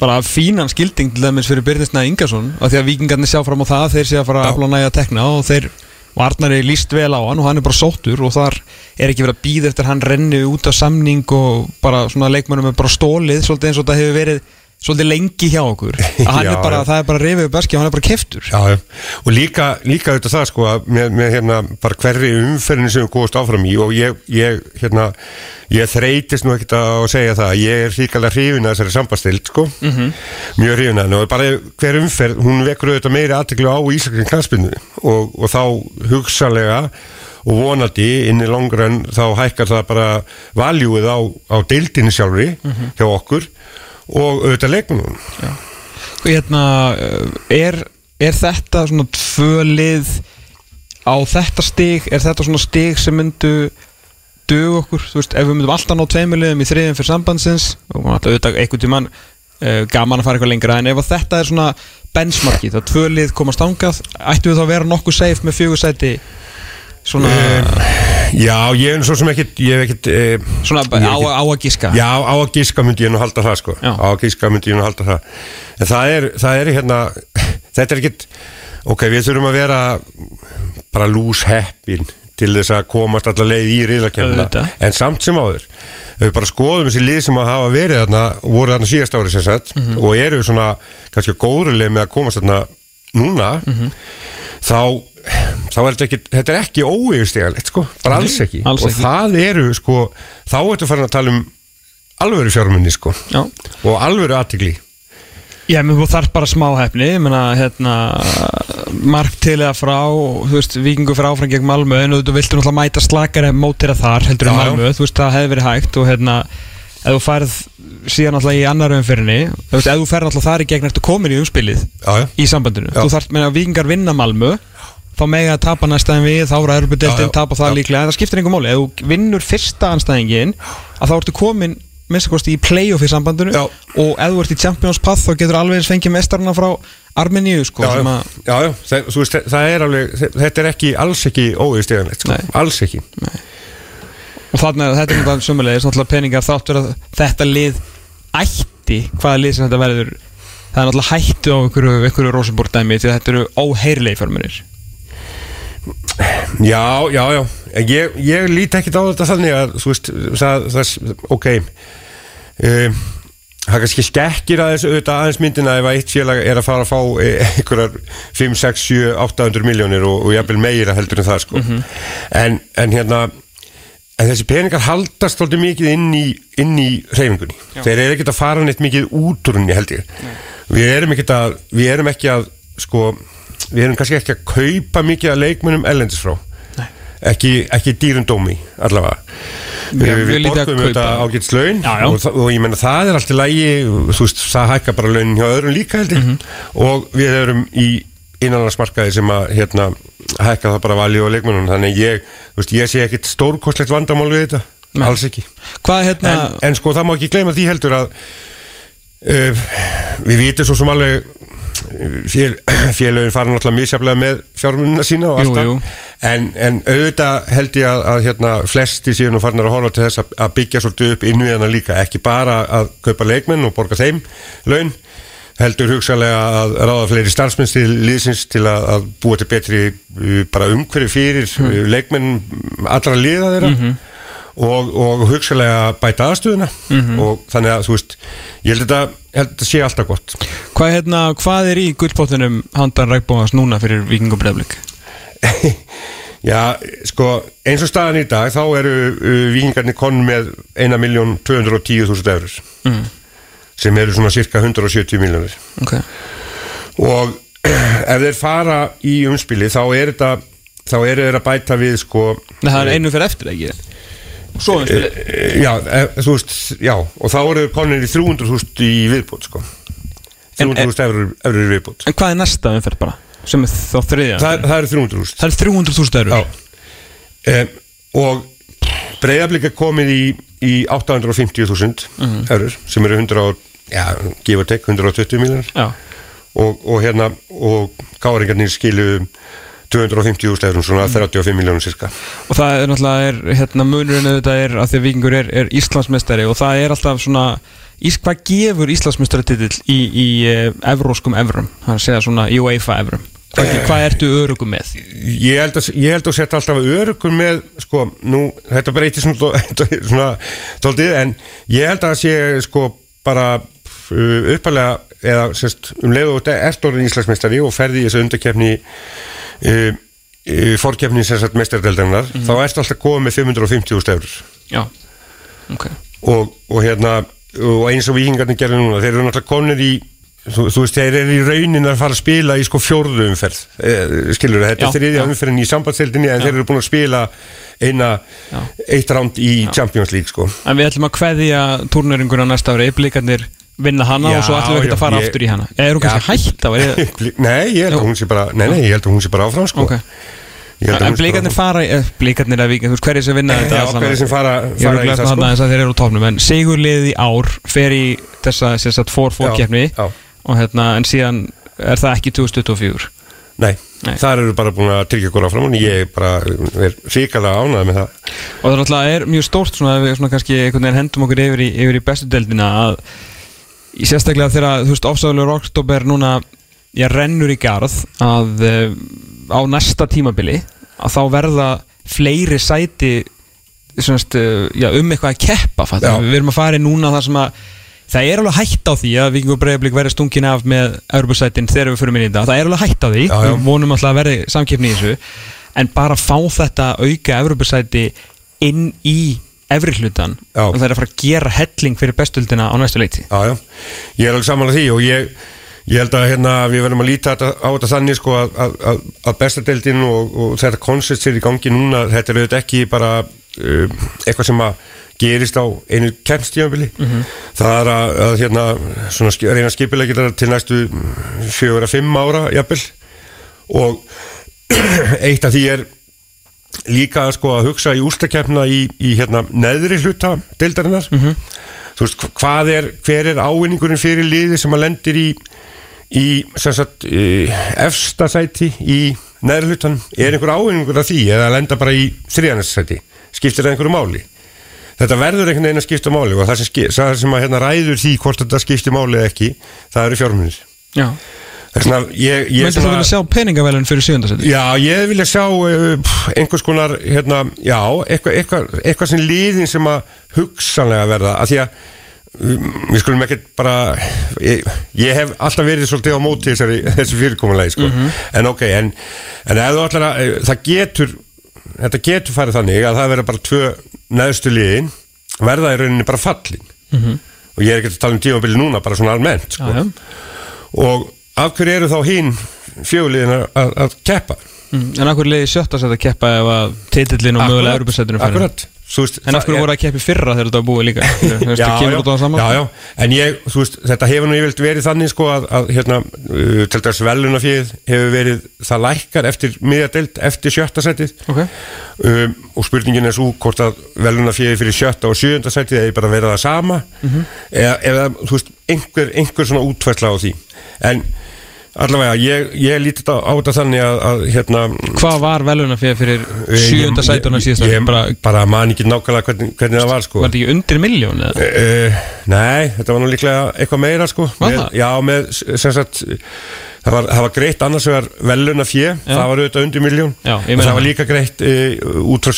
bara fínan skilding til dæmis fyrir Byrnisnæði Ingarsson og því að vikingarnir sjá fram á það þeir sé að fara að Já. afla næja að tekna og þeir og Arnari líst vel á hann og hann er bara sóttur og þar er ekki verið að býða eftir hann renni út af samning og bara svona leikmennum er bara stólið svolítið eins og þetta hefur verið svolítið lengi hjá okkur. Að hann Já, er bara, það er bara rifið beski og hann er bara keftur Já, og líka, líka auðvitað það sko með, með hérna bara hverri umferðinu sem við góðast áfram í og ég, ég hérna, ég þreytist nú ekkert að segja það, ég er ríkalega hrifin að þessari sambastild sko, -hmm. mjög hrifin að henni. Og bara hver umferð, hún vekur auðvitað meiri aðteklu á íslenskan knarspinnu og, og þá hugsalega og vonandi inn í longrun þá hækkar það bara valjúið á, á deildinni sjálfri hjá okkur og auðvitað leikmunum Og hérna, uh, er, er þetta svona tvö lið á þetta stig, er þetta svona stig sem myndu dög okkur, þú veist, ef við myndum alltaf ná tveimur liðum í þriðin fyrir sambandsins og alltaf auðvitað einhvern tímann uh, gaman að fara eitthvað lengra, en ef þetta er svona benchmarkið, þá tvö lið komast ángað ættu við þá að vera nokkuð safe með fjögursæti svona, Já, ég er svo sem ekkit eh, svona á, að giska Já, á að gíska myndi ég nú halda það sko. Á að gíska myndi ég nú halda það En það er, það er hérna Þetta er ekkit Ok, við þurfum að vera bara lús heppin til þess að komast allar leið í riðlakefna en samt sem áður við bara skoðum þessi lið sem að hafa verið þarna voru þarna síðast ári sem sagt Mhm. og eru svona kannski góðruleg með að komast þarna núna Mhm. Þá þá er þetta ekki, þetta er ekki óeigustígalegt sko, bara alls ekki alls og ekki. það eru sko þá ertu farin að tala um alvöru fjármunni sko Já. og alvöru aðtigli Já, þú þarf bara smá hefni ég meina, hérna mark til eða frá, þú veist, vikingu fyrir áfram gegn Malmö, en þú viltu náttúrulega mæta slakari mótira þar, heldur en Já, já. Malmö þú veist, það hefði verið hægt og hérna ef þú færð síðan náttúrulega í annar umfyrinni, þú veist, ef þú færð náttúrulega þar í gegn ertu komin í umspilið já, já. í sambandinu, Já. þú þarf, meina, vikingar vinna Malmö þá mega að tapa næsta en við þá eru já. tapa það líklega en það skiptir einhver máli, ef þú vinnur fyrsta anstæðingin að þá ertu komin minnst kosti í playoff í sambandinu Já. og ef þú ert í Champions Path þá getur alveg eins fengið mestarna frá Armeníu sko, það, það er alveg, þetta er ekki, alls ekki óeigustígalegt sko, Nei. alls ekki og þannig að þetta er náttúrulega sumulegis náttúrulega peningar þáttur að þetta lið ætti, hvaða lið sem þetta verður. Það er náttúrulega hættu á einhverju, einhverju Rosenborg dæmi því að þetta eru óheirlegi fjármunir Já, já, já. Ég, ég líti ekkit á þetta þannig að þú veist, það, það ok. Um, það kannski skekkir aðeins auðvitað aðeins myndina ef að eitt félag er að fara að fá eh, einhverjar 5, 6, 7, 800 miljónir og, og jafnvel meira heldur en það sko. En, en hérna en þessi peningar haldast alltaf mikið inn í, inn í reyfingunni þeir eru ekkert að fara neitt mikið út úr henni held ég. Við erum ekki að við erum ekki að sko, við erum kannski ekki að kaupa mikið að leikmunum ellendis frá. Ekki, ekki dýrundómi allavega. Já, við, við við borgum kaupa. ágætt Já, já. og, og ég menna það er allt í lægi þú veist, það hækka bara launin hjá öðrum líka heldur Mhm. og við erum í innanlandsmarkaði sem að hérna, hækka það bara valið og leikmunum þannig ég, veist, ég sé ekkit stórkostlegt vandamál við þetta, Nei. alls ekki. Hvað hérna en, en sko það má ekki gleyma því heldur að uh, við vitum svo sem alveg fél, félögin fara náttúrulega misjaflega með fjármunina sína og alltaf jú. En, en auðvitað held ég að, að hérna, flesti síðan og farnar að horfa til þess að, að byggja svolítið upp innviðana líka. Ekki bara að kaupa leikmenn og borga þeim laun heldur hugsalega að ráða fleiri starfsmenn til liðsins til að, að búa til betri uh, bara umhverju fyrir mm. leikmenn allra liða þeirra og, og hugsalega bæta aðstöðuna og þannig að þú veist ég held að þetta, sé alltaf gott Hvað, hérna, hvað er í gullpottinum handan rækbóðans núna fyrir vikingum breyflik? Já, sko, eins og staðan í dag þá eru uh, vikingarnir konn með 1.210.000 eurur Mm. Sem eru svona cirka 170 miljónir Ok. Og ef þeir fara í umspili þá er þetta þá eru þeir að bæta við sko Nei, það er einu fyrir eftir, ekki? Svo um spilið eh, já, eh, þú veist, já og þá eru konir í 300.000 í viðbútt sko. En- 300.000 eurur, í viðbútt En hvað er næsta umferð bara? Sem er þá þriðja? Það, það eru 300.000 Það er 300.000 eurur um, Og breyðablika komið í, í 850.000 Mhm. eurur sem eru 100 og, já, gefa tek 120 miljonar og, og hérna og káringarnir skilu 250.000 eurum, svona 35 miljónum cirka og það er náttúrulega er, hérna, munurinn auðvitað er að því að vikingur er, er Íslandsmeistari og það er alltaf svona Ís, hvað gefur Íslandsmeistaratitil í, í uh, evróskum evrum? Það er að segja svona í UEFA evrum hvað, hvað ertu örugum með? Ég held að, ég held að setja alltaf örugur með, sko, nú, þetta breytir svona, svona tóltið, en ég held að sé, sko, bara uh, uppalega, eða, sérst, um leiðu og ert orðin Íslandsmeistari og ferði í þessu undakefni uh, uh, fórkefni sagt meistardeldarinnar, þá ertu alltaf komið með 550.000 eurur Já, ok. Og, og hérna og eins og vikingarnir gerði núna þeir eru náttúrulega konir í þú, þú veist, þeir eru í raunin að fara að spila í sko fjórðu umferð eh, skilur þetta Já, er þriðja já. umferðin í sambandstildinni en þeir eru búin að spila eina, Já. eitt ránd í Champions League sko En við ætlum að kveðja turneringur á næsta ári Blikarnir vinna hana Já, og svo ætlum við ekki já, að fara ég- aftur í hana Eða er hún kannski Já. hætt á? Er, nei, ég held að hún sé bara nei, nei, ég held að hún sé bara áfram sko ok Ég held að En áfram. fara, eh, blikarnir að vikið, þú veist hverju sem vinna þetta Já, hverjir sem fara- fara í að sko. að þeir eru á topnum En sigurliðið í ár fer í þessa, þess að fór Já, já. Og hérna, en síðan er það ekki 2024 Nei, Nei. þar eru bara búin að tryggja okkur áfram og ég bara er ríkala ánægð með það. Og það er mjög stórt svona að við svona kannski hendum okkur yfir í, yfir í bestu deildina að í sérstaklega þegar, þú veist, ofsáðulegur oktober núna, ég rennur í garð að uh, á næsta tímabili að þá verða fleiri sæti svonast, já, um eitthvað að keppa við erum að fara í núna þar sem að það er alveg hætt á því að Víkingur Breiðablík verði stungin af með Örbjörnsætin þegar við fyrir inn í þetta, það er alveg hætt á því. Já, já. við vonum alltaf að verði samkeppni í þessu. En bara fá þetta auka Örbjörnsæti inn í efri hlutan og það er að fara að gera helling fyrir bestuldina á næstu leiti. Já, já, ég er alveg samanlega því og ég, ég held að hérna, við verðum að líta á þetta þannig sko að, að, að, bestadeildin og, og þetta koncept sér í gangi núna, þetta er auðvitað ekki bara um, eitthvað sem að gerist á einu kemstíðanbili það er að, að hérna, svona, reyna skipilegir til næstu fjögur að fimm ára jafnvel. Og eitt af því er líka sko að hugsa í ústakefna í, í hérna neðri hluta deildarinnar. Þú veist hva- hvað er, hver er ávinningurinn fyrir liði sem að lendir í í sagt efsta sæti í neðri hlutan er einhver ávinningur af því eða að lenda bara í þriðanessæti skiptir það einhverju máli þetta verður einhvern veginn að skipta máli og það sem, ski- það sem að hérna ræður því hvort þetta skiptir máli eða ekki það eru fjármunir. Já, Möndu þú vilja sjá peningavælun fyrir sjöndasæti? Já, ég vilja sjá uh, pff, einhvers konar, hérna, já, eitthvað, eitthvað, eitthvað sem liðin sem að hugsanlega verða, að því að um, við skulum ekkert bara ég, ég hef alltaf verið svolítið á móti þessari, þessu fyrirkomulegi, sko. En ok, en, en að eh, það getur, þetta getur farið þannig að það verða bara tvö neðstu liðin verða í rauninni bara fallin. Og ég er ekki að tala um tímabili núna, bara svona almennt, sko. Já, já. og af hverju eru þá hinn fjöguliðin að, keppa? Mm. En af hverju leiði sjötta sætt að keppa ef að titillin og mögulega Europasættinu fyrir akkurat veist, En af það hverju er- voru að keppa í fyrra þegar þetta var búið líka? Já, það já, það já, já, en ég, þú veist, þetta hefur nú yfirleitt verið þannig sko að, að hérna, uh, til dæs velunafíð hefur verið það lækkar eftir miðadelt, eftir sjötta setið Ok. um, og spurningin er svo hvort að velunafíð fyrir sjötta og sjöunda setið eða bara vera það sama. Mhm. eða, eða, þú veist, einhver, einhver svona útfærsla á því, en allavega, ég, ég líti þetta á þetta þannig að, að hérna Hvað var veluna fyrir, fyrir sjönda ég- sætuna síðast ég, bara, bara man ekki nákvæmlega hvernig, hvernig það var sko. Var þetta ekki undir miljón eða? Uh, nei, þetta var nú líklega eitthvað meira sko. Var með, það? Já, með sem sagt það var, það var greitt annars vegar veluna fjö það var auðvitað undir miljón meina það var líka greitt uh, út frá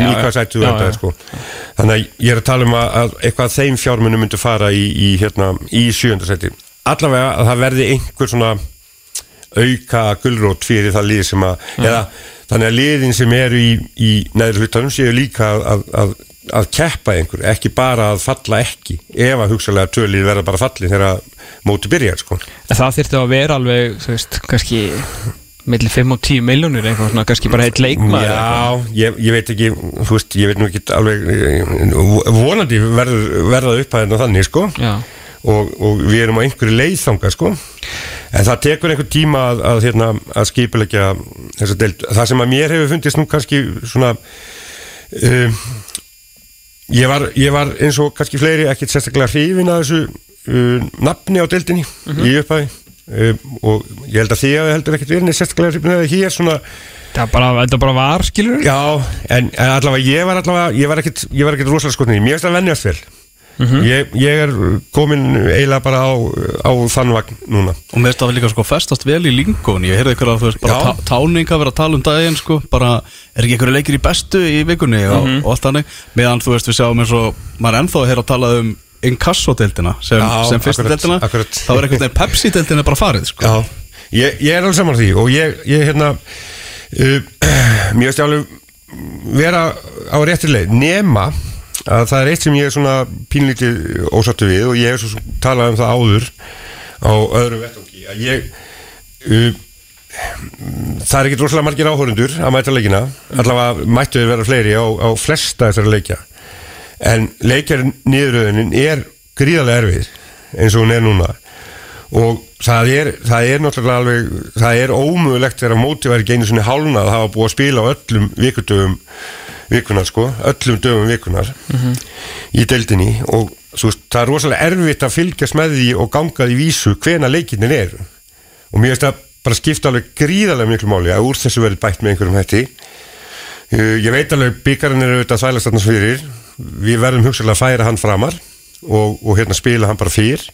Já, í hvað þú endaði já. sko. Þannig að ég er að tala um að, að eitthvað þeim fjármunum myndu fara í, í, hérna, í allavega að það verði einhver svona auka gulrót fyrir það lið sem að eða þannig að liðin sem eru í, í neður hlutanum séu líka að, að, að, að keppa einhver, ekki bara að falla ekki, ef að hugsalega tölið verða bara falli þegar móti byrjar sko. En það þyrfti að vera alveg, þú veist, kannski millir 5 og 10 miljónir eitthvað svona, kannski bara heitt leikmaður. Já, ég, ég veit ekki þú veist, ég veit nú ekki alveg eh, vonandi verður, verða upp að þannig sko Já. Og, og við erum á einhverju leiðþanga sko. En það tekur einhver tíma að, að, hérna, að skipulegja þessa deild. Það sem að mér hefur fundist nú kannski svona um, ég, var, ég var eins og kannski fleiri ekkert sérstaklega hrifin að þessu uh, nafni á deildinni í upphæði um, og ég held að því að þið heldur ekkert verið sérstaklega hrifin að hér svona Það bara, bara var, skilur Já, en, en allavega ég var allavega ég var ekkert, rosalega skotnið mér finnst það vennjast vel ég, ég er komin eiginlega bara á, á þann vagn núna. Og mér finnst það líka sko festast vel í lingón Ég heyrði ykkur að þú veist bara tá, táninga vera að tala um daginn sko. Bara er ekki ykkur leikir í bestu í vikunni og, og allt þannig? Meðan þú veist við sjáum eins og maður er ennþá að heyra að tala um Inkasso-deildina sem, sem fyrsta deildina. Þá er einhvern veginn Pepsi-deildina bara farið sko. Já, ég, ég er alveg saman því og ég, ég hérna uh, mér veist ég alveg vera á réttir leið. Nema að það er eitt sem ég er svona pínlítið ósattu við og ég hef svo talað um það áður á öðrum vettangi að ég uh, það er ekki rosalega margir áhórundur að mæta leikina. Allavega mættu þeir vera fleiri á, á flesta þessara leikja. En leikjar niðuröðunin er gríðarlega erfið eins og hún er núna. Og það er, það er náttúrulega alveg það er ómögulegt þegar móti væri einu svona hálnað að hafa búið að spila á öllum vikudöfum vikunar sko, öllum döfum vikunar í deildinni og svo, það er rosalega erfitt að fylgjast með því og ganga því vísu hvena leikinnin er og mér finnst það bara skipta alveg gríðarlega miklu máli að úr þessu verið bætt með einhverjum hætti. Uh, ég veit alveg byggarinn er auðvitað að þvælast þarna fyrir. Við verðum hugsalega að færa hann framar og, og hérna spila hann bara fyrr.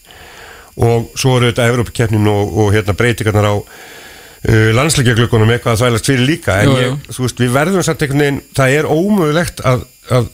Og svo eru auðvitað Evrópakeppnin og, og hérna breytingarnar á uh, landsleikjaglökunum eitthvað að þvælast fyrir líka en Jú, jú. ég, veist, við verðum samt einhvern veginn það er ómögulegt að, að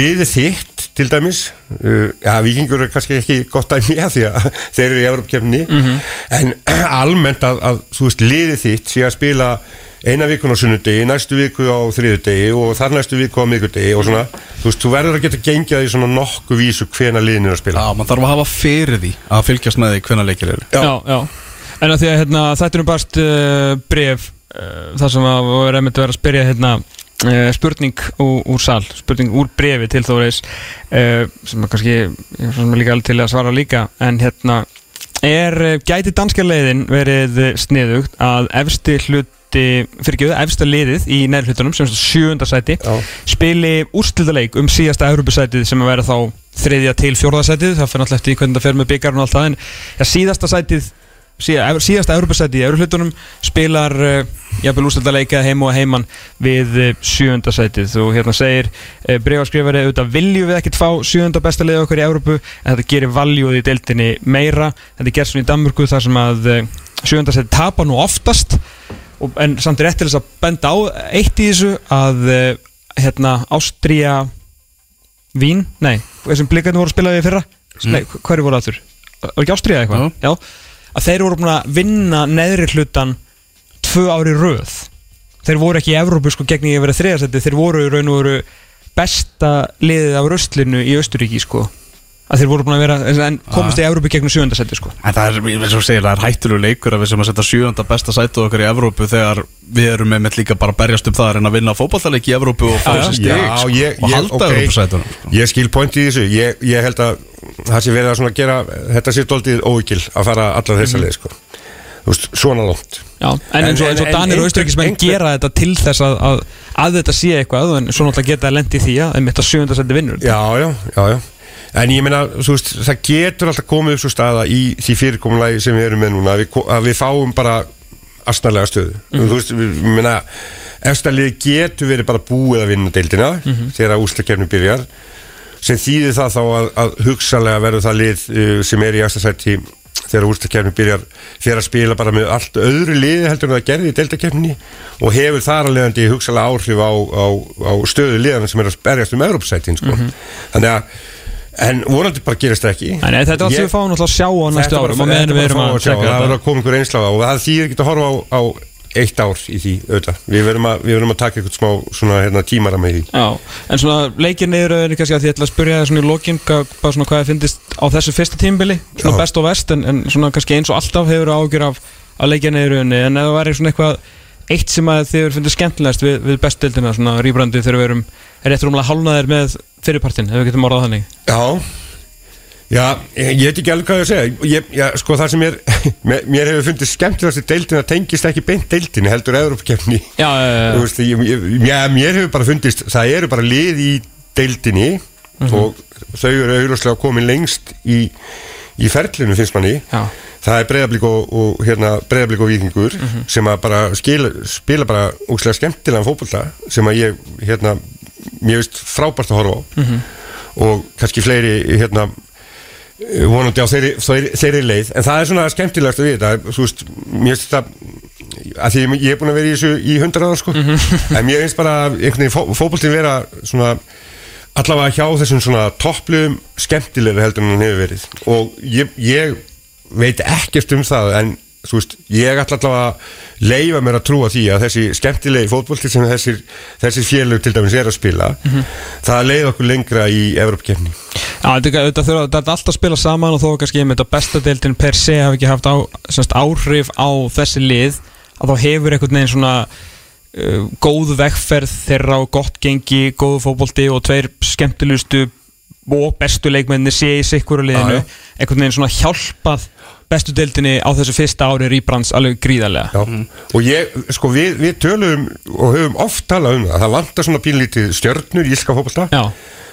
liði þitt til dæmis uh, já, vikingur er kannski ekki gott að því að þeir eru í Evrópakeppninni Mhm. en almennt að, að veist, liði þitt sé að spila eina vikun á sunnudegi, næstu viku á þriðudegi og þar næstu viku á miðgudegi og svona, þú veist, þú verður að geta gengjað í svona nokku vísu hvena liðin er að spila Já, maður þarf að hafa fyrir því að fylgjast með því hvenna leikir eru Já. já, já. En að því að hérna, þetta er nú barst uh, bref uh, þar sem að við erum að vera að spyrja hérna, uh, spurning úr, úr sal, spurning úr brefi til Þóris uh, sem að kannski ég er líka alveg til að svara líka en hérna er gæti danska leiðin verið sniðugt að efsti hluti fyrirgjöðu, efsta liðið í neðri hlutunum sem er sjöunda sæti Já. spili úrslitaleik um síðasta Európusætið sem að vera þá þriðja til fjórðasætið það fyrir náttúrulega eftir hvernig það fer með byggarinn og allt það en ja, síðasta sætið síðasta Európusætið í Európlutunum spilar uh, jafnvel úrslitaleika heim og heimann við uh, sjönda sætið og hérna segir uh, brefarskrifari auðvitað viljum við ekkert fá sjönda besta liðið okkar í Európu en þetta gerir valjúð í deildinni meira þetta er gert svona í Danmörku þar sem að sjönda sætið tapar nú oftast og, en samt rétt til þess að benda á eitt í þessu að hérna Ástría Vín, nei, þessum blikarnir voru að spila við fyrra nei, hverju voru aftur? Var ekki Ástría eitthvað? Já. Að þeir voru búin að vinna neðri hlutan tvö ári röð. Þeir voru ekki í Evrópu sko gegn í að vera þriðasetti þeir voru í raun og veru besta liðið af röstlinu í Östuríki sko að þeir voru búin að vera en komast í Európa gegnum sjöndasætti sko. En það er, eins og segir, það er hættulegu leikur að við sem að setja sjöönda besta sætu okkar í Evrópu þegar við erum með líka bara að berjast um það að reyna að vinna fótballtaleiki í Evrópu og fá þessi stig Já, sko, ég- og halda ok. Evrópusætunum sko. Ég skil pointi í þessu. Ég, ég held að það sé verið að gera þetta sé doldið óvikil að fara allar þessa leið sko. Þú veist, svona langt. Já, en eins og, En- eins og en- Danir en og Austuríkismenn einhver- gera þetta til þess að, að, að þetta sé eitthvað en svo náttúrulega geta lendi því að einmitt að sjöndasætti vinnur. Já, já, já, já En ég meina, þú veist, það getur alltaf komið upp svo staða í því fyrirkomulagi sem við erum með núna að við, að við fáum bara astnarlega stöðu. Þú veist, við, ég meina efstalið getur verið bara búið að vinna deildina þegar úslakefni byrjar. Sem þýðir það þá að, að hugsalega verður það lið uh, sem er í efstasætti þegar úrstakefni byrjar fyrir að spila bara með allt öðru liði heldur en það gerði í deildakefni og hefur þar að leiðandi hugsalega áhrif á, á, á stöðu liðana sem er að berjast um Európsætin sko. þannig að en vonandi bara gerist það ekki. Nei, nei, þetta er allt sem við fáum að sjá á næstu Þetta árum og meðan við erum að sjá, segja það verður að koma einhver einsla á. Og það þýðir ekki að horfa á, á eitt ár í því auðvitað. Við verðum að, við verðum að taka eitthvað smá svona, hérna, tímara með því. Já, en svona leikir niður er kannski að því ég ætla að spyrja það svona í lokin hvað, bara svona hvað þið finnist á þessu fyrsta tímbili svona Já. best og vest en, en svona kannski eins og alltaf hefur ágjur af að leikja niður en ef það væri svona eitthvað eitt sem að þið finnst skemmtilegast við, við bestdildina svona rýbrandi þegar við erum er rétt rúmlega hálnaðir með fyrirpartin ef við getum orðað þannig. Já. Já, ég ég veit ekki alveg hvað ég að segja. Ég, já, sko það sem mér, mér, mér hefur fundið skemmtilegast í deildina tengist ekki beint deildinu heldur Európkefni Já, já, Þú veist, ég, ég, já, mér hefur bara fundist það eru bara lið í deildinni og þau eru auðvitað komin lengst í, í ferlinu finnst manni. Já. Það er breyðablík og, og hérna, breyðablík og vikingur sem að bara skila, spila bara úkslega skemmtilegan fótbolta sem að ég hérna, mér veist frábært að horfa á. Og kannski fleiri hérna vonandi á þeirri, þeirri, þeirri leið. En það er svona skemmtilegast að við þetta þú veist, mér finnst þetta að því ég er búin að vera í þessu í hundra ára sko. En mér finnst bara einhvern veginn fó, fótboltin vera svona allavega hjá þessum svona toppluðum skemmtilegri heldur en hann hefur verið. Og ég, ég veit ekkert um það en þú veist, ég ætla allavega að leifa mér að trúa því að þessi skemmtilegi fótbolti sem þessir, þessir félög til dæmis er að spila það leið okkur lengra í Evrópkefni Já, þetta, þurfa, þetta er alltaf að spila saman og þó kannski einmitt að bestadeildin per se hafi ekki haft á, semst, áhrif á þessi lið að þá hefur einhvern veginn svona uh, góð vegferð þeirra og gott gengi, góðu fótbolti og tveir skemmtilegustu og bestu leikmenni sé í sikkur liðinu Já, já. einhvern veginn svona hjálpað bestu deildinni á þessu fyrsta ári rýbrans alveg gríðarlega. Já, og ég, sko, við, við tölum og höfum oft talað um það það vantar svona pínlítið stjörnur í íska fótbolta. Já,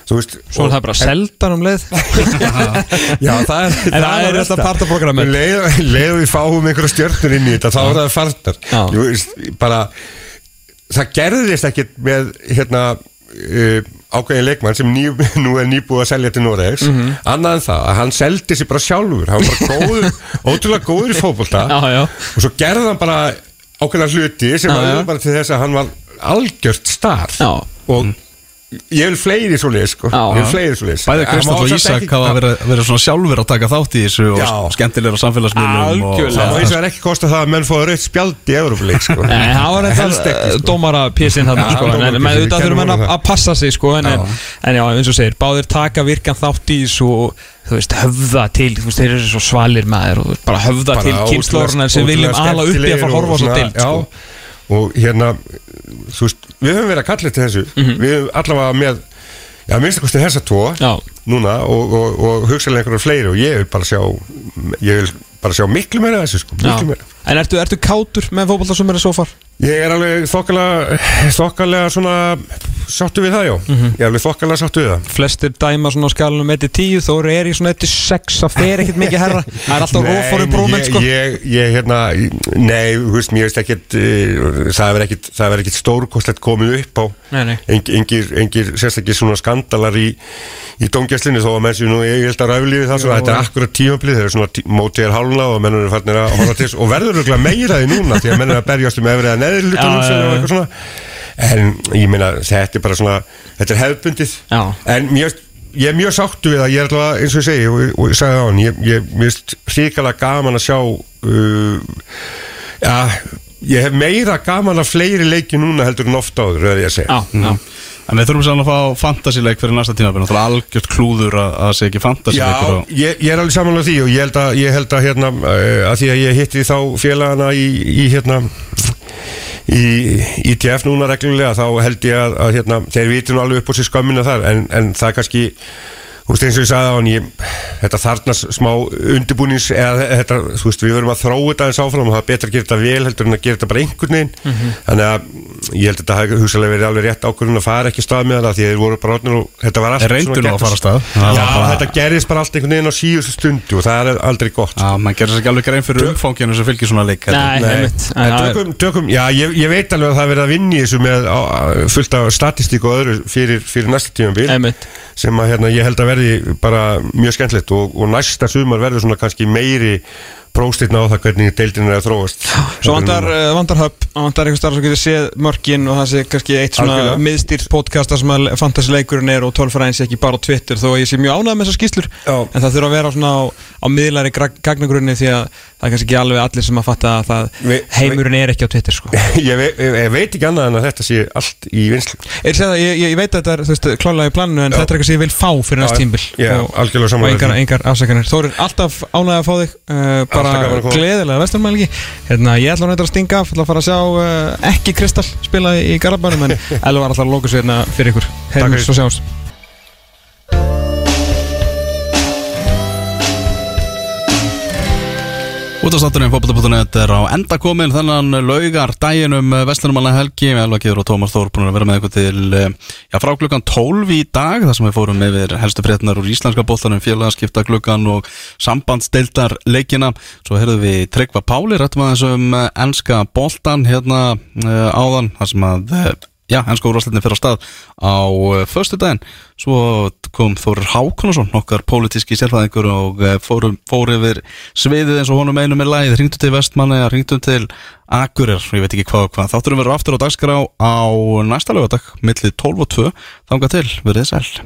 þú veist svo er það bara seldan um leið. Já, það er, En það er þetta part af programmið. leið, leið og við fáum einhverja stjörnur inn í þetta þá er það farnar Já. Jú, veist, bara það gerðist ekkert með hérna uh, ákveðin leikmann sem ný, nú er nýbúið að selja til Noregs Mhm. annað en það að hann seldi sér bara sjálfur hann var bara góður, ótrúlega góður í já. og svo gerði hann bara ákveðna hluti sem Já, var já. bara til þess að hann var algjört star Já. og ég vil fleiri svo leið sko. Ég vil fleiri svo leið Bæði Kristall og Ísak hafa verið, verið svona sjálfur að taka þátt í þessu og Já. skemmtilegur á samfélagsmiðlum og, Algjörlega. Og er ekki kosta það að menn fóða rautt spjald í Európa-leik sko. Nei, það var eitthvað sko. dómara písinn Já, sko, en, auðvitað þurfum menn að, passa sig sko, en, en, en já, eins og segir, báðir taka virkan þátt í þessu og þú veist, höfða til, þú veist, þeir eru svo svalir maður og bara höfða til ótrúlega- sem viljum ala uppi að fara að horfa svo dild og sko. Og hérna veist, við höfum verið að kalla til þessu. Við höfum allavega með já, minnst að kosti þessa tvo. Já. Núna og, og, og hugsaðlega einhverja fleiri og ég vil bara sjá ég vil bara sjá miklu meira þessu sko, miklu meira. En ertu, ertu kátur með fótboltasumir svo far? Ég er alveg þokkalega þokkalega svona sáttu við það, já. Mhm. ég er alveg þokkalega sáttu við það. Flestir dæma svona á skalunum 1-10 Þóri er í svona 1-6 Það fer ekkert mikið herra Það er alltaf rófóri brúmen ég, sko. ég, ég, hérna, nei, þú veist, mér veist ekkert uh, það verður ekkert, ekkert stórkostlegt komið upp á. Nei, nei. Eng, engir, engir sérstakir svona skandalar í, í dómgæslinu þó að menn séu nú ég held að ræfliði það þetta er akkurat tímablið þeir eru svona tí, mótið er hálna og menn eru farnir að horfa til og verður örugglega meira því núna því að menn eru að berjast um efrið að neðri Já, sem já, er já. svona. En ég meina, þetta er bara svona þetta er hefbundið Já. en mér ég er mjög sáttu við það, ég er alltaf eins og ég segi og, og ég sagði á hann, ég, ég finnst hrikalega gaman að sjá uh, ja, ég hef meira gaman af fleiri leiki núna heldur en ofta áður, er ég að segja. Já, já En við þurfum sérna að fá fantasy-leik fyrir næsta tíma Það er algjört klúður að það sé ekki fantasy-leikur Já, ég, ég er alveg samanlega því og ég held að, ég held að hérna, uh, að því að ég hitti þá félagana í, í hérna í ITF núna reglulega þá held ég að, að hérna, þeir viti nú alveg upp á sér skömmina þar en, en það er kannski Þú veist eins og ég sagði á hann, ég, þetta þarnast smá undirbúnings eða þetta, þú veist, við verum að þróa þetta eins áfram og það er betra að gera þetta vel heldur en að gera þetta bara einhvern veginn. Þannig að ég held að þetta hafi hugsalega verið alveg rétt ákvörðun að fara ekki stað með það því að þeir voru bara orðnir og þetta var allt Reyndu svona nú að fara stað. Já, Það var bara- þetta gerðist bara allt einhvern veginn á síðustu stundu og það er aldrei gott Já, maður gerir sér ekki alveg grein fyrir umfanginu sem fylgir svona leik Nei, einmitt. En tökum, tökum, já, sem að hérna, ég held að verði bara mjög skemmtilegt og, og næsta sumar verður svona kannski meiri próstirna á það hvernig deildin er að þróast. Svo vantar, uh, vantar hub, vantar einhver starf sem getur séð mörkin og það sé kannski eitt svona miðstýrt podcast þar sem að fantasy-leikurinn er og tölfræðin sé ekki bara á Twitter þó ég sé mjög ánægð með þessar skýslur Já. en það þurfa að vera svona á, á miðlari gagnagrunni því að það er kannski ekki alveg allir sem að fatta að það, Vi- heimurinn er ekki á Twitter sko. ég, ve ég, ég veit ekki annað en að þetta sé allt í vinslu Ég, ég, ég, veit að þetta er klálega í planinu en Já. þetta er eitthvað sem ég vil fá fyrir næst tímbil og, engar, engar afsakanir. Þórir, alltaf ánægð að fá þig uh, bara gleðilega vestarmælgi hérna, ég ætla að að stinga af ætla að fara að sjá uh, ekki Kristall spila í Garabænum en Elva var alltaf að lóka sér hérna fyrir ykkur. Fyrir. svo sjáumst Útastátturinn fótbolta.net er á enda komin þennan laugar dæginum Vestlunumanna helgi. Með Elva Geður og Tómas Þór búin að vera með ykkur til eh, já, frá klukkan 12 í dag þar sem við fórum yfir helstu frétnar úr íslenska bóttanum félagaskipta klukkan og sambandsdeildar leikina. Svo heyrðum við Tryggva Páli rættum aðeins um eh, enska bóltan hérna áðan þar sem að Já, ennska úrvarsleitin fyrir á stað á uh, föstu daginn, svo kom Þórir Hákonarsson, okkar pólitíski sérfæðingur og uh, fór, fór yfir sviðið eins og honum einu með lægið, ringdu til Vestmanni, ringdu til Akurir, ég veit ekki hvað og hvað. Þátturum verður aftur á dagskrá á næsta lögadag, millið 12 og 2, þanga til, verðið sæl.